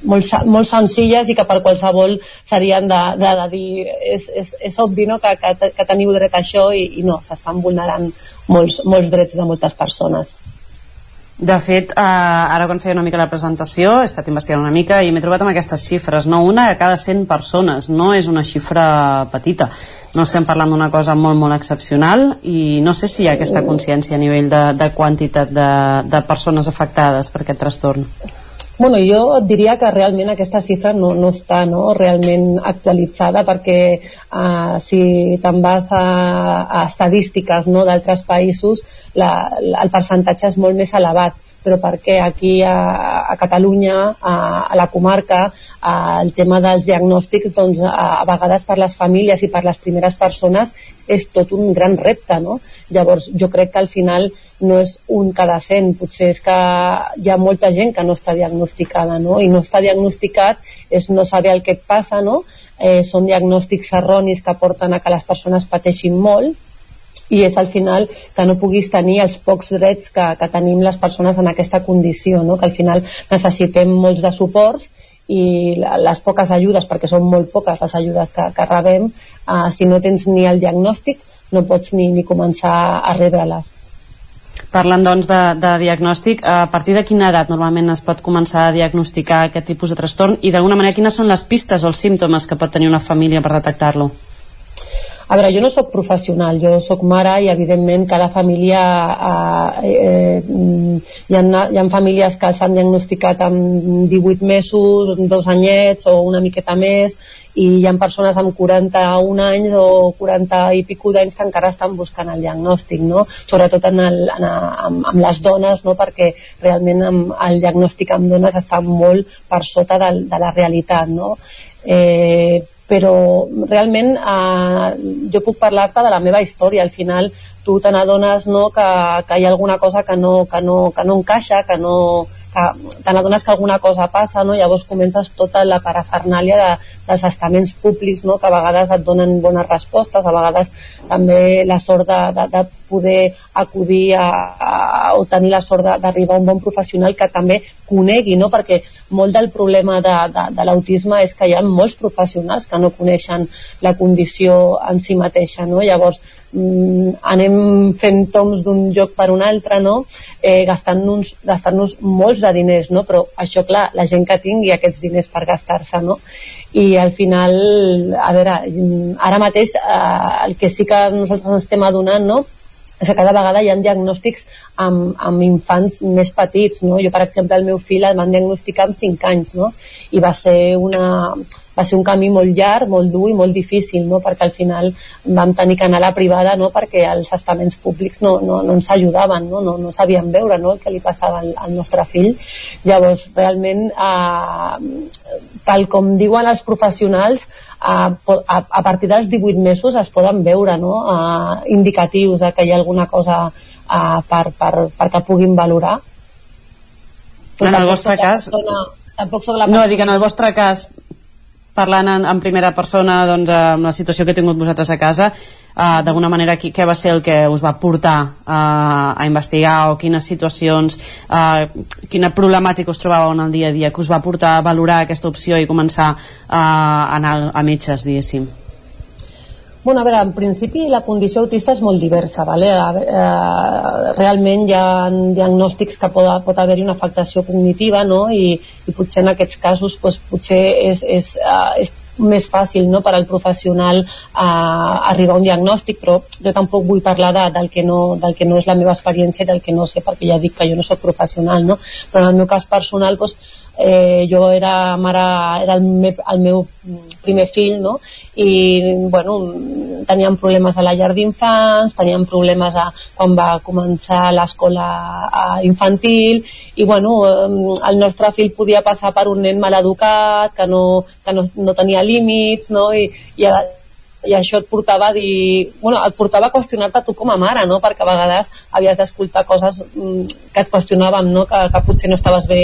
Speaker 38: molt, molt senzilles i que per qualsevol serien de, de, de dir és, és, és obvi no, que, que, que teniu dret a això i, i no, s'estan vulnerant molts, molts drets de moltes persones.
Speaker 37: De fet, eh, ara quan feia una mica la presentació he estat investigant una mica i m'he trobat amb aquestes xifres, no? Una de cada 100 persones, no és una xifra petita. No estem parlant d'una cosa molt, molt excepcional i no sé si hi ha aquesta consciència a nivell de, de quantitat de, de persones afectades per aquest trastorn.
Speaker 38: Bueno, jo diria que realment aquesta xifra no, no està no, realment actualitzada perquè uh, si te'n vas a, a estadístiques no, d'altres països la, el percentatge és molt més elevat però perquè aquí a, a Catalunya, a, a la comarca, a, el tema dels diagnòstics, doncs, a, a vegades per les famílies i per les primeres persones és tot un gran repte, no? Llavors, jo crec que al final no és un cada cent, potser és que hi ha molta gent que no està diagnosticada, no? I no està diagnosticat és no saber el que et passa, no? Eh, són diagnòstics erronis que porten a que les persones pateixin molt i és al final que no puguis tenir els pocs drets que, que tenim les persones en aquesta condició, no? que al final necessitem molts de suports i les poques ajudes, perquè són molt poques les ajudes que, que rebem, eh, si no tens ni el diagnòstic no pots ni, ni començar a rebre-les.
Speaker 37: Parlant doncs de, de diagnòstic, a partir de quina edat normalment es pot començar a diagnosticar aquest tipus de trastorn i d'alguna manera quines són les pistes o els símptomes que pot tenir una família per detectar-lo?
Speaker 38: A veure, jo no sóc professional, jo sóc mare i evidentment cada família eh, eh, hi, ha, hi ha famílies que s'han diagnosticat amb 18 mesos, dos anyets o una miqueta més i hi ha persones amb 41 anys o 40 i pico d'anys que encara estan buscant el diagnòstic, no? sobretot en el, en, amb, amb les dones, no? perquè realment amb, el diagnòstic amb dones està molt per sota de, de la realitat. No? Eh, però realment eh, jo puc parlar-te de la meva història. Al final tu te n'adones no, que, que hi ha alguna cosa que no, que no, que no encaixa que no, que te n'adones que alguna cosa passa, no? llavors comences tota la parafernàlia de, dels estaments públics no? que a vegades et donen bones respostes, a vegades també la sort de, de, de poder acudir a, a, o tenir la sort d'arribar a un bon professional que també conegui, no? perquè molt del problema de, de, de l'autisme és que hi ha molts professionals que no coneixen la condició en si mateixa, no? llavors anem fent toms d'un lloc per un altre, no? eh, gastant-nos gastant molts de diners, no? però això, clar, la gent que tingui aquests diners per gastar-se, no? i al final, a veure, ara mateix eh, el que sí que nosaltres ens estem adonant, no?, és que cada vegada hi ha diagnòstics amb, amb infants més petits, no? Jo, per exemple, el meu fill el van diagnosticar amb 5 anys, no? I va ser una, va ser un camí molt llarg, molt dur i molt difícil, no? perquè al final vam tenir que anar a la privada no? perquè els estaments públics no, no, no ens ajudaven, no, no, no sabien veure no? el que li passava al, al nostre fill. Llavors, realment, eh, tal com diuen els professionals, a, a, a partir dels 18 mesos es poden veure no? eh, indicatius de que hi ha alguna cosa eh, per, per, perquè puguin valorar.
Speaker 37: en el vostre cas...
Speaker 38: Persona, tampoc soc la
Speaker 37: persona... No, dic, en el vostre cas parlant en, en primera persona doncs, amb la situació que he tingut vosaltres a casa uh, d'alguna manera qui, què va ser el que us va portar uh, a investigar o quines situacions uh, quina problemàtica us trobàveu en el dia a dia que us va portar a valorar aquesta opció i començar uh, a anar a metges diguéssim
Speaker 38: Bueno, a veure, en principi la condició autista és molt diversa, vale? eh, realment hi ha diagnòstics que pot, pot haver-hi una afectació cognitiva no? I, i potser en aquests casos pues, potser és, és, uh, és més fàcil no, per al professional uh, arribar a un diagnòstic, però jo tampoc vull parlar de, del, que no, del que no és la meva experiència i del que no sé, perquè ja dic que jo no sóc professional, no? però en el meu cas personal pues, eh, jo era mare, era el, me, el meu primer fill, no? I, bueno, teníem problemes a la llar d'infants, teníem problemes a, quan va començar l'escola infantil, i, bueno, el nostre fill podia passar per un nen mal educat, que no, que no, no tenia límits, no? I, i i això et portava a dir bueno, et portava a qüestionar-te tu com a mare no? perquè a vegades havies d'escoltar coses mm, que et qüestionàvem no? que, que potser no estaves bé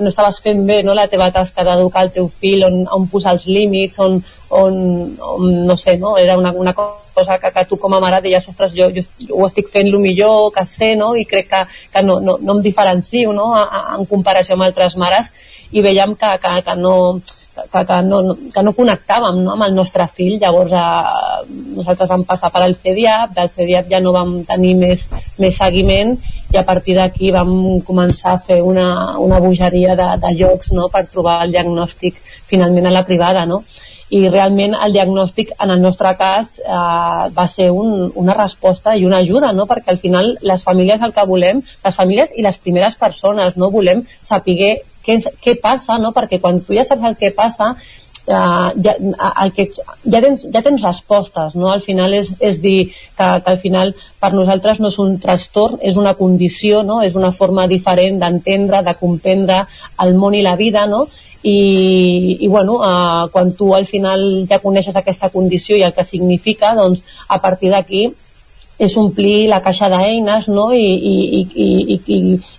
Speaker 38: no estaves fent bé no? la teva tasca d'educar el teu fill on, on posar els límits on, on, on no sé, no? era una, una cosa que, que tu com a mare deies, ostres, jo, jo ho estic fent el millor que sé, no? i crec que, que no, no, no em diferencio no? A, a, en comparació amb altres mares i veiem que, que, que no que, que, no, que no connectàvem no, amb el nostre fill, llavors eh, nosaltres vam passar per al CEDIAP, del CEDIAP ja no vam tenir més, més seguiment i a partir d'aquí vam començar a fer una, una bogeria de, de llocs no, per trobar el diagnòstic finalment a la privada no? i realment el diagnòstic en el nostre cas eh, va ser un, una resposta i una ajuda, no? perquè al final les famílies el que volem, les famílies i les primeres persones, no volem saber què, què passa, no? perquè quan tu ja saps el que passa Uh, ja, el que, ja, tens, ja tens respostes no? al final és, és dir que, que al final per nosaltres no és un trastorn és una condició, no? és una forma diferent d'entendre, de comprendre el món i la vida no? i, i bueno, uh, quan tu al final ja coneixes aquesta condició i el que significa doncs a partir d'aquí és omplir la caixa d'eines no? I, i, i, i, i,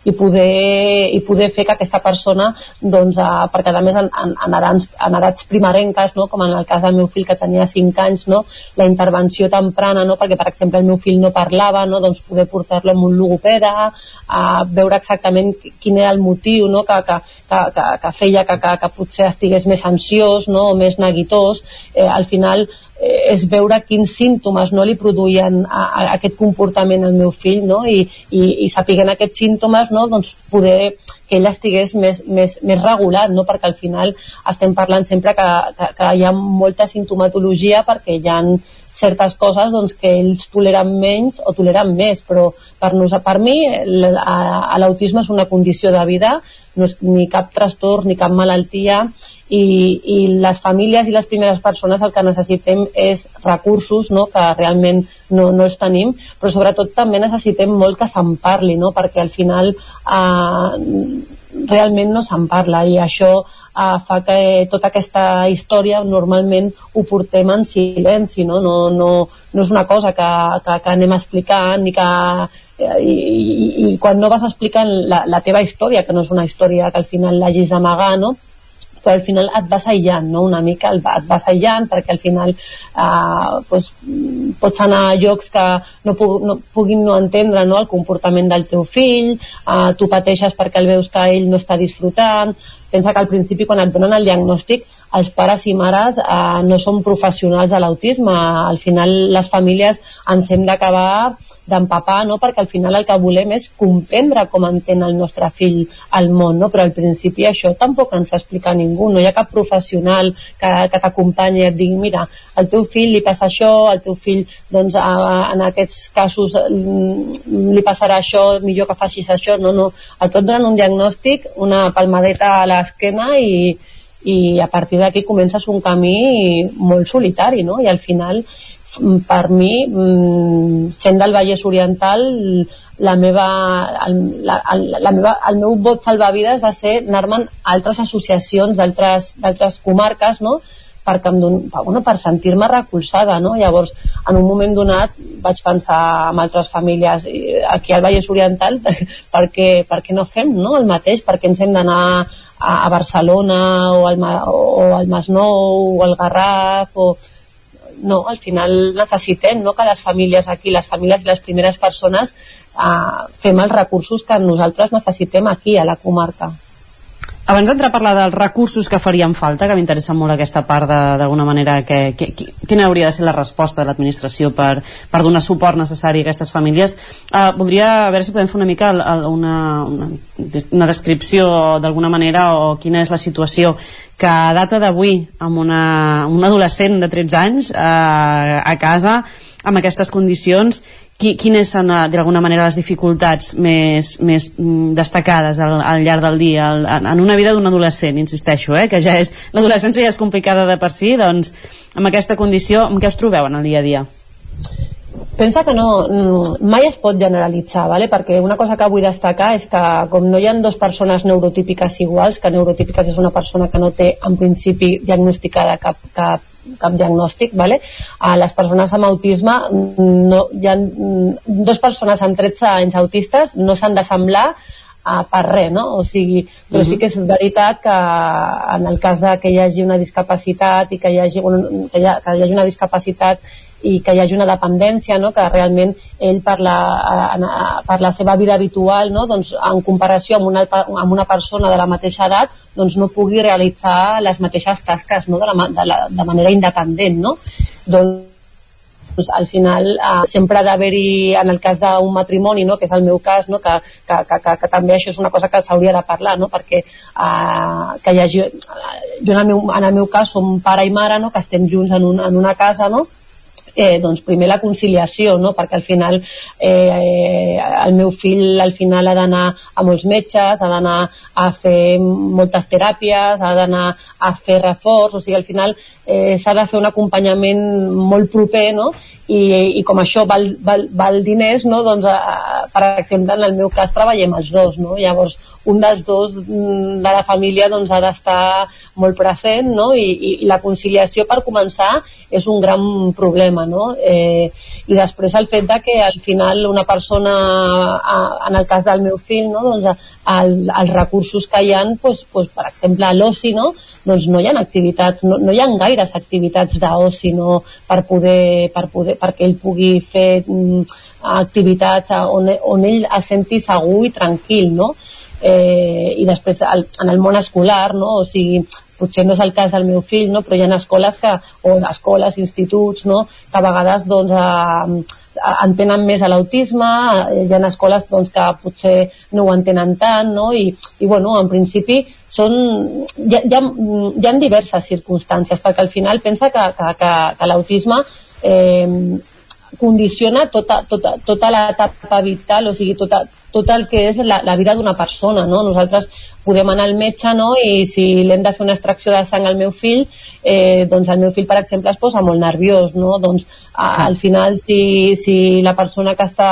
Speaker 38: i, poder, i poder fer que aquesta persona doncs, eh, perquè a més en, en, en, edats, en edats primerenques no? com en el cas del meu fill que tenia 5 anys no? la intervenció temprana no? perquè per exemple el meu fill no parlava no? doncs poder portar-lo amb un logopeda a veure exactament quin era el motiu no? que, que, que, que, que feia que, que, que potser estigués més ansiós no? o més neguitós eh, al final eh, és veure quins símptomes no li produïen a, a aquest comportament al meu fill no? I, i, i sapiguent aquests símptomes no? doncs poder que ell estigués més, més, més regulat no? perquè al final estem parlant sempre que, que, que hi ha molta sintomatologia perquè hi ha certes coses doncs, que ells toleren menys o toleren més, però per, nos, per mi l'autisme és una condició de vida, no és ni cap trastorn ni cap malaltia i, i les famílies i les primeres persones el que necessitem és recursos no? que realment no, no els tenim però sobretot també necessitem molt que se'n parli no? perquè al final eh, realment no se'n parla i això eh, fa que tota aquesta història normalment ho portem en silenci no, no, no, no és una cosa que, que, que anem explicant ni que i, i, i quan no vas explicant la, la teva història, que no és una història que al final l'hagis d'amagar, no? Però al final et vas aïllant no? una mica, et vas aïllant perquè al final eh, doncs, pots anar a llocs que no, pu no puguin no entendre no? el comportament del teu fill eh, tu pateixes perquè el veus que ell no està disfrutant pensa que al principi quan et donen el diagnòstic els pares i mares eh, no són professionals de l'autisme al final les famílies ens hem d'acabar d'empapar, no? perquè al final el que volem és comprendre com entén el nostre fill al món, no? però al principi això tampoc ens explica ningú, no hi ha cap professional que, que t'acompanyi i et digui mira, al teu fill li passa això, al teu fill doncs, a, en aquests casos mm, li passarà això, millor que facis això, no, no, a tot donen un diagnòstic, una palmadeta a l'esquena i, i a partir d'aquí comences un camí molt solitari, no? I al final per mi, mm, sent del Vallès Oriental, la meva, el, la, la meva, el meu vot salvavides va ser anar-me'n a altres associacions d'altres comarques, no?, perquè don, bueno, per sentir-me recolzada, no? Llavors, en un moment donat vaig pensar en altres famílies aquí al Vallès Oriental perquè, perquè no fem no? el mateix, perquè ens hem d'anar a, a Barcelona o al, o al Masnou o al Garraf o, no, al final necessitem no, que les famílies aquí, les famílies i les primeres persones eh, fem els recursos que nosaltres necessitem aquí a la comarca.
Speaker 37: Abans d'entrar a parlar dels recursos que farien falta, que m'interessa molt aquesta part d'alguna manera, que, que, que, quina hauria de ser la resposta de l'administració per, per donar suport necessari a aquestes famílies, eh, voldria a veure si podem fer una mica una, una, una descripció d'alguna manera o quina és la situació que a data d'avui amb una, un adolescent de 13 anys eh, a casa amb aquestes condicions qui, quines són eh, d'alguna manera les dificultats més, més mm, destacades al, al llarg del dia al, en una vida d'un adolescent, insisteixo, eh, que ja és l'adolescència ja és complicada de per si, doncs amb aquesta condició, amb què us trobeu en el dia a dia?
Speaker 38: Pensa que no, mai es pot generalitzar, ¿vale? perquè una cosa que vull destacar és que com no hi ha dues persones neurotípiques iguals, que neurotípiques és una persona que no té en principi diagnosticada cap, cap cap diagnòstic, vale? a les persones amb autisme no, hi ha dues persones amb 13 anys autistes no s'han de semblar a per res, no? O sigui, però sí que és veritat que en el cas de que hi hagi una discapacitat i que hi hagi, un, que hi, ha, que hi hagi una discapacitat i que hi hagi una dependència, no? que realment ell per la, per la seva vida habitual, no? doncs, en comparació amb una, amb una persona de la mateixa edat, doncs no pugui realitzar les mateixes tasques no? de, la, de, la, de manera independent. No? Doncs doncs, al final eh, sempre ha d'haver-hi, en el cas d'un matrimoni, no, que és el meu cas, no, que, que, que, que, que també això és una cosa que s'hauria de parlar, no, perquè eh, que hi hagi, jo en el, meu, en el meu cas som pare i mare, no, que estem junts en, un, en una casa, no, eh, doncs primer la conciliació, no? perquè al final eh, el meu fill al final ha d'anar a molts metges, ha d'anar a fer moltes teràpies, ha d'anar a fer reforç, o sigui, al final eh, s'ha de fer un acompanyament molt proper, no? I, i com això val, val, val diners, no? doncs, a, per exemple, en el meu cas treballem els dos, no? llavors un dels dos mm, de la família doncs, ha d'estar molt present no? I, i, i la conciliació per començar és un gran problema no? eh, i després el fet de que al final una persona en el cas del meu fill no? doncs, el, els recursos que hi ha doncs, doncs, per exemple l'oci no? doncs no hi ha activitats, no, no hi ha gaires activitats d'oci no? per poder, per poder, perquè ell pugui fer mm, activitats on, on ell es senti segur i tranquil no? Eh, i després el, en el món escolar, no? o sigui, potser no és el cas del meu fill, no? però hi ha escoles que, o escoles, instituts, no? que a vegades doncs, eh, entenen més a l'autisme, hi ha escoles doncs, que potser no ho entenen tant, no? I, i bueno, en principi són, hi, ha, hi, ha, hi ha diverses circumstàncies, perquè al final pensa que, que, que, que l'autisme eh, condiciona tota, tota, tota l'etapa vital, o sigui, tota, tot el que és la, la vida d'una persona, no? Nosaltres podem anar al metge, no?, i si l'hem de fer una extracció de sang al meu fill, eh, doncs el meu fill, per exemple, es posa molt nerviós, no? Doncs a, al final, si, si la persona que està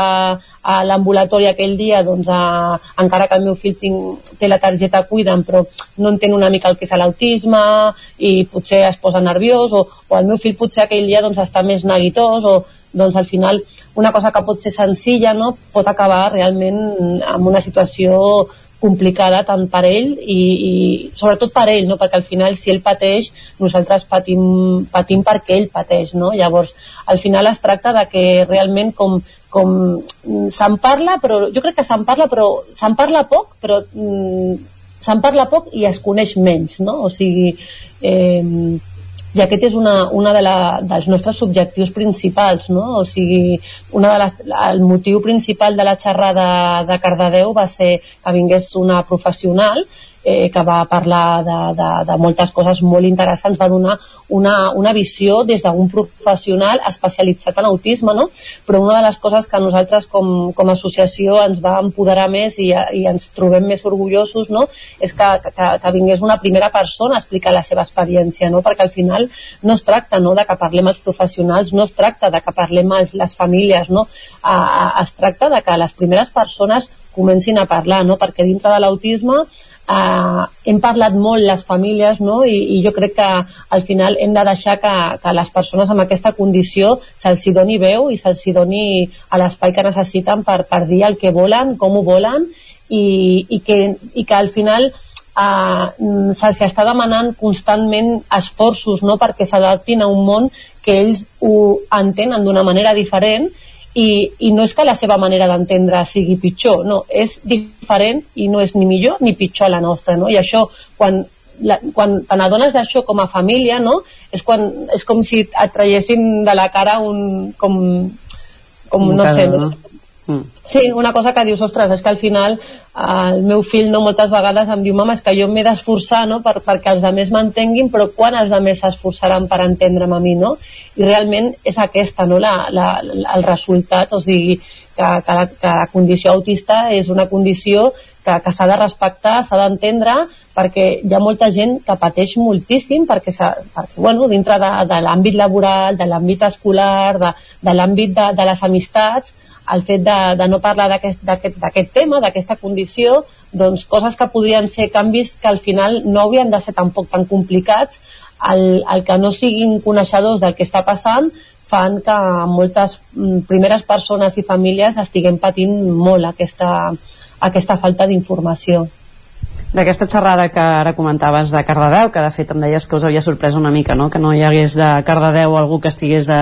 Speaker 38: a l'ambulatori aquell dia, doncs a, encara que el meu fill tinc, té la targeta Cuida'm, però no entén una mica el que és l'autisme i potser es posa nerviós, o, o el meu fill potser aquell dia doncs, està més neguitós, o doncs al final una cosa que pot ser senzilla no, pot acabar realment amb una situació complicada tant per ell i, i sobretot per ell, no? perquè al final si ell pateix, nosaltres patim, patim perquè ell pateix, no? llavors al final es tracta de que realment com, com se'n parla, però jo crec que se'n parla, però se'n parla poc, però mm, se'n parla poc i es coneix menys, no? o sigui eh, i aquest és una, una de la, dels nostres objectius principals, no? O sigui, una de les, el motiu principal de la xerrada de Cardedeu va ser que vingués una professional eh, que va parlar de, de, de moltes coses molt interessants, va donar una, una visió des d'un professional especialitzat en autisme, no? però una de les coses que nosaltres com, com a associació ens va empoderar més i, i ens trobem més orgullosos no? és que, que, que vingués una primera persona a explicar la seva experiència, no? perquè al final no es tracta no, de que parlem els professionals, no es tracta de que parlem els, les famílies, no? A, a, es tracta de que les primeres persones comencin a parlar, no? perquè dintre de l'autisme eh, hem parlat molt les famílies no? I, i jo crec que al final hem de deixar que, que les persones amb aquesta condició se'ls doni veu i se'ls doni a l'espai que necessiten per, per dir el que volen, com ho volen i, i, que, i que al final eh, se'ls està demanant constantment esforços no? perquè s'adaptin a un món que ells ho entenen d'una manera diferent i, i no és que la seva manera d'entendre sigui pitjor, no, és diferent i no és ni millor ni pitjor la nostra, no? I això, quan, la, quan te n'adones d'això com a família, no? És, quan, és com si et traiessin de la cara un... com, com no sé, no? Mm. Sí, una cosa que dius, ostres, és que al final el meu fill no moltes vegades em diu mama, és que jo m'he d'esforçar no, per, perquè els altres m'entenguin, però quan els altres s'esforçaran per entendre'm a mi, no? I realment és aquesta, no?, la, la, el resultat, o sigui, que, que, la, que la condició autista és una condició que, que s'ha de respectar, s'ha d'entendre, perquè hi ha molta gent que pateix moltíssim perquè, perquè bueno, dintre de, de l'àmbit laboral, de l'àmbit escolar, de, de l'àmbit de, de les amistats, el fet de, de no parlar d'aquest tema, d'aquesta condició, doncs coses que podrien ser canvis que al final no haurien de ser tampoc tan complicats. El, el que no siguin coneixedors del que està passant fan que moltes mm, primeres persones i famílies estiguem patint molt aquesta, aquesta falta d'informació
Speaker 37: d'aquesta xerrada que ara comentaves de Cardedeu, que de fet em deies que us havia sorprès una mica, no? que no hi hagués de Cardedeu algú que estigués de,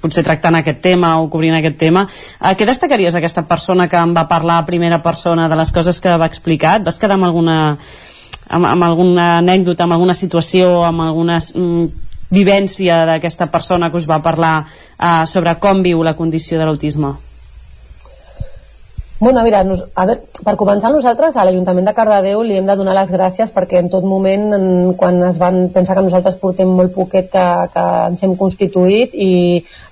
Speaker 37: potser tractant aquest tema o cobrint aquest tema. Eh, què destacaries d'aquesta persona que em va parlar a primera persona de les coses que va explicar? Et vas quedar amb alguna, amb, amb alguna anècdota, amb alguna situació, amb alguna mm, vivència d'aquesta persona que us va parlar eh, sobre com viu la condició de l'autisme?
Speaker 38: Bueno, mira, nos, a veure, per començar nosaltres a l'Ajuntament de Cardedeu li hem de donar les gràcies perquè en tot moment en, quan es van pensar que nosaltres portem molt poquet que, que ens hem constituït i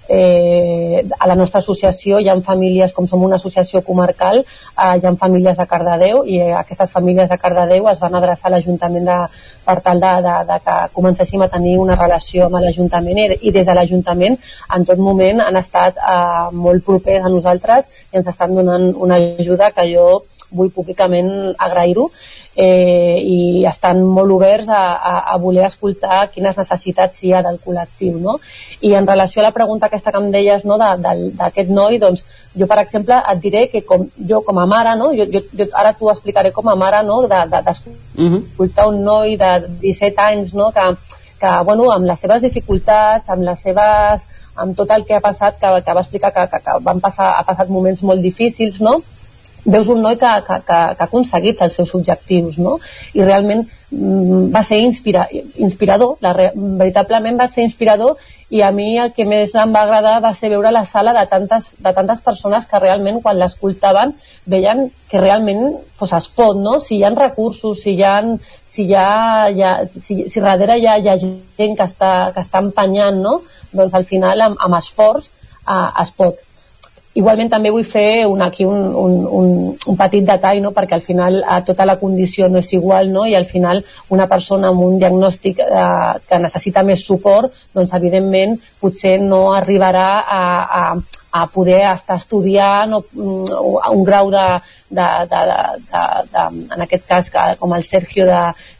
Speaker 38: eh, a la nostra associació hi ha famílies, com som una associació comarcal, eh, hi ha famílies de Cardedeu i eh, aquestes famílies de Cardedeu es van adreçar a l'Ajuntament de, per tal de, de, de que comencéssim a tenir una relació amb l'Ajuntament i, i des de l'Ajuntament en tot moment han estat eh, molt propers a nosaltres i ens estan donant una ajuda que jo vull públicament agrair-ho eh, i estan molt oberts a, a, a voler escoltar quines necessitats hi ha del col·lectiu no? i en relació a la pregunta aquesta que em deies no, d'aquest noi doncs jo per exemple et diré que com, jo com a mare no, jo, jo, jo ara t'ho explicaré com a mare no, d'escoltar de, de, -huh. un noi de 17 anys no, que, que bueno, amb les seves dificultats amb les seves amb tot el que ha passat, que, que va explicar que, que, que van passar, ha passat moments molt difícils, no? Veus un noi que, que, que, que ha aconseguit els seus objectius no? i realment mm, va ser inspira, inspirador la, veritablement va ser inspirador i a mi el que més em va agradar va ser veure la sala de tantes, de tantes persones que realment quan l'escoltaven veien que realment pues, es pot, no? si hi ha recursos, si hi ha, si, hi ha, hi ha, si, si darrere hi ha, hi ha gent que està, que està empenyant, no? doncs al final amb, amb esforç eh, es pot Igualment també vull fer un, aquí un, un, un, un petit detall, no? perquè al final a tota la condició no és igual no? i al final una persona amb un diagnòstic eh, que necessita més suport, doncs evidentment potser no arribarà a, a, a poder estar estudiant o, mm, un grau de, de, de, de, de, de en aquest cas com el Sergio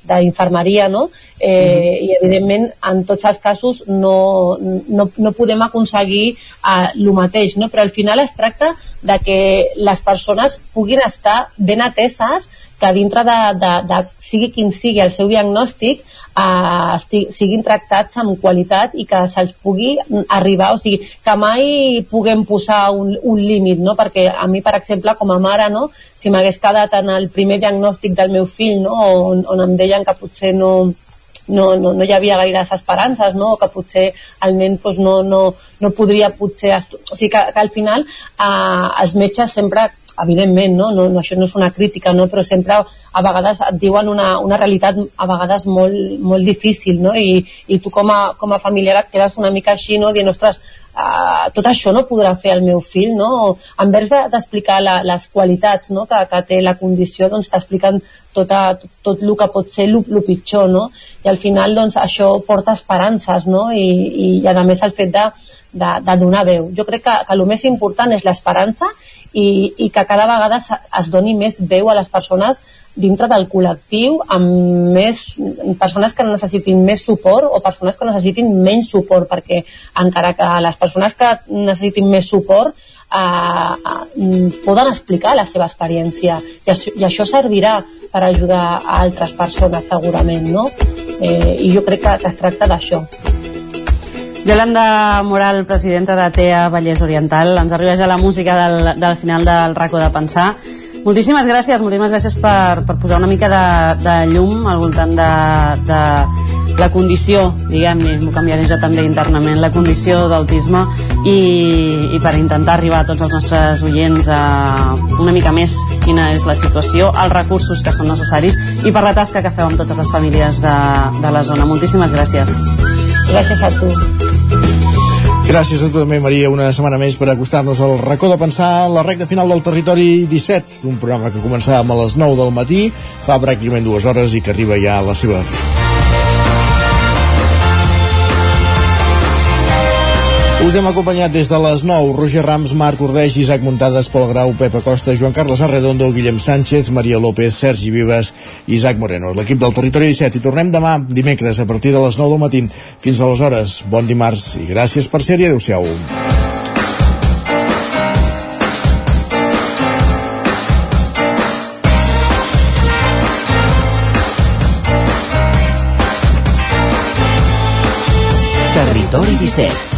Speaker 38: d'infermeria no? eh, mm. i evidentment en tots els casos no, no, no podem aconseguir eh, el mateix no? però al final es tracta de que les persones puguin estar ben ateses que dintre de, de, de sigui quin sigui el seu diagnòstic eh, esti, siguin tractats amb qualitat i que se'ls pugui arribar, o sigui, que mai puguem posar un, un límit, no? perquè a mi, per exemple, com a mare, no? si m'hagués quedat en el primer diagnòstic del meu fill, no? on, on em deien que potser no, no, no, no hi havia gaires esperances, no? que potser el nen pues, no, no, no podria potser... O sigui que, que al final eh, els metges sempre evidentment, no? No, no, això no és una crítica, no? però sempre a vegades et diuen una, una realitat a vegades molt, molt difícil, no? I, i tu com a, com a familiar et quedes una mica així, no? dient, ostres, uh, tot això no podrà fer el meu fill, no? En vez d'explicar de, les qualitats no? que, que té la condició, doncs t'expliquen tot, tot el que pot ser el pitjor, no? I al final, doncs, això porta esperances, no? I, i, i a més el fet de, de, de donar veu. Jo crec que, que el més important és l'esperança i, i que cada vegada es doni més veu a les persones dintre del col·lectiu amb més persones que necessitin més suport o persones que necessitin menys suport perquè encara que les persones que necessitin més suport eh, eh, poden explicar la seva experiència i això, i això servirà per ajudar a altres persones segurament no? eh, i jo crec que, que es tracta d'això
Speaker 37: Yolanda Moral, presidenta de TEA Vallès Oriental, ens arriba ja la música del, del final del racó de pensar. Moltíssimes gràcies, moltíssimes gràcies per, per posar una mica de, de llum al voltant de, de la condició, diguem-ne, m'ho canviaré jo també internament, la condició d'autisme i, i per intentar arribar a tots els nostres oients a una mica més quina és la situació, els recursos que són necessaris i per la tasca que feu amb totes les famílies de, de la zona. Moltíssimes gràcies.
Speaker 38: Gràcies a tu.
Speaker 1: Gràcies a tu també, Maria, una setmana més per acostar-nos al racó de pensar la recta final del Territori 17, un programa que començàvem a les 9 del matí, fa pràcticament dues hores i que arriba ja a la seva fi. Us hem acompanyat des de les 9. Roger Rams, Marc Ordeix, Isaac Muntades, Pol Grau, Pepa Costa, Joan Carles Arredondo, Guillem Sánchez, Maria López, Sergi Vives, Isaac Moreno. L'equip del Territori 17. I tornem demà, dimecres, a partir de les 9 del matí. Fins aleshores, bon dimarts i gràcies per ser-hi. Adéu-siau.
Speaker 16: Territori 17,